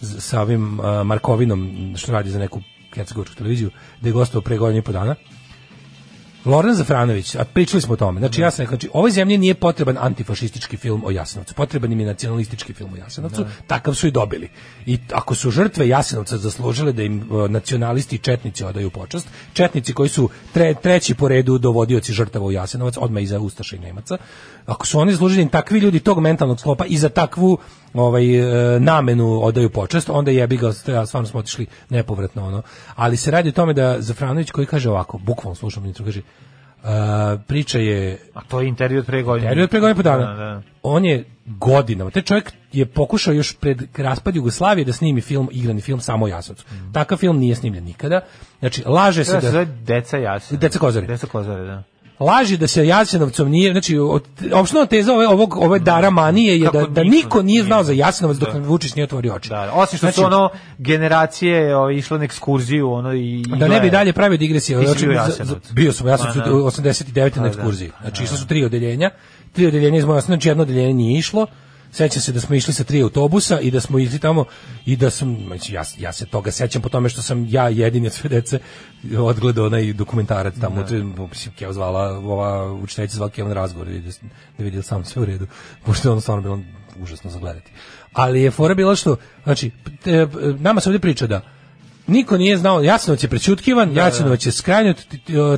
za sa ovim uh, Markovinom, što radi za neku hercegovačku televiziju, da je gostovao pre godinu i po dana. Loran Zafranović, a pričali smo o tome. Znači ja sam znači ovoj zemlji nije potreban antifašistički film o Jasenovcu, potreban im je nacionalistički film o Jasenovcu, takav su i dobili. I ako su žrtve Jasenovca zaslužile da im nacionalisti i četnici odaju počast, četnici koji su tre- treći po redu dovodioci žrtava u Jasenovac, odmah iza Ustaša i Nemaca, ako su oni zaslužili da takvi ljudi tog mentalnog sklopa i za takvu ovaj e, namenu odaju počast, onda jebi ga, stvarno smo otišli nepovratno ono. Ali se radi o tome da Zafranović koji kaže ovako, bukvalno slušam intro, kaže Uh, priča je A to je intervju od pre godine. intervju od pre godinu i po dana. Da, da. On je godinama, taj čovjek je pokušao još pred raspad Jugoslavije da snimi film, igrani film samo Jasovcu. Takav film nije snimljen nikada. Znači, laže se To se da... zove Deca Jasen. Deca Kozare. Deca Kozare, da. Laži da se Jasenovcom nije, znači opština teza ove ovog ove dara manije je Kako da, da niko nije nije znao za Jasenovac dok Da. Vučić nije otvorio oči. Da, osim što su Znači, ono generacije o, išle na ekskurziju ono i i da ne bi dalje pravio digresije. Znači, bio u sam u Jasenovcu Pa, da. 89. Pa, na da. ekskurziji. Znači išla su tri odeljenja. Tri odeljenja iz osnovne, znači jedno odeljenje nije išlo. Sećam se da smo išli sa tri autobusa i da smo išli tamo i da sam, znači, ja, ja se toga sećam po tome što sam ja jedini od sve dece odgledao onaj dokumentarac tamo, da. Keva zvala, ova učiteljica zvala Keva na razgovor, da da vidi da sam sve u redu, pošto je ono stvarno bilo užasno za gledati. Ali je fora bila što, znači, te, nama se ovdje priča da Niko nije znao, Jasenovac je prećutkivan, Jasenovac je skrajnut,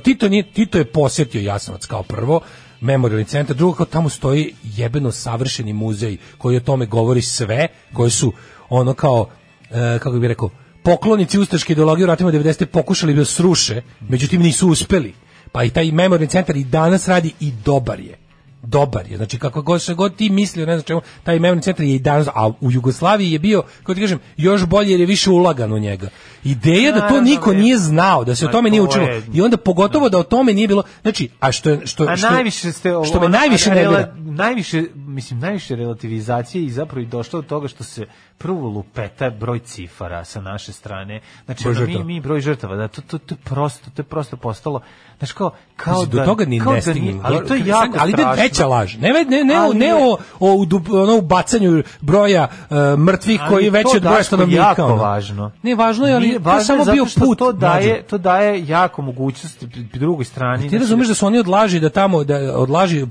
Tito, nije, Tito je posjetio Jasenovac kao prvo, memorialni centar, drugo kao tamo stoji jebeno savršeni muzej koji o tome govori sve, koji su ono kao, e, kako bih rekao, poklonici ustaške ideologije u ratima 90. pokušali da sruše, međutim nisu uspeli. Pa i taj memorialni centar i danas radi i dobar je dobar je. Znači kako god se god ti mislio, ne znam čemu, taj memorialni centar je i danas, a u Jugoslaviji je bio, kako ti kažem, još bolje jer je više ulagan u njega. Ideja da to niko je. nije znao, da se o tome nije učilo. I onda pogotovo da o tome nije bilo, znači, a što što što, najviše ste što me najviše najviše mislim najviše relativizacije i zapravo i došlo od toga što se prvo lupeta broj cifara sa naše strane. Znači Broj ono, mi mi broj žrtava, da to to to je prosto, to je prosto postalo znači kao kao Mislim, da do toga ni ne da stignem. ali to je jako ali ide strašno. veća laž. Ne, ne, ne, ne, Ali ne o, o, ono, ubacanju broja uh, mrtvih koji je to, veći od broja stanovnika. jako ono. važno. Ne, važno je, ali Nije, to je važno samo zato bio put. To daje, to daje jako mogućnost drugoj strani. Ti znači, razumeš da su oni odlaži da tamo da odlaži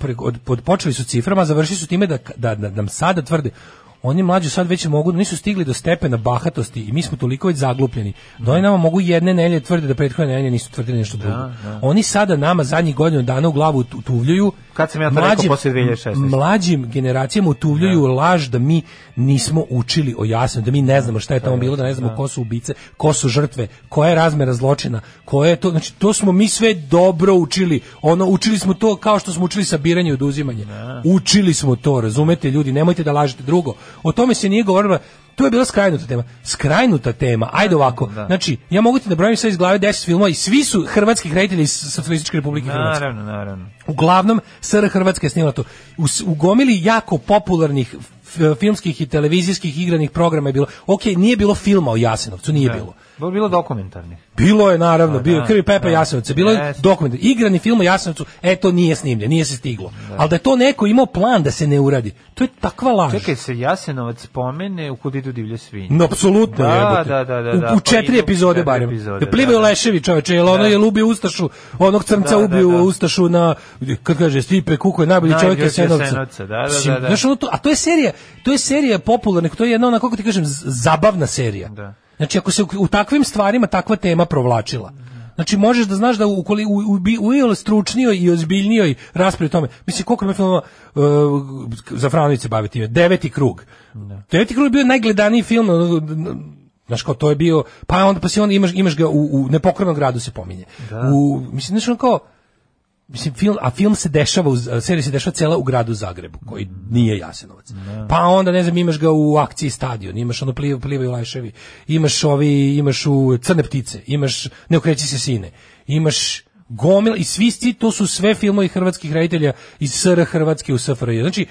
od počeli su ciframa, završili su time da da, da nam sada tvrde oni mlađi sad već mogu, nisu stigli do stepena bahatosti i mi smo toliko već zaglupljeni. Da oni nama mogu jedne nelje tvrde da prethodne nelje nisu tvrdili nešto drugo. Oni sada nama zadnjih godinu dana u glavu tu- tuvljuju. Kad sam ja to rekao posle 2016? Mlađim generacijama utuvljuju laž da mi nismo učili o jasno, da mi ne znamo šta je tamo bilo, da ne znamo ko su ubice, ko su žrtve, koja je razmera zločina, koje je to, znači to smo mi sve dobro učili. Ono učili smo to kao što smo učili sabiranje i oduzimanje. Učili smo to, razumete ljudi, nemojte da lažete drugo. O tome se nije govorilo To je bila skrajnuta tema. Skrajnuta tema. Ajde ovako. Znači, ja mogu ti da brojim sve iz glave 10 filmova i svi su hrvatski reditelji iz Socijalističke Republike Hrvatske. Naravno, naravno. Uglavnom, SR Hrvatska je snimala to. U, u gomili jako popularnih filmskih i televizijskih igranih programa je bilo. Ok, nije bilo filma o Jasenovcu, nije bilo. Bilo bilo dokumentarni. Bilo je naravno, Pa bio je da, Krvi Pepa da. Jasenovca, bilo je Jeste. dokument, igrani film o Jasenovcu, e to nije snimljen, nije se stiglo. Ali da je to neko imao plan da se ne uradi, to je takva laž. Čekaj se Jasenovac spomene u Kud idu divlje svinje. No, apsolutno Da, jebote. da, da, da, U- da, U, pa četiri epizode barem. epizode, da plivaju da, da. leševi čoveče, jel ono Da. je lubio Ustašu, onog crnca Da, da, ubio da. Ustašu na, kad kaže, Stipe Kuko je najbolji čovjek Jasenovca. Da, da, da, da. Znaš, ono to, a to je serija, to je serija popularna, to je jedna ona, kako ti kažem, zabavna serija. Da. Znači, ako se u, u takvim stvarima takva tema provlačila, Znači možeš da znaš da u koli- u u, u iole stručnijoj i ozbiljnijoj raspravi o tome. Mislim koliko ima filmova uh, za Franović se bavi time. Deveti krug. Deveti krug je bio najgledaniji film Znaš kao to je bio, pa onda pa si onda imaš imaš ga u, u nepokornom gradu se pominje. U mislim znaš kao Mislim, film, a film se dešava, u, serija se dešava cela u gradu Zagrebu, koji nije Jasenovac. Pa onda, ne znam, imaš ga u akciji stadion, imaš ono pliv, plivaju lajševi, imaš ovi, imaš u crne ptice, imaš ne okreći se sine, imaš gomil i svi to su sve filmovi hrvatskih reditelja iz SR Hrvatske u SFRJ. Znači,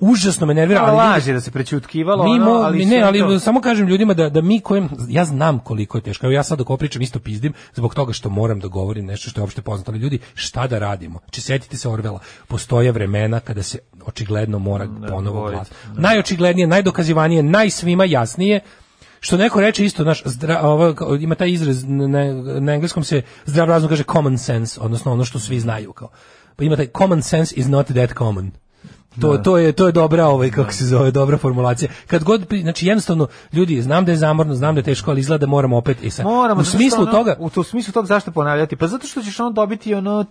užasno me nervira, Ali laži da se prećutkivalo, mi ono, ali ne, ali to- samo kažem ljudima da da mi kojem ja znam koliko je teško. Evo ja sad dok ovo pričam isto pizdim zbog toga što moram da govorim nešto što je opšte poznato, ali ljudi šta da radimo? Či setite se Orvela, postoje vremena kada se očigledno mora ponovo govoriti, glas. Najočiglednije, najdokazivanije, najsvima jasnije što neko reče isto naš zdra, ovo, ima taj izraz na, na engleskom se zdrav razum kaže common sense, odnosno ono što svi znaju kao. Pa ima taj common sense is not that common. To, to je to je dobra ovaj kako se zove dobra formulacija. Kad god znači jednostavno ljudi znam da je zamorno, znam da je teško, ali izgleda da moramo opet i sad. Moramo, u smislu ono- toga u to smislu toga zašto ponavljati? Pa zato što ćeš ono dobiti ono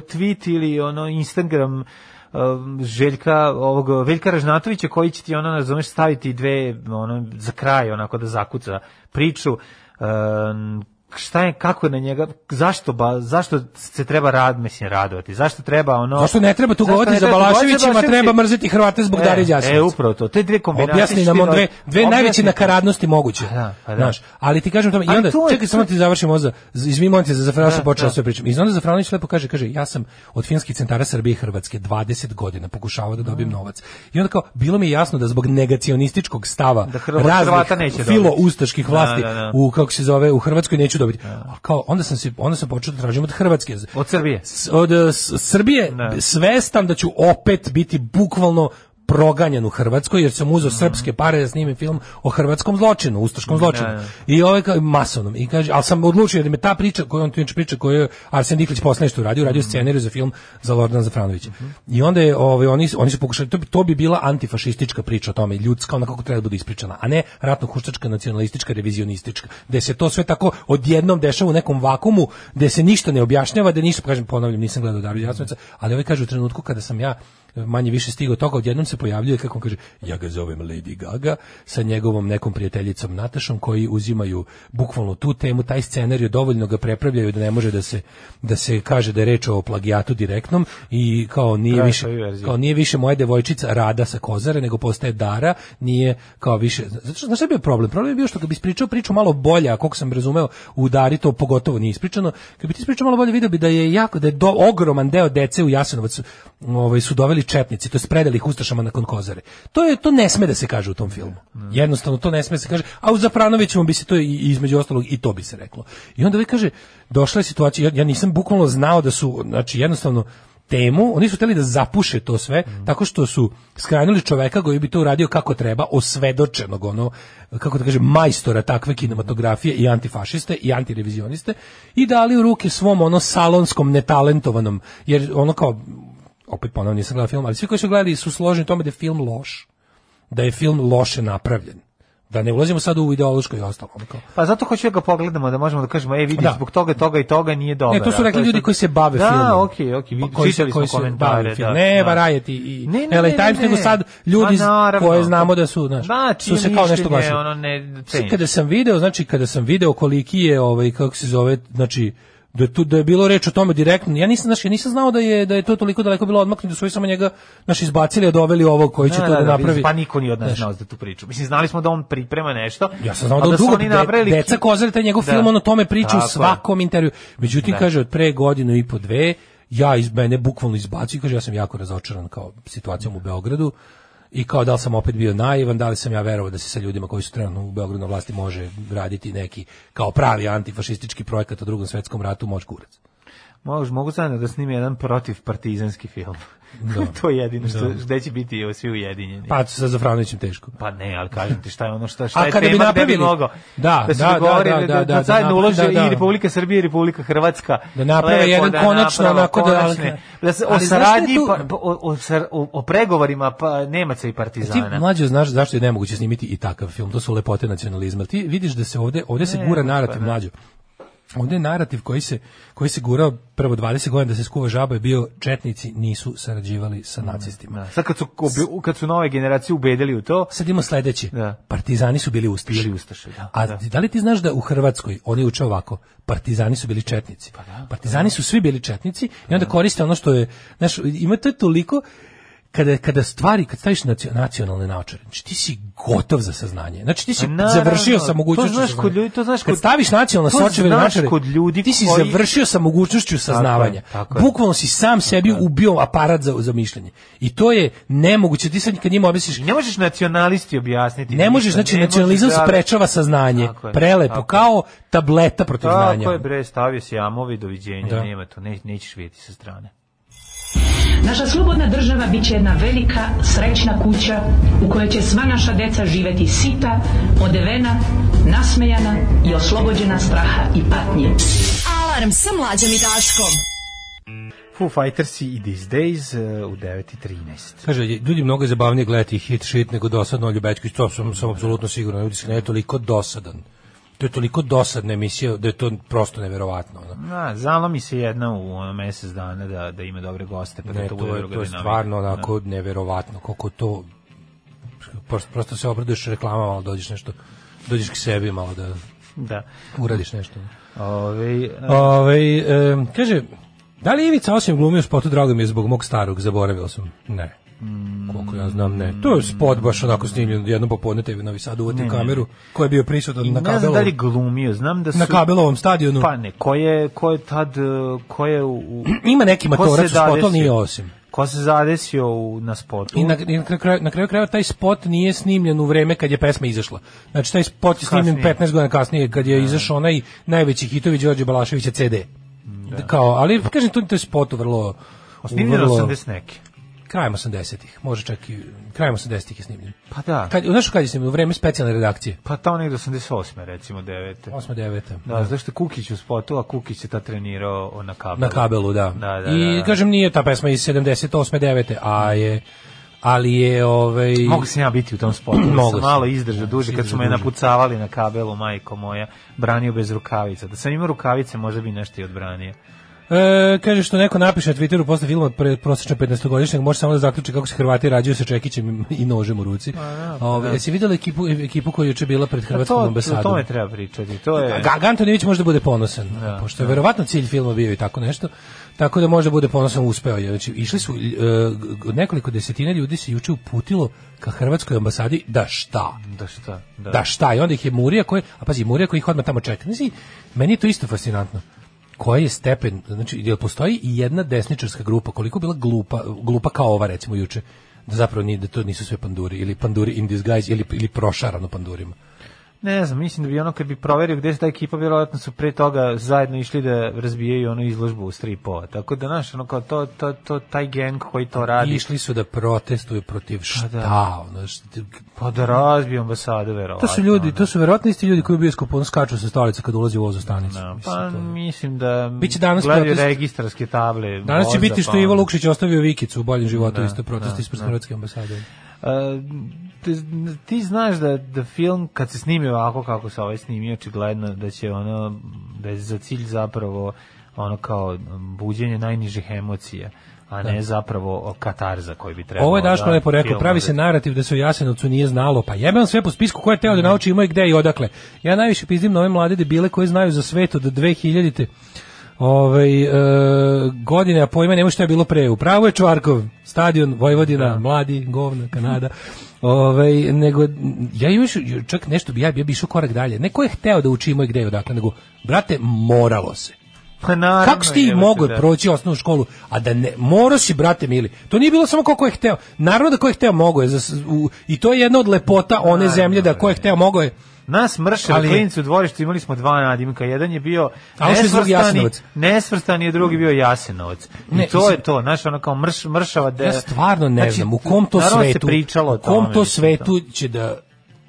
tweet ili ono Instagram um, Željka ovog Veljka Ražnatovića koji će ti ono razumeš staviti dve ono za kraj onako da zakuca priču um, šta je kako je na njega zašto ba, zašto se treba rad mislim radovati zašto treba ono Zašto ne treba tu govoriti za Balaševićima, Balaševići? treba mrzeti Hrvate zbog E, Darije Đasović. E, upravo to. Te dve kombinacije. Objasni nam on dve, dve najveće nakaradnosti moguće. Pa da, pa da. Znaš, ali ti kažem tome, i onda, to je- čekaj, samo ti završimo za, izvini, molim te, za Zafranovića Da, počela da. sve pričam. I onda Zafranović lepo kaže, kaže, ja sam od finskih centara Srbije i Hrvatske 20 godina pokušavao da dobijem novac. I onda kao, bilo mi je jasno da zbog negacionističkog stava Da Hrva- Hrvata neće raznih filo-ustaških vlasti Da, da. u, kako se zove, u Hrvatskoj neću dobiti. A kao, onda sam, se, onda sam počeo da tražim od Hrvatske. Od Srbije. S- od s- Srbije Da. svestan da ću opet biti bukvalno proganjan u Hrvatskoj jer sam uzeo srpske pare da snimim film o hrvatskom zločinu, ustaškom zločinu. Da, da. I ovaj kao masovnom. I kaže, al sam odlučio da me ta priča koju on tu inače priča koju je Arsen Diklić posle nešto uradio, uradio scenarij za film za Lordana Zafranovića. I onda je ovaj oni oni su pokušali to bi, to bi bila antifašistička priča o tome, ljudska ona kako treba da bude ispričana, a ne ratno huškačka nacionalistička revizionistička, gde se to sve tako odjednom dešava u nekom vakumu, gde se ništa ne objašnjava, da nisu kažem ponavljam, nisam gledao Darija Jasnovića, ali ovaj kaže u trenutku kada sam ja manje više stigao toga, odjednom se pojavljuje, kako on kaže, ja ga zovem Lady Gaga, sa njegovom nekom prijateljicom Natašom, koji uzimaju bukvalno tu temu, taj scenarij dovoljno ga prepravljaju da ne može da se, da se kaže da je reč o plagijatu direktnom i kao nije Traje više, svoju verziju. kao nije više moja devojčica Rada sa Kozare, nego postaje Dara, nije kao više, zato što, znaš šta je bio problem? Problem je bio što kad bi ispričao priču malo bolje, a koliko sam razumeo, u Dari to pogotovo nije ispričano, kad bi ti ispričao malo bolje, video bi da je jako, da je do, ogroman deo dece u Jasenovcu ovaj, su doveli četnici, to je predali ih Ustašama nakon Kozare. To je to ne sme da se kaže u tom filmu. Jednostavno to ne sme da se kaže, a u Zapranovićevom bi se to i, između ostalog i to bi se reklo. I onda vi kaže, došla je situacija, ja, ja nisam bukvalno znao da su, znači jednostavno temu, oni su hteli da zapuše to sve, tako što su skranili čoveka koji bi to uradio kako treba, osvedočenog, ono, kako da kažem, majstora takve kinematografije i antifašiste i antirevizioniste i dali u ruke svom ono salonskom netalentovanom, jer ono kao, opet ponovno nisam gledao film, ali svi koji su gledali su složeni u tome da je film loš, da je film loše napravljen. Da ne ulazimo sad u ideološko i ostalo. Pa zato hoću da ga pogledamo, da možemo da kažemo, e, vidi, Da. zbog toga, toga i toga nije dobro. Ne, to su rekli je ljudi sad- koji se bave da, filmom. Da, okej, okej, Pa vi koji se- čitali koji komentare. film. da, Ne, da. Variety i Ne, ne, LA ne, Times, ne, nego ne. sad ljudi Pa koje znamo da su, znaš, Da, su se kao nešto glasili. ono ne kada sam video, znači kada sam video koliki je ovaj kako se zove, znači da je tu da je bilo reč o tome direktno. Ja nisam znači ja nisam znao da je da je to toliko daleko bilo odmaknuto da su samo njega naš izbacili, a doveli ovog koji će Da, to da, da, da, napravi. Pa niko nije od nas znao za tu priču. Mislim, znali smo da on priprema nešto. Ja sam znao da, su dugo oni de, napravili deca Kozare taj njegov Da. film on o tome priča u svakom intervju. Međutim Da. kaže od pre godinu i po dve ja iz mene bukvalno izbacio i kaže ja sam jako razočaran kao situacijom u Beogradu i kao da li sam opet bio naivan, da li sam ja verovao da se sa ljudima koji su trenutno u Beogradu na vlasti može raditi neki kao pravi antifašistički projekat o drugom svetskom ratu moć kurac. Mogu, mogu sad da snimi jedan protiv partizanski film. Da. to je jedino što, Da. gde će biti evo, svi ujedinjeni. Pa sa Zafranovićem teško. Pa ne, ali kažem ti šta je ono što šta A je kada bi tema bi napravili- mogao Da, da se da, dogovore da, da, da, da, da, da zajedno napravi- ulože da, da. i Republika Srbija i Republika Hrvatska Da naprave jedan da konačno onako da- konačne- da se o saradnji tu- pa, pa- o, o, o, pregovorima pa Nemaca i Ti Partizana mlađe znaš zašto je nemoguće snimiti i takav film, to su lepote nacionalizma. Ti vidiš da se ovde, ovde se gura pa narativ da. Ovdje je narativ koji se, koji se gurao prvo 20 godina da se skuva žaba je bio četnici nisu sarađivali sa nacistima. Da. Sad kad su, kad su nove generacije ubedili u to, Sad imamo sledeće. Da. Partizani su bili ustaše. Bili ustaše, da, A da. da li ti znaš da u Hrvatskoj oni uče ovako? Partizani su bili četnici. Partizani su svi bili četnici i onda koriste ono što je, znaš, ima to toliko kada, kada stvari, kad staviš nacio- nacionalne naočare, znači ti si gotov za saznanje. Znači ti si Pa naravno, završio sa to mogućnošću znaš kod ljudi, to znaš Kad kod- staviš nacionalne to sočeve naočare, kod ljudi ti si koji- završio sa mogućnošću saznavanja. tako je. Bukvalno si sam sebi ubio aparat za, za mišljenje. I to je nemoguće. Ti sad kad njima objasniš, ne možeš nacionalisti objasniti. ne možeš, znači ne nacionalizam da- sprečava saznanje. Tako je, Prelepo, tako je. kao tableta protiv znanja. Tako je bre, stavio si jamovi, doviđenja, Da. nema to, ne, nećeš vidjeti sa strane. Naša slobodna država bit će jedna velika, srećna kuća u kojoj će sva naša deca živeti sita, odevena, nasmejana i oslobođena straha i patnje. Alarm sa mlađom i Daškom. Foo Fighters i These Days uh, u 9.13. Kaže, ljudi je mnogo zabavnije gledati hit shit nego dosadno Olju Bećković, to sam, sam apsolutno siguran, ljudi se ne je toliko dosadan. To je toliko dosadna emisija da je to prosto neverovatno. Ono. Na, zalomi se jedna u ono, mesec dana da, da ima dobre goste, pa da Ne, to, to, je, to je stvarno onako neverovatno, koliko to prosto, prosto se obraduješ reklamama, malo dođeš nešto, dođeš k sebi malo da Da. uradiš nešto. Ove, Ove, e, kaže, da li Ivica osim glumio spotu, drago mi je zbog mog starog, zaboravio sam. Ne. Koliko ja znam, ne. To je spot baš onako snimljen jednom popodne TV Novi Sad uvati kameru, ko je bio prisutan na ne znam da kabelovom, li glumio, znam da su... na kabelovom stadionu. Pa ne, ko je, ko je tad, uh, ko je u... Ima neki matorac u spotu, ali nije osim. Ko se zadesio u, na spotu? I na, i na, kraju, na kraju krajeva taj spot nije snimljen u vreme kad je pesma izašla. Znači taj spot je snimljen Kasnije. 15 godina kasnije kad je izašao onaj najveći hitovi Đorđe Balaševića CD. Kao, ali kažem to, je spot vrlo Snimljen vrlo- 80 neki. Krajem 80-ih, može čak i krajem 80-ih je snimljen. Pa da. Kad, znaš kad je snimljen? U vreme specijalne redakcije. Pa tamo negde 88. recimo 9. 8. 9. Da, zašto je Kukić u spotu, a Kukić je ta trenirao na kabelu. Na kabelu, da. Da, da, I da. kažem nije ta pesma iz 78. 9. a je ali je ovaj Mogu sam ja biti u tom spotu, da Mogu sam si. malo izdržao duže kad su me napucavali na kabelu, majko moja, branio bez rukavica. Da sam imao rukavice, možda bi nešto i odbranio. E, kaže što neko napiše na Twitteru posle filma pre prosječno 15-godišnjeg može samo da zaključi kako se Hrvati rađaju sa čekićem i nožem u ruci. Ove, jesi vidjela ekipu, ekipu koja je juče bila pred A Hrvatskom to, o ambasadom? tome treba pričati. To je... Ga- Gantonijević može da bude ponosan, pošto je verovatno cilj filma bio i tako nešto, tako da može da bude ponosan uspeo je. Znači, išli su, e, nekoliko desetina ljudi se juče uputilo ka Hrvatskoj ambasadi da šta? Da šta? Da. Da šta? I onda ih je Murija koji, a pazi, Murija koji ih odmah tamo čeka. Znači, meni je to isto fascinantno. Koji je stepen, znači, jel postoji i jedna desničarska grupa, koliko bila glupa, glupa kao ova recimo juče, da zapravo nije, da to nisu sve panduri, ili panduri in disguise, ili, ili prošarano pandurima. Ne znam, mislim da bi ono kad bi proverio gde je ta ekipa, vjerojatno su pre toga zajedno išli da razbijaju onu izložbu u stripova. Tako da, znaš, ono kao to, to, to, taj geng koji to radi, Išli su da protestuju protiv šta, da. ono, šta, pa da razbiju ambasadu, verovatno. to su ljudi, to su verovatno isti ljudi koji u bioskopu on skaču sa stolice kad ulazi u vozu stanicu. Da, Mislim, pa to mislim da Biće danas gledaju protest. registarske table. Danas će biti što pa je Ivo. Lukšić ostavio Vikicu u boljem životu, Da, isto protest da, ispred da. Hrvatske ambasade. E, ti, znaš da, da film kad se snimi ovako kako se ovaj snimi očigledno da će ono da je za cilj zapravo ono kao buđenje najnižih emocija a ne zapravo katarza koji bi trebalo Ovo je Daško da lepo rekao, pravi se narativ da se u Jasenovcu nije znalo, pa jebem sve po spisku ko je teo da nauči ima i gde i odakle. Ja najviše pizdim na ove mlade debile koji znaju za svet od 2000-te ovaj, e, godine, a pojma nema šta je bilo pre. Upravo je Čvarkov, stadion, Vojvodina, mladi, govna, Kanada. Ovaj, nego, ja još, čak nešto bi, ja ja bi išao korak dalje. Neko je hteo da uči i gde odakle, nego, brate, moralo se. Pa naravno, Kako si ti mogao da. proći osnovnu školu, a da ne, morao si, brate mili. To nije bilo samo kako je hteo. Naravno da ko je hteo mogao je. Za, s- u, I to je jedna od lepota one Naravno, zemlje da ko je hteo mogao je. Nas mrše, Ali- klinci u dvorištu imali smo dva nadimka. Jedan je bio nesvrstani, nesvrstani, a drugi bio Jasenovac. I Ne, to mislim- je to, znaš, ono kao mrš, mršava de... Ja stvarno ne Znači, znam u kom to naravno svetu, pričalo u kom to svetu će da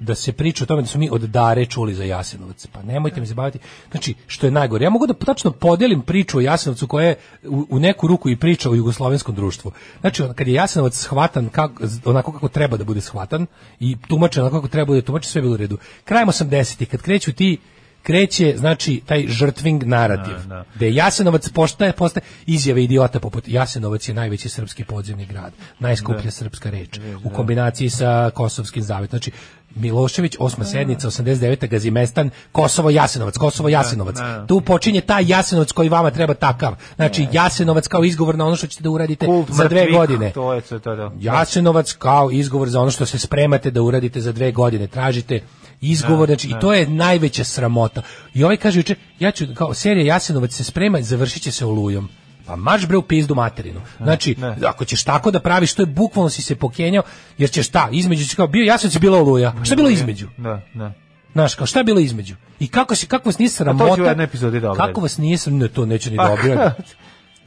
da se priča o tome da smo mi od Dare čuli za Jasenovac. Pa nemojte mi se baviti. Znači, što je najgore, ja mogu da tačno podelim priču o Jasenovcu koja je u, u neku ruku i priča o jugoslovenskom društvu. Znači, kad je Jasenovac shvatan kako, onako kako treba da bude shvatan i tumačen onako kako treba da bude tumačen, sve je bilo u redu. Krajem 80-ih, kad kreću ti kreće, znači, taj žrtving narativ. Da, da. Gde Jasenovac postaje, postaje izjave idiota poput Jasenovac je najveći srpski podzemni grad, najskuplja srpska reč, u kombinaciji sa Kosovskim zavetom. Znači, Milošević, osma sednica, 89. Gazimestan, Kosovo, Jasenovac, Kosovo, Jasenovac. da. Tu počinje taj Jasenovac koji vama treba takav. Znači, Jasenovac kao izgovor na ono što ćete da uradite Kult za dve mrtvih, godine. To je to, to, to. Jasenovac kao izgovor za ono što se spremate da uradite za dve godine. Tražite izgovor, znači, i to je najveća sramota. I ovaj kaže juče, ja ću, kao serija Jasenovac se sprema, završit će se olujom. Pa marš bre u pizdu materinu. Znači, ne. ako ćeš tako da praviš, to je bukvalno si se pokenjao, jer ćeš šta, između će kao, bio Jasenovac je bila oluja. Šta je bilo između? Da, da. Znaš, kao šta je bilo između? I kako si kako vas nije sramota? to će u jednoj epizodi da obradi. Kako vas nije sramota? Ne, to neće ni dobro.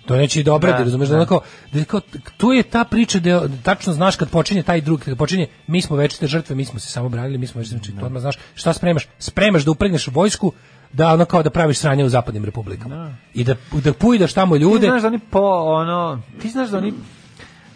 To neće ni dobro, Da, razumeš da, da. onako, da je kao, to je ta priča da je- tačno znaš kad počinje taj drug, kad počinje mi smo večite žrtve, mi smo se samo branili, mi smo večite, znači, to odmah znaš šta spremaš? Spremaš da upregneš vojsku, da ono kao da praviš sranje u zapadnim republikama. I da da pujdaš tamo Ti ljude. znaš da oni po, ono, ti znaš da oni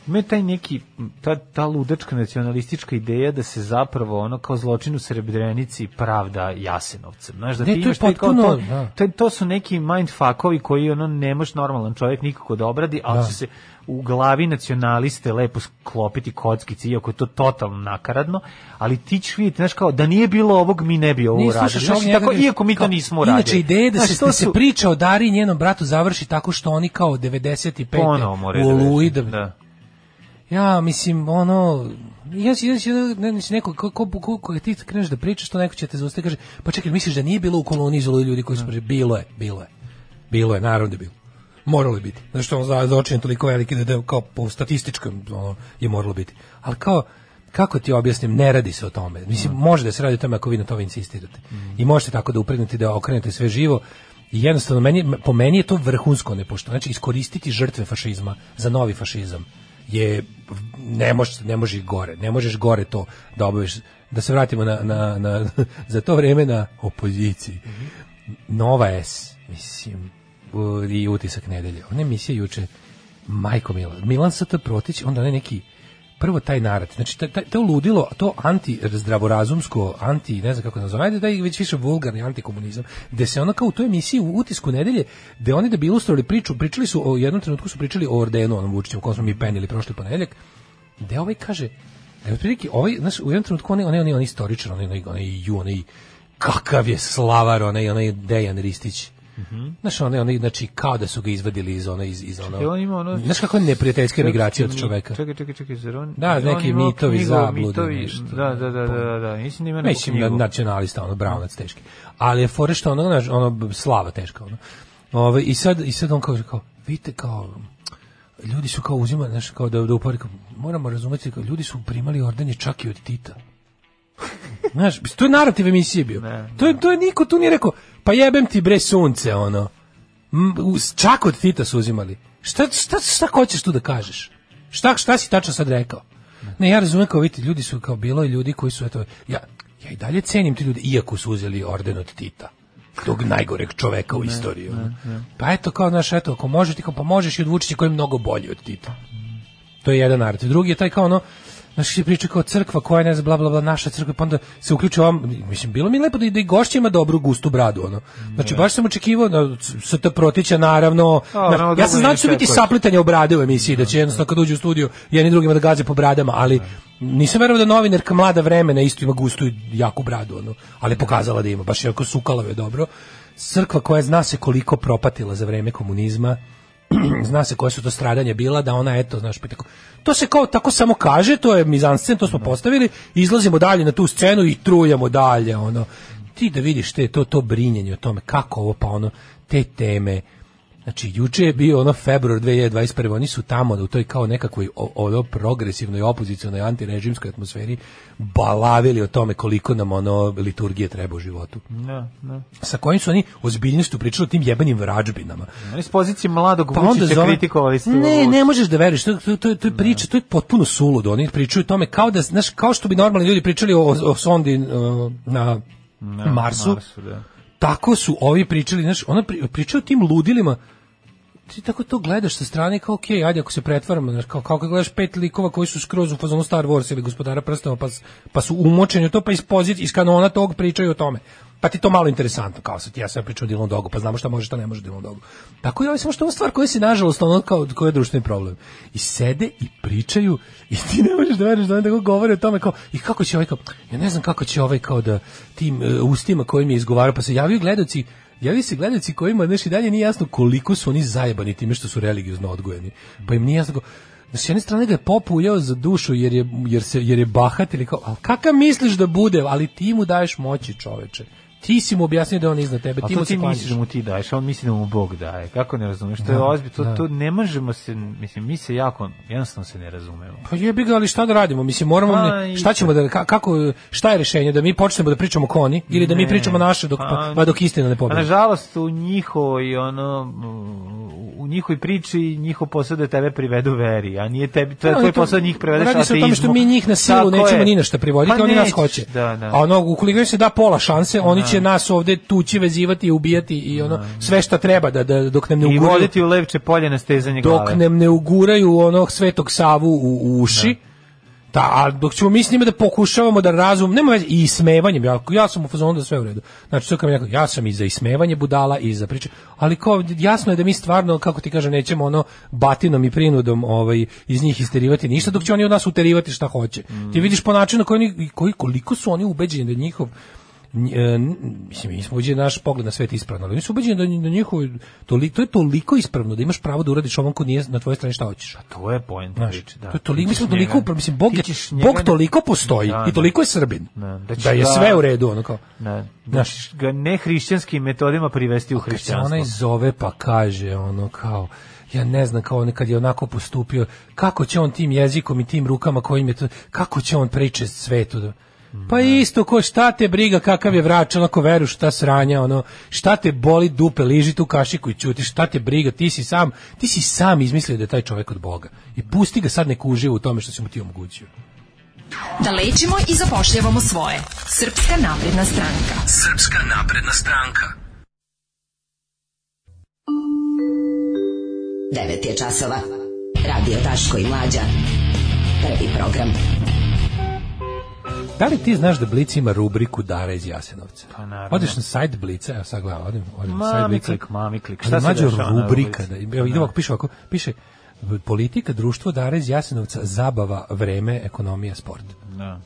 imaju taj neki, ta, ta ludačka nacionalistička ideja da se zapravo ono kao zločin u Srebrenici pravda Jasenovcem. Znaš, da Ne, ti to je potpuno, to, da. to, to su neki mindfuckovi koji ono ne može normalan čovjek nikako da obradi, ali Da. se u glavi nacionaliste lepo sklopiti kockice, iako je to totalno nakaradno, ali ti ćeš vidjeti, znaš kao, da nije bilo ovog, mi ne bi ovo uradili. Znaš, tako, iako mi to kao- nismo uradili. Inače, ideja je da, Znaš, se, to da se su- priča o Dari i njenom bratu završi tako što oni kao 95. Ponovo u da Oluji vežu, da, da. Ja, mislim, ono, ja si, ja si, ne, ne, neko, ko, ko, ko, ko ti kreneš da pričaš, to neko će te zaustaviti, kaže, pa čekaj, misliš da nije bilo u koloniji ljudi koji su pričali? Bilo je, bilo je. Bilo je, naravno da je bilo. Moralo je biti. Znači, on za zločin je toliko veliki da, da kao po statističkom ono, je moralo biti. Ali kao, kako ti objasnim, ne radi se o tome. Mislim, može da se radi o tome ako vi na to insistirate. I možete tako da upregnete da okrenete sve živo. I jednostavno, meni, po meni je to vrhunsko nepošto. Znači, iskoristiti žrtve fašizma za novi fašizam je ne može ne može gore. Ne možeš gore to da obaviš. Da se vratimo na, na, na za to vreme na opoziciji. Nova S mislim i utisak nedelje. Ona emisija juče Majko Milan Milan St. Protić onda onaj neki prvo taj narativ, znači taj, to ludilo, to anti zdravorazumsko, anti, ne znam kako nazvati, ajde taj već više vulgarni antikomunizam, gde se ona kao u toj emisiji u utisku nedelje, gde oni da bi ilustrovali priču, pričali su o jednom trenutku su pričali o ordenu, onom Vučićem, o kom smo mi penili prošli ponedeljak, gde ovaj kaže, da otprilike, ovaj, znaš, u jednom trenutku onaj, onaj, onaj istoričar, onaj, onaj, ju, onaj, kakav je slavar, onaj, onaj Dejan Ristić, Znaš, onaj, onaj, znači, kao da su ga izvadili iz ono, iz, iz ono... Čekaj, on ima ono- Znaš kako je neprijateljska migracija od čoveka? Čekaj, čekaj, čekaj, zar on... Da, on neki mitovi, zablude, nešto. Da, da, da, da, da, mislim da ima neku Mislim da knjigu. nacionalista, ono, braunac teški. Ali je fore što ono, znaš, ono, slava teška, ono. Ove, i, sad, I sad on kaže, kao, vidite, kao, ljudi su kao uzima, znaš, kao da, da upari, kao, moramo razumeti, kao, ljudi su primali ordenje čak i od Tita. Znaš, to je narativ emisije bio. to, je, to je niko tu nije rekao, pa jebem ti bre sunce, ono. Čak od Tita su uzimali. Šta, šta, šta hoćeš tu da kažeš? Šta, šta si tačno sad rekao? Ne, ja razumem kao vidite, ljudi su kao bilo i ljudi koji su eto ja ja i dalje cenim ti ljudi iako su uzeli orden od Tita. Tog najgoreg čoveka u istoriji. ono. Pa eto kao znaš, eto, ako možeš ti kao pa možeš i od Vučića koji je mnogo bolji od Tita. To je jedan narativ. Drugi je taj kao ono, znaš, se priča kao crkva koja ne znam, bla, bla, bla, naša crkva, pa onda se uključuje ovom, mislim, bilo mi lepo da, i- da i gošća ima dobru gustu bradu, ono. Znači, baš sam očekivao, da, sa te protića, naravno, A, znaš, ono, ja drugo sam znao ne da će biti saplitanje u brade u emisiji, da će jednostavno kad uđe u studiju jedni drugima da gaze po bradama, ali nisam verovao da novinarka mlada vremena isto ima gustu i jaku bradu, ono, ali pokazala da ima, baš je jako sukalove dobro. Crkva koja zna se koliko propatila za vreme komunizma, zna se koje su to stradanja bila, da ona eto, znaš, pa tako, to se kao tako samo kaže, to je mizanscen, to smo postavili, izlazimo dalje na tu scenu i trujemo dalje, ono. Ti da vidiš te, to, to brinjenje o tome, kako ovo, pa ono, te teme, Znači, juče je bio ono februar 2021. Oni su tamo u toj kao nekakvoj o- ono progresivnoj opozicionoj antirežimskoj atmosferi balavili o tome koliko nam ono liturgije treba u životu. Da, da. Sa kojim su oni ozbiljnošću pričali o tim jebanim vrađbinama. Oni s pozicije mladog Pa Vučića zove, kritikovali su. Ne, ne možeš da veruješ, to, to, to, to je priča, to je potpuno suludo. Oni pričaju o tome kao da, znaš, kao što bi normalni ljudi pričali o, o sondi uh, na, Na Marsu, Marsu, da. Tako su ovi pričali, znaš, ona pri, pričaju o tim ludilima ti tako to gledaš sa strane kao ok, ajde ako se pretvaramo, znaš, kao, kao gledaš pet likova koji su skroz u fazonu Star Wars ili gospodara prstama, pa, pa su umočeni u to, pa iz pozicije, iz kanona tog pričaju o tome. Pa ti to malo interesantno, kao sad ja sam pričao o Dylan Dogu, pa znamo šta može, šta ne može Dylan Dogu. Tako i ovo samo što ovo stvar koja se nažalost ono kao koja je društveni problem. I sede i pričaju i ti ne možeš da veruješ da oni tako govore o tome kao i kako će ovaj kao ja ne znam kako će ovaj kao da tim e, ustima kojim je izgovarao pa se javio gledaoci Javi se gledaoci kojima znači dalje nije jasno koliko su oni zajebani time što su religiozno odgojeni. Pa im nije jasno da s jedne strane ga je pop ujeo za dušu jer je, jer se, jer je bahat ili kao, ali kakav misliš da bude, ali ti mu daješ moći čoveče. Ti si mu objasnio da on iznad tebe, A ti mu se misliš da mu ti daješ, a on misli da mu Bog daje. Kako ne razumeš? To je Da, ozbiljno, to, da. to ne možemo se, mislim, mi se jako, jednostavno se ne razumemo. Pa jebi ga, ali šta da radimo? Mislim, moramo, Pa, ne- i- šta ćemo da, ka- kako, šta je rešenje? Da mi počnemo da pričamo koni ili da mi Ne. pričamo naše dok, pa, pa dok istina ne A pobedi? nažalost u njihovoj ono u njihovoj priči njihov posao da tebe privedu veri, a nije tebi to je Da, posao njih privedeš Radi se o tome što ateizmu. mi njih na silu nećemo ni na šta privoditi, Pa oni nas hoće. A ono, ukoliko se da pola šanse, oni će nas ovde tući, vezivati i ubijati i ono, sve šta treba da, da dok nam ne I uguraju, voditi u levče polje na stezanje dok glave. nam ne uguraju onog svetog savu u, u uši, Da, a dok ćemo mi s njima da pokušavamo da razum, nema veze, i ismevanjem, ja, ja sam u fazonu da sve u redu. Znači, to kao ja sam i za ismevanje budala i za priče, ali kao, jasno je da mi stvarno, kako ti kažem, nećemo ono batinom i prinudom ovaj, iz njih isterivati ništa, dok će oni od nas uterivati šta hoće. Ti vidiš po načinu koji, koji, koliko su oni ubeđeni da njihov mislim, mi smo uđeni naš pogled na svet ispravno, ali oni su ubeđeni da, da njihovo, toliko, to je toliko ispravno da imaš pravo da uradiš ovom ko nije na tvojoj strani šta hoćeš. To je point Znaš, priče, da. to je toliko, mi smo toliko, njega- upravo, mislim, Bog, je, ćeš njega- Bog toliko postoji Da, i da. toliko je Srbin, Da, da, da je sve u redu, ono kao. Da, da Znaš, ga nehrišćanskim metodima privesti u kad se hrišćanstvo. onaj zove pa kaže, ono kao, ja ne znam kao on kad je onako postupio, kako će on tim jezikom i tim rukama kojim je to, kako će on priče svetu da, Pa isto ko šta te briga kakav je vrač, onako veru šta sranja, ono, šta te boli dupe, liži tu kašiku i ćuti, šta te briga, ti si sam, ti si sam izmislio da je taj čovjek od Boga. I pusti ga sad nek uživa u tome što si mu ti omogućio. Da lečimo i zapošljavamo svoje. Srpska napredna stranka. Srpska napredna stranka. 9 je časova. Radio Daško i Mlađa. Prvi program. Da li ti znaš da Blic ima rubriku Dara iz Jasenovca? Pa naravno. Odeš na sajt Blica, evo sad gledam, odim, odim na sajt Blica. klik, mami klik. Šta se dešava na rubrika, da, evo, ide Da. ovako, piše ovako, piše politika, društvo, Dara iz Jasenovca, zabava, vreme, ekonomija, sport. Da.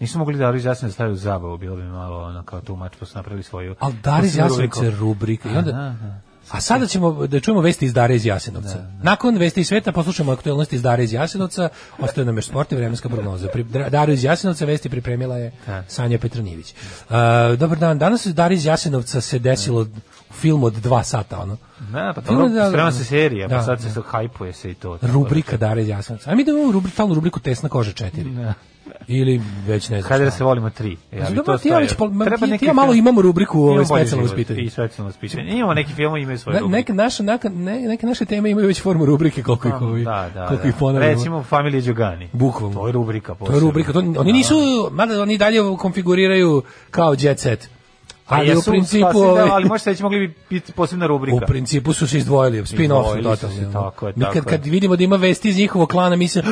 Nisu mogli da Jasena staviti u zabavu, bilo bi malo ono kao tumač, pa su napravili svoju... Ali Dara iz posebnu Jasenovca je rubrika. I onda, Aha, aha. A sada ćemo da čujemo vesti iz Dare iz Jasenovca. Nakon vesti iz sveta poslušamo aktualnosti iz Dare iz Jasenovca, ostaje nam još sport i vremenska prognoza. Pri, Daru iz Jasenovca vesti pripremila je Da. Sanja Petronijević. Uh, dobar dan, danas u Dare iz Jasenovca se desilo u filmu od dva sata, ono. Ne, pa Film dobro, da- sprema se serija, pa da, sad se da. to hajpuje se i to. Rubrika da- Dare iz Jasenovca. A mi da imamo rubri, stalnu rubriku Tesna koža 4. Da. Ili već ne znam Kada da se volimo tri. Ja Znači, to ti ja već ma, Treba ti- ja malo film- imamo rubriku, ovaj, specijalno život vaspitanje. I specijalno vaspitanje. Imamo neki film imaju svoju Ne, rubriku. neke naše neka, ne, neke naše teme imaju već formu rubrike koliko ih ovi, Da, da, koliko da. ih ponavljamo. Recimo Familije Đogani. Bukvalno. To je rubrika To je rubrika, to, oni nisu, mada oni dalje konfiguriraju kao jet set. Ali Pa u jesu, principu, sasvim ovaj, da, ali možda već mogli bi biti posebna rubrika. u principu su se izdvojili, spin-off totalno. se, tako je, Mi tako kad, je. kad vidimo da ima vesti iz njihovog klana, mi se...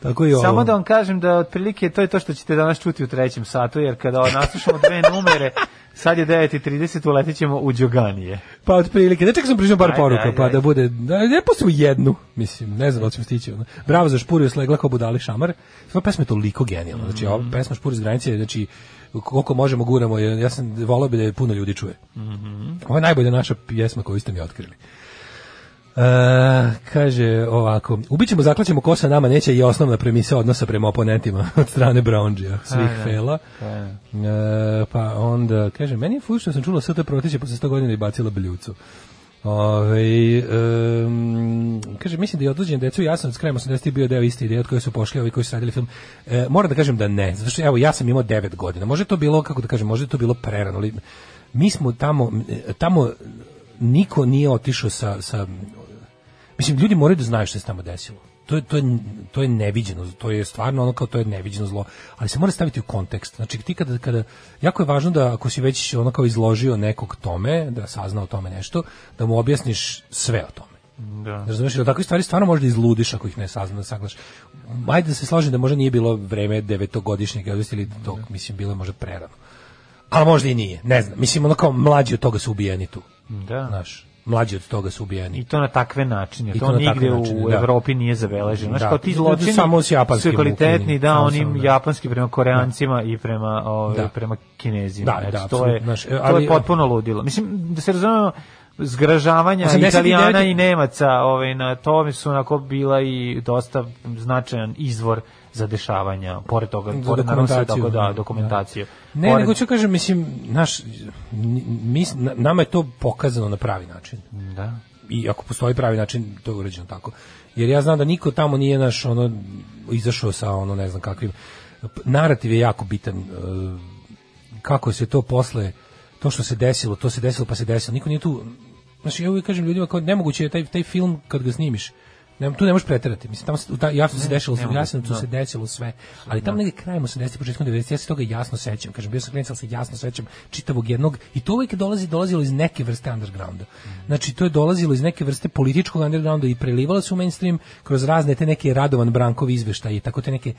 Tako i ovo. Samo da vam kažem da otprilike to je to što ćete danas čuti u trećem satu, jer kada naslušamo dve numere, sad je 9.30, uletit ćemo u Đoganije. Pa otprilike, da čekaj sam prižem par Ajde, poruka, ajde, pa ajde. da bude, da ne pustimo jednu, mislim, ne znam da ćemo stići. Ono. Bravo za Špurio slegla kao budali šamar. Sva pesma je toliko genijalna, znači Mhm. ova pesma Špurio iz granice, znači koliko možemo guramo, ja sam volao bi da je puno ljudi čuje. Mhm. Ovo je najbolja naša pjesma koju ste mi otkrili. E, kaže ovako, ubićemo, zaklaćemo ko sa nama neće i osnovna premisa odnosa prema oponentima od strane Brownđija, svih A, da. fela. Pa, E, pa onda, kaže, meni je fuš što sam čula sve to protiće posle 100 godina i bacila bljucu. Ove, um, kaže, mislim da je odluđen decu ja sam s krajem 80 bio deo iste ideje od koje su pošli ovi koji su radili film. E, moram da kažem da ne, zato što evo ja sam imao 9 godina. Može to bilo, kako da kažem, može to bilo prerano, ali mi smo tamo, tamo niko nije otišao sa, sa Mislim, ljudi moraju da znaju šta se tamo desilo. To je, to, je, to je neviđeno, to je stvarno ono kao to je neviđeno zlo, ali se mora staviti u kontekst. Znači ti kada, kada jako je važno da ako si već ono kao izložio nekog tome, da sazna o tome nešto, da mu objasniš sve o tome. Da. Razumeš, da takve stvari stvarno možda izludiš ako ih ne sazna, saglaš. Ajde da se složim da možda nije bilo vreme devetogodišnjeg ili to, mislim, bilo je možda prerano. Ali možda i nije, ne znam. Mislim, ono kao mlađi od toga su ubijeni tu. Da. Znaš, mlađi od toga su ubijeni. I to na takve načine. I To, to na nigde načine, u da. Evropi nije zabeleženo. Znaš, Da. kao ti Da, zločini samo s su kvalitetni, da, onim sam, da. japanski prema koreancima i prema, ovaj, Da. prema kinezima. Da, Eto, da, to je, znaš, to ali- je potpuno ludilo. Mislim, da se razumemo, zgražavanja 89. Italijana i Nemaca ovaj, na tome su onako bila i dosta značajan izvor za dešavanja, pored toga, Za pored dokumentaciju. tako da, dokumentaciju. Ne, Pored- nego ću kažem, mislim, naš, mi, na- nama je to pokazano na pravi način. Da. I ako postoji pravi način, to je uređeno tako. Jer ja znam da niko tamo nije naš, ono, izašao sa, ono, ne znam kakvim, narativ je jako bitan, e, kako se to posle, to što se desilo, to se desilo pa se desilo, niko nije tu, znači ja uvijek kažem ljudima, kao nemoguće je taj, taj film kad ga snimiš, Ne, tu ne možeš preterati. Mislim tamo se- u ta, jasno se dešilo, u Jasenovcu da. se desilo sve. Ali tamo negde krajem 80 početkom 90 ja se toga jasno sećam. Kažem bio sam klinac, ali se jasno sećam čitavog jednog i to uvijek dolazi dolazilo iz neke vrste undergrounda. Znači to je dolazilo iz neke vrste političkog undergrounda i prelivalo se u mainstream kroz razne te neke Radovan Brankovi izveštaje i tako te neke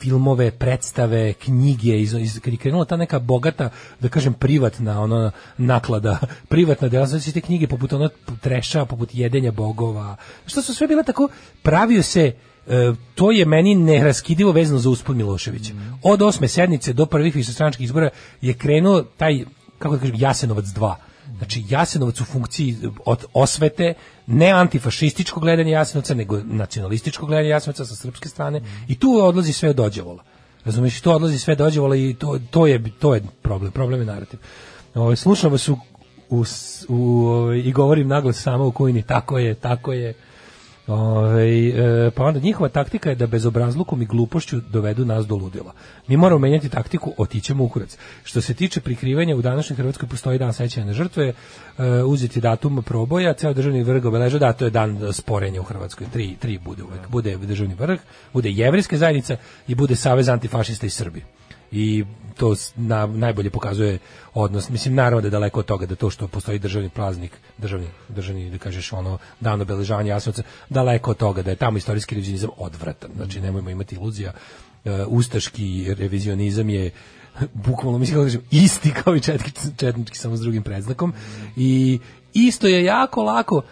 filmove, predstave, knjige, iz, iz, kad je krenula ta neka bogata, da kažem, privatna ono, naklada, privatna dela, znači te knjige poput ono treša, poput jedenja bogova, što su sve bile tako, pravio se e, to je meni neraskidivo vezano za uspon Miloševića. Od osme sednice do prvih višestranačkih izbora je krenuo taj, kako da kažem, Jasenovac 2. Znači, Jasenovac u funkciji od osvete, ne antifašističko gledanje Jasenovca, nego nacionalističko gledanje Jasenovca sa srpske strane. I tu odlazi sve od dođevola. Razumiješ, to odlazi sve dođevola i to, to, je, to je problem, problem je narativ. Ovaj, slušam vas u, u, u, ovaj, i govorim naglas samo u kujni, tako je, tako je. Ove, e, pa onda njihova taktika je da bezobrazlukom i glupošću dovedu nas do ludila. Mi moramo menjati taktiku, otićemo u kurac. Što se tiče prikrivanja, u današnjoj Hrvatskoj postoji dan sećanja na žrtve, e, uzeti datum proboja, ceo državni vrh obeleža, da, to je dan sporenja u Hrvatskoj, tri, tri bude uvek. Bude državni vrh, bude jevrijska zajednica i bude Savez antifašista iz Srbije i to na, najbolje pokazuje odnos. Mislim, naravno da je daleko od toga da to što postoji državni praznik, državni, državni da kažeš ono, dan obeležavanja Jasenovca, daleko od toga da je tamo istorijski revizionizam odvratan. Znači, nemojmo imati iluzija. E, ustaški revizionizam je bukvalno, mislim, da kažem, isti kao i četnički, četnički, samo s drugim predznakom. I isto je jako lako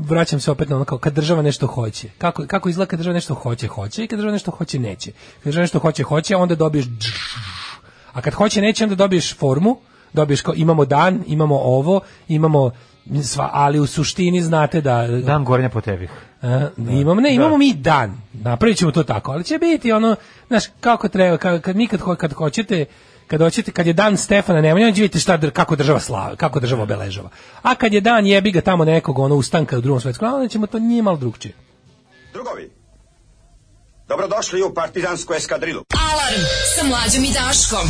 vraćam se opet na ono kao kad država nešto hoće. Kako, kako izgleda kad država nešto hoće, hoće i kad država nešto hoće, neće. Kad država nešto hoće, hoće, onda dobiješ a kad hoće, neće, onda dobiješ formu, dobiješ kao imamo dan, imamo ovo, imamo sva, ali u suštini znate da Dan gorenja po tebih. a, imamo, ne, imamo mi dan. Napravit ćemo to tako, ali će biti ono, znaš, kako treba, kad, kad mi kad, ho- kad hoćete, kad hoćete, kad je dan Stefana Nemanja, onda vidite šta, kako država slava, kako država obeležava. A kad je dan jebi ga tamo nekog ono ustanka u drugom svetskom, onda ćemo to nije malo drugčije. Drugovi, dobrodošli u partizansku eskadrilu. Alarm sa mlađom i Daškom.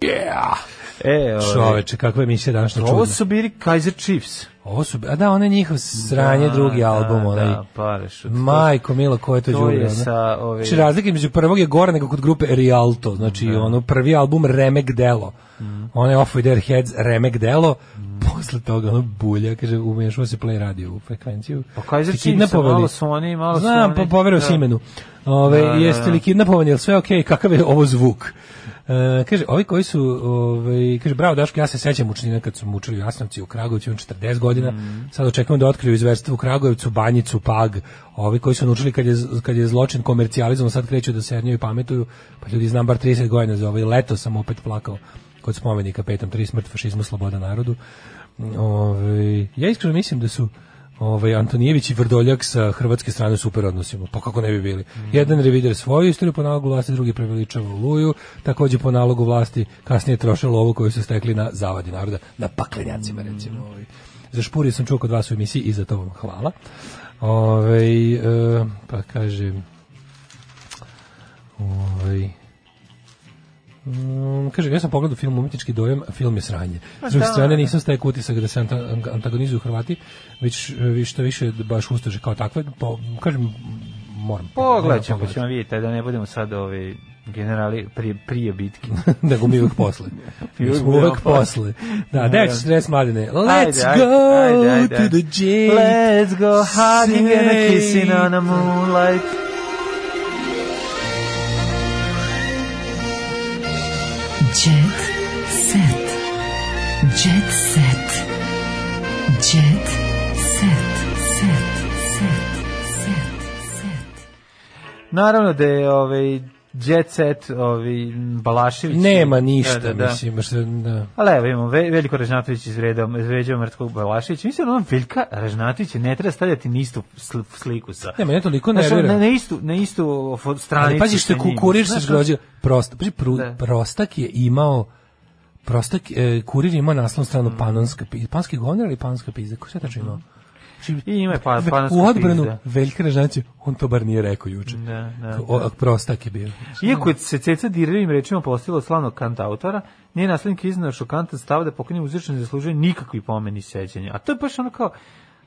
Yeah! E, ovaj, Čoveče, kakva emisija današnja čudna. Ovo su bili Kaiser Chiefs. Ovo su, a da, on je njihov sranje Da, drugi da, album, onaj. da, pareš. Majko Milo, ko je to, to đubre, je sa, ovaj- Znači, razlika između prvog je gore nego kod grupe Rialto, znači ono prvi album Remek Delo. Mm. Onaj Off With Their Heads Remek Delo, posle toga ono bulja, kaže, umešao se play radio u frekvenciju. Pa Kaiser Chiefs, malo su oni, malo su Znam, oni. pa poverao Da. si imenu. Ove, Da, da, jeste da. li kidnapovani, jel sve okej, kakav je ovo zvuk? E, kaže, ovi koji su, ovaj, kaže, bravo Daško, ja se sećam učenina kad su mučili u Jasnovci u Kragovicu, on 40 godina, Mm. sad očekujem da otkriju izverstvo u Kragujevcu, Banjicu, Pag, ovi koji su naučili kad je, kad je zločin komercijalizovan, sad kreću da sernjaju i pametuju, pa ljudi znam bar 30 godina za ovaj leto sam opet plakao kod spomenika petom tri smrt fašizmu sloboda narodu. Ovaj ja iskreno mislim da su ovaj Antonijević i Vrdoljak sa hrvatske strane super odnosima. Pa kako ne bi bili? Jedan revider svoju istoriju po nalogu vlasti, drugi preveličava Luju, takođe po nalogu vlasti kasnije troše lovu koju su stekli na zavadi naroda, na paklenjacima recimo. Ovaj. Za špuri sam čuo kod vas u emisiji i za to vam hvala. Ovaj e, pa kaže ovaj Mm, kaže, ja sam pogledao film Umjetnički dojam, a film je sranje. Pa S druge da. strane, nisam stek utisak da se anta- antagonizuju Hrvati, već vi što više baš ustaže kao takve, po, kažem, moram. Pogledat ćemo, pa ćemo vidjeti, da ne budemo sad ovi generali prije, prije bitke. nego mi uvek posle. Mi uvek posle. Da, 9.40 mladine. Let's Ajde, go ajde, ajde. to the jail. Let's go hugging and a kissing on a moonlight. Naravno da je ovaj jet set, ovaj Balašević. Nema ništa, Da, da, da. mislim, što, da. Ali evo imamo Ve- Veliko Ražnatović izvredao, izvređao Mrtkog Balaševića. Mislim da on Veljka Ražnatovića ne treba stavljati na istu sl- sliku sa... Ne, mene toliko Znaš, nervira. Na, na istu, na istu stranicu. Ali pazi što je sa njim. kurir se Znaš, zgrožio. Prosta, pazi, pru, Da. prostak je imao Prostak, e, kurir imao naslovnu stranu panonska pizda. Panski govnar ili panonska pizda? Ko sve tačno imao? Znači, I ima pa, panonska U odbranu pizda. Veljka Ražanovića, on to bar nije rekao juče. Da, da, o, prostak je bio. Iako je se Ceca dirljivim rečima postila od slavnog kanta autora, nije naslednik iznao šokantan stav da pokojni muzičar ne zaslužuje nikakvi pomeni sećanja. A to je baš ono kao,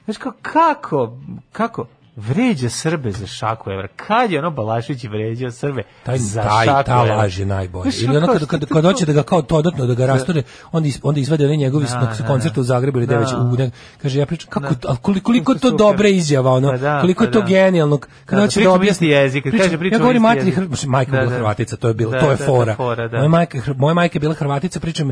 znaš kao, kako, kako, vređa Srbe za šaku evra. Kad je ono Balašević vređao Srbe taj, za taj, šaku ta evra? laž je najbolja. Znaš, Ili ono kad, kad, kad hoće da ga kao dodatno da ga rastore, onda, is, onda izvade one njegovi Da, na da, koncertu da. u Zagrebu ili Da. da. već u ne, kaže ja pričam kako Da. a koliko, koliko je to dobra izjava ono Pa da, koliko je pa to da. genijalno kad Da, hoće da objasni jezik, kaže pričamo ja govorim jezik. Hrv- majka Da, bila da. Hrvatica to je bilo Da, to je da, da, fora da. moja majka Hr- moja majka je bila Hrvatica pričam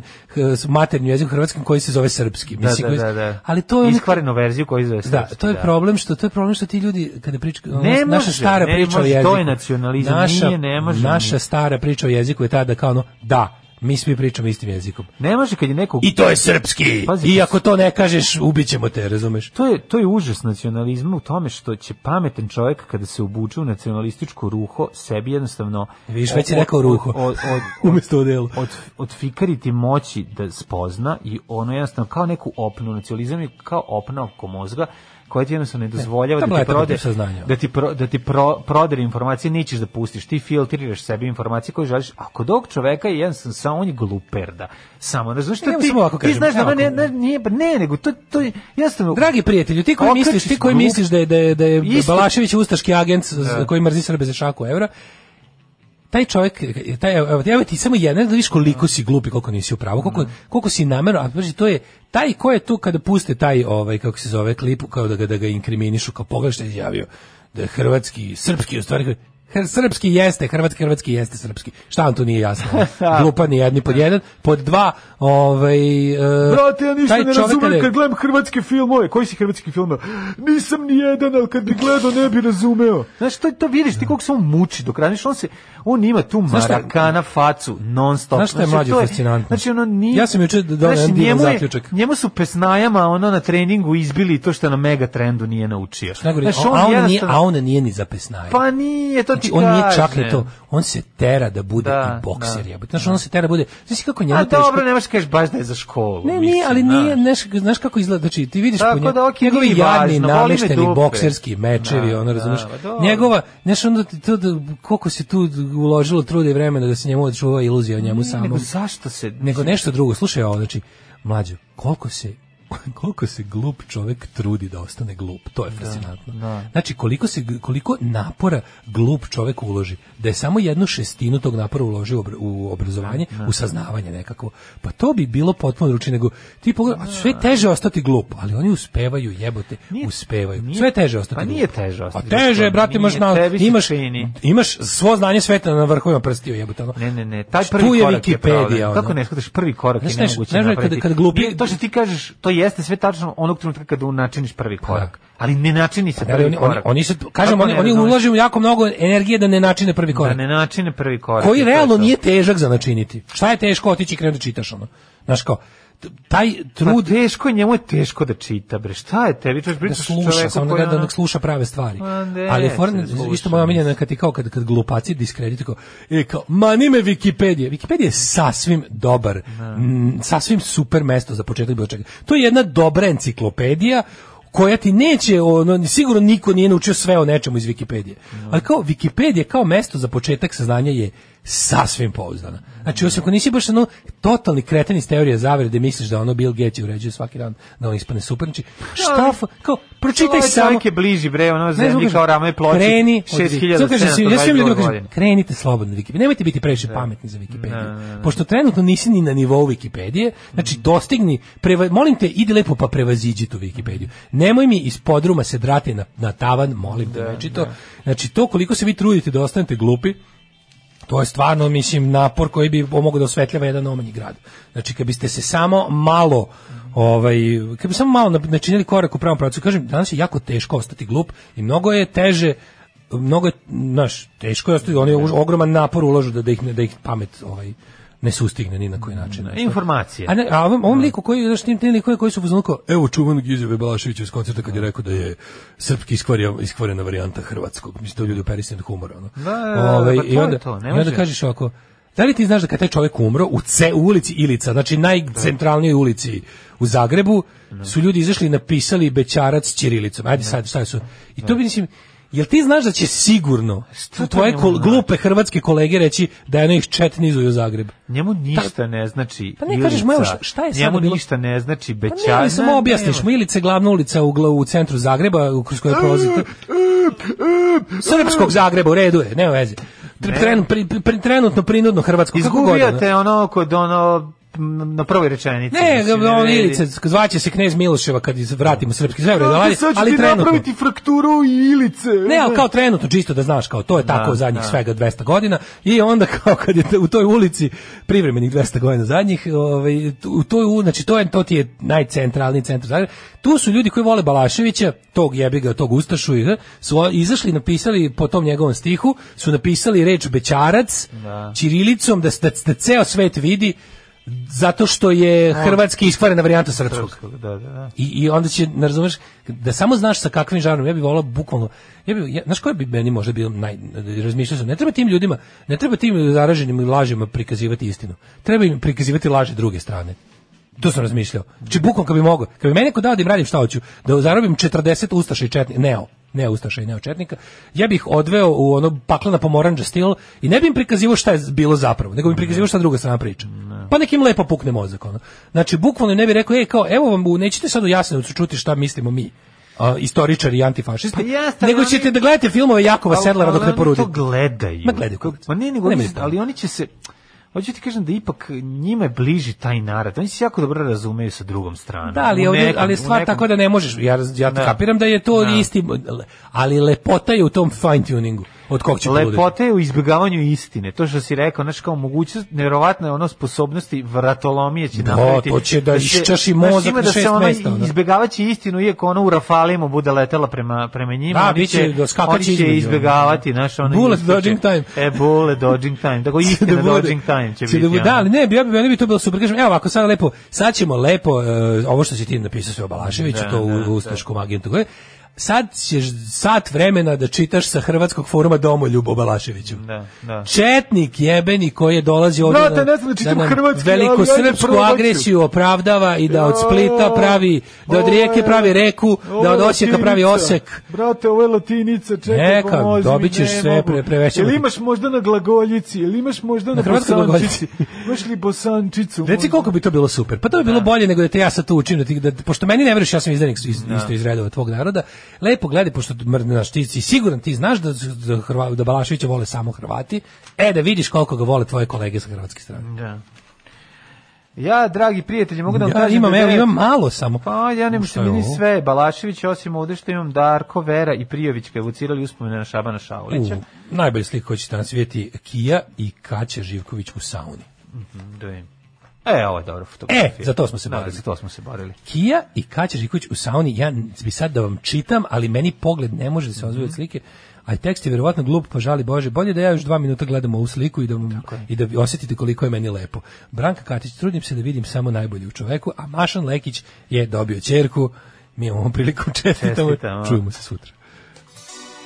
maternjim jezikom hrvatskim koji se zove srpski Da, Mislim, da, koji- da, da. ali to je Iskvarenu verziju koju zove da, srpski, to je da. problem što to je problem što ti ljudi kada pričaju Ne naša može, stara ne priča o može, jeziku. to je nacionalizam, naša, nije, ne može Naša stara priča o jeziku je tada kao ono, da, mi svi pričamo istim jezikom. Ne može kad je neko... I to je srpski. Pazi, I ako to ne kažeš, ubićemo te, razumeš? To je, to je užas nacionalizma u tome što će pametan čovjek kada se obuče u nacionalističko ruho sebi jednostavno Vidiš, već od- rekao ruho. od, od, odelu. od, od fikariti moći da spozna i ono jednostavno kao neku opnu nacionalizam je kao opna oko mozga koja ti jednostavno ne dozvoljava da ti prode da ti pro, da ti pro, prodere informacije nećeš da pustiš. Ti filtriraš sebi informacije koje želiš. A kod ovog čoveka je jednostavno samo on je gluperda samo Ne, što ti, samo ovako ti kažem, znaš da ne, ako- ne, nije, ne nego to, to je jednostavno Dragi prijatelju, ti koji misliš, ti koji misliš da je da je, da je Balašević ustaški agent Da. koji mrzi Srbe za šaku evra, taj čovjek, taj, evo, ti samo jedan da vidiš koliko si glup i koliko nisi u pravu, koliko, koliko si namerno, a pazi, to je, taj ko je tu kada puste taj, ovaj, kako se zove, klip, kao da ga, da ga inkriminišu, kao je izjavio, da je hrvatski, srpski, u stvari, srpski jeste, hrvatski, hrvatski jeste srpski. Šta vam tu nije jasno? Glupa ni jedni pod jedan. Pod dva, ovaj... e, Brate, ja ništa ne razumem kad gledam hrvatske filmove. Koji si hrvatski film? Nisam ni jedan, ali kad bi gledao ne bi razumeo. Znaš, to, to vidiš, ti koliko se on muči dok radiš, on se, on ima tu marakana facu, non stop. Znaš šta je mlađe to fascinantno? Znači, ono nije... Ja sam juče doneo divan njemu je- zaključak. Njemu su pesnajama, ono, na treningu izbili to što na mega trendu nije naučio. Najgore, Znaš, a, on nije, a on nije ni za pesnaje. Pa nije, to Znači, on nije čak ni to. On se tera da bude Da, i bokser, da, jebote. Znaš, on se tera da bude... Znaš kako njemu A teško... dobro, nemaš kažeš baš da je za školu. Ne, nije, ali nije, znaš, znaš kako izgleda, znači ti vidiš Tako po njemu, da, okej, njegovi jadni, namešteni bokserski mečevi, Da, ono, da, razumeš, dobro. njegova, znaš, onda ti to, da, koliko se tu uložilo truda i vremena da se njemu odčuva iluzija o njemu samom. Nego zašto se... Nego nešto drugo, slušaj ovo, znači, mlađo, koliko se koliko se glup čovek trudi da ostane glup. To je fascinantno. da. Znači koliko se koliko napora glup čovek uloži. Da je samo jednu šestinu tog napora uloži u obra- u obrazovanje, u saznavanje nekako. Pa to bi bilo potpuno drugačije nego ti pogledaj, a sve je teže ostati glup, ali oni uspevaju, jebote, Nije- uspevaju. nije- sve teže ostati pa glup. nije teže ostati A teže, glup, brate, imaš na, imaš čini. imaš svo znanje sveta na vrhovima prstiju, jebote. ono. Ne, ne, ne, taj prvi je korak je ono. Kako ne shvataš prvi korak je nemoguće kad- napraviti. kad glupi- to što ti kažeš, to jeste sve tačno onog trenutka kada načiniš prvi korak. Ali ne načini se prvi oni, oni, korak. oni se, kažem, oni, oni ulažu jako mnogo energije da ne načine prvi Da korak. ne načine prvi korak. koji realno nije težak za načiniti. Šta je teško otići i krenuti da čitaš ono? Znaš kao, taj Trud. trud teško je, njemu je teško da čita, bre. Šta je tebi? Da pričaš o sluša, samo da, da, da sluša prave stvari. Ma ne, Ali for, isto moja omiljena kad ti kao kad, kad glupaci diskredituju kao, e, kao, mani me Wikipedija. Wikipedija je sasvim dobar, m, sasvim super mesto za početak bilo čega. To je jedna dobra enciklopedija koja ti neće, ono, sigurno niko nije naučio sve o nečemu iz Wikipedije. Ali kao Wikipedija kao mesto za početak saznanja je sasvim pouzdana. Znači, osim ako nisi baš ono totalni kreten iz teorije zavere da misliš da ono Bill Gates uređuje svaki dan da on ispane super. Znači, šta, fa- kao, pročitaj samo. čovjek je bliži bre, ono zemlji kao rame ploči. Kreni, 6722 ja svim ljudima kažem, godine. krenite slobodno na Wikipediju. Nemojte biti previše pametni za Wikipediju. Pošto trenutno nisi ni na nivou Wikipedije, znači dostigni, preva, molim te, idi lepo pa prevaziđi tu Wikipediju. Nemoj mi iz podruma se drati na, na tavan, molim te, znači to. Znači to koliko se vi trudite da ostanete glupi, to je stvarno, mislim, napor koji bi pomogao da osvetljava jedan omanji grad. Znači, kad biste se samo malo ovaj, kad bi samo malo načinili korak u pravom pravcu, kažem, danas je jako teško ostati glup i mnogo je teže mnogo je, znaš, teško je ostati, oni ogroman napor ulažu da, da ih, da ih pamet ovaj, ne sustigne ni na koji način. Informacije. A, ne, a ovom, ovom liku koji, znaš, tim, tim likove koji su kao, evo čuvanog izjave Balaševića iz koncerta kad je rekao da je srpski iskvario, iskvarena varijanta hrvatskog. Mislim, to ljudi operisani od humora. Ono. Da, da, da, Ovaj, pa to i, je onda, to, ne I onda može. kažeš ovako, da li ti znaš da kad taj čovjek umro u, ce, u ulici Ilica, znači najcentralnijoj ulici u Zagrebu, su ljudi izašli i napisali bećarac ćirilicom. Ajde sad, šta su? I to bi, mislim, Jel ti znaš da će sigurno to tvoje kol- znači? glupe hrvatske kolege reći da je ono ih četnizuju u Zagreb? Njemu ništa ne znači Pa ne kažeš, ma evo, šta- Ilica. je Njemu bilo- ništa ne znači Pa bećar. ne, samo objasniš mu, Ilica je glavna ulica u, u centru Zagreba, u- kroz koje prolazi... Srpskog Zagreba, u redu je, nema veze. Tr- Tren, pri, pri, trenutno prinudno hrvatsko, kako god. Izgubio ono. kod ono na prvoj rečenici. Ne, on. Ilice, zvaće se knez Miloševa kad vratimo srpski sve, Znate, ali, ali trenutno. napraviti frakturu i Ilice. Ne, ali kao trenutno, čisto da znaš, kao to je tako Da, zadnjih da. svega 200 godina i onda kao kad je u toj ulici privremenih 200 godina zadnjih, ovaj, u toj, znači to, je, to ti je najcentralniji centar. Tu su ljudi koji vole Balaševića, tog jebiga, tog Ustašu, i, su izašli napisali po tom njegovom stihu, su napisali reč Bećarac, Da. ćirilicom, da, da, da ceo svet vidi zato što je hrvatski iskvarena varijanta srpskog. Da, da, da. I, I onda će, ne razumeš, da samo znaš sa kakvim žarom, ja bih volao bukvalno, ja bih, ja, znaš koji bi meni možda bio naj, razmišljao sam, ne treba tim ljudima, ne treba tim zaraženim lažima prikazivati istinu, treba im prikazivati laže druge strane. To sam razmišljao. Znači, bukvalno kad bi mogao, kad bi meni neko dao da im radim šta hoću, da zarobim 40 ustaša i četnika, neo, ne ustaša i neo četnika, ja bih odveo u ono paklena pomoranđa stil i ne bi im prikazivao šta je bilo zapravo, nego bi im prikazivao šta druga strana priča. Pa nekim lepo pukne mozak, ono. Znači, bukvalno ne bi rekao, ej, kao, evo vam, nećete sad u Jasenovcu čuti šta mislimo mi, a, istoričari i antifašisti, Pa jeste, ali nego oni- ćete da gledate filmove Jakova Ali- Sedlara dok ali ne porudi. Oni to gledaju. Ma gledaju. Ma ne, nego oni, ništa. ali oni će se... Hoću ti kažem da ipak njima je bliži taj narod. Oni se jako dobro razumeju sa drugom stranom. Da, ali, ovdje, nekom- ali stvar nekom- tako da ne možeš. Ja, ja Da. kapiram da je to Da. isti, ali lepota je u tom fine tuningu. Od kog će. Lepota je u izbjegavanju istine. To što si rekao, znači kao mogućnost, nevjerovatna je ono sposobnosti vratolomije će Da, napraviti. to će da se- iščaši znaš, mozak na da šest se ono mesta, ono. izbjegavaće istinu, iako ono u Rafalima bude letela prema, prema njima. Da, oni će da oni će između, izbjegavati, znaš, ono... Bullet dodging time. E, bullet dodging time. Tako istina da bude- dodging time će će biti. da, bude- da, ali ne, ja bi, meni bi to bilo super. Kažem, evo ovako, sad lepo, sad ćemo lepo, e, ovo što si ti napisao sve o Balaševiću, Da, to u, da, u Ustaškom agentu, sad ćeš sat vremena da čitaš sa hrvatskog foruma Domoljub Balaševiću. Da, da. Četnik jebeni koji je dolazi ovdje Brate, ne znam da hrvatski, veliku srpsku agresiju opravdava i da od Splita pravi, da od Rijeke pravi reku, da od Osijeka pravi Osek. Brate, ovo je latinica, čekaj, Neka, pomozi dobit ćeš ne sve, pre- prevećemo Jel imaš možda na glagoljici, jel imaš možda na, Na bosančici? Imaš li bosančicu? Reci možda? koliko bi to bilo super. Pa to bi bilo bolje nego da te ja sad tu učim da ti da pošto meni ne veruješ ja sam izdanik iz, isto iz redova tvog naroda. Lepo gledaj pošto mrnaš ti si siguran ti znaš da da Hrva, da Balaševića vole samo Hrvati. E da vidiš koliko ga vole tvoje kolege sa hrvatske strane. Da. Ja, dragi prijatelji, mogu da vam Ja kažem imam, da evo, imam malo samo. Pa ja ne Šta mislim meni sve Balašević osim ovde što imam Darko, Vera i Prijović kad evocirali uspomene na Šabana Šaulića. U, najbolji slik koji ćete danas vidjeti Kija i Kaća Živković u sauni. Da vidim. E, ovo je dobra fotografija. E, za to smo se Da, borili. za to smo se borili. Kija i Kaća Živković u sauni, ja bi sad da vam čitam, ali meni pogled ne može da se Mhm. ozvoje od slike, a tekst je verovatno glup, pa žali Bože, bolje da ja još dva minuta gledam ovu sliku i da, i da osjetite koliko je meni lepo. Branka Katić, trudim se da vidim samo najbolje u čoveku, a Mašan Lekić je dobio ćerku, mi imamo priliku Čestitamo. čujemo se sutra.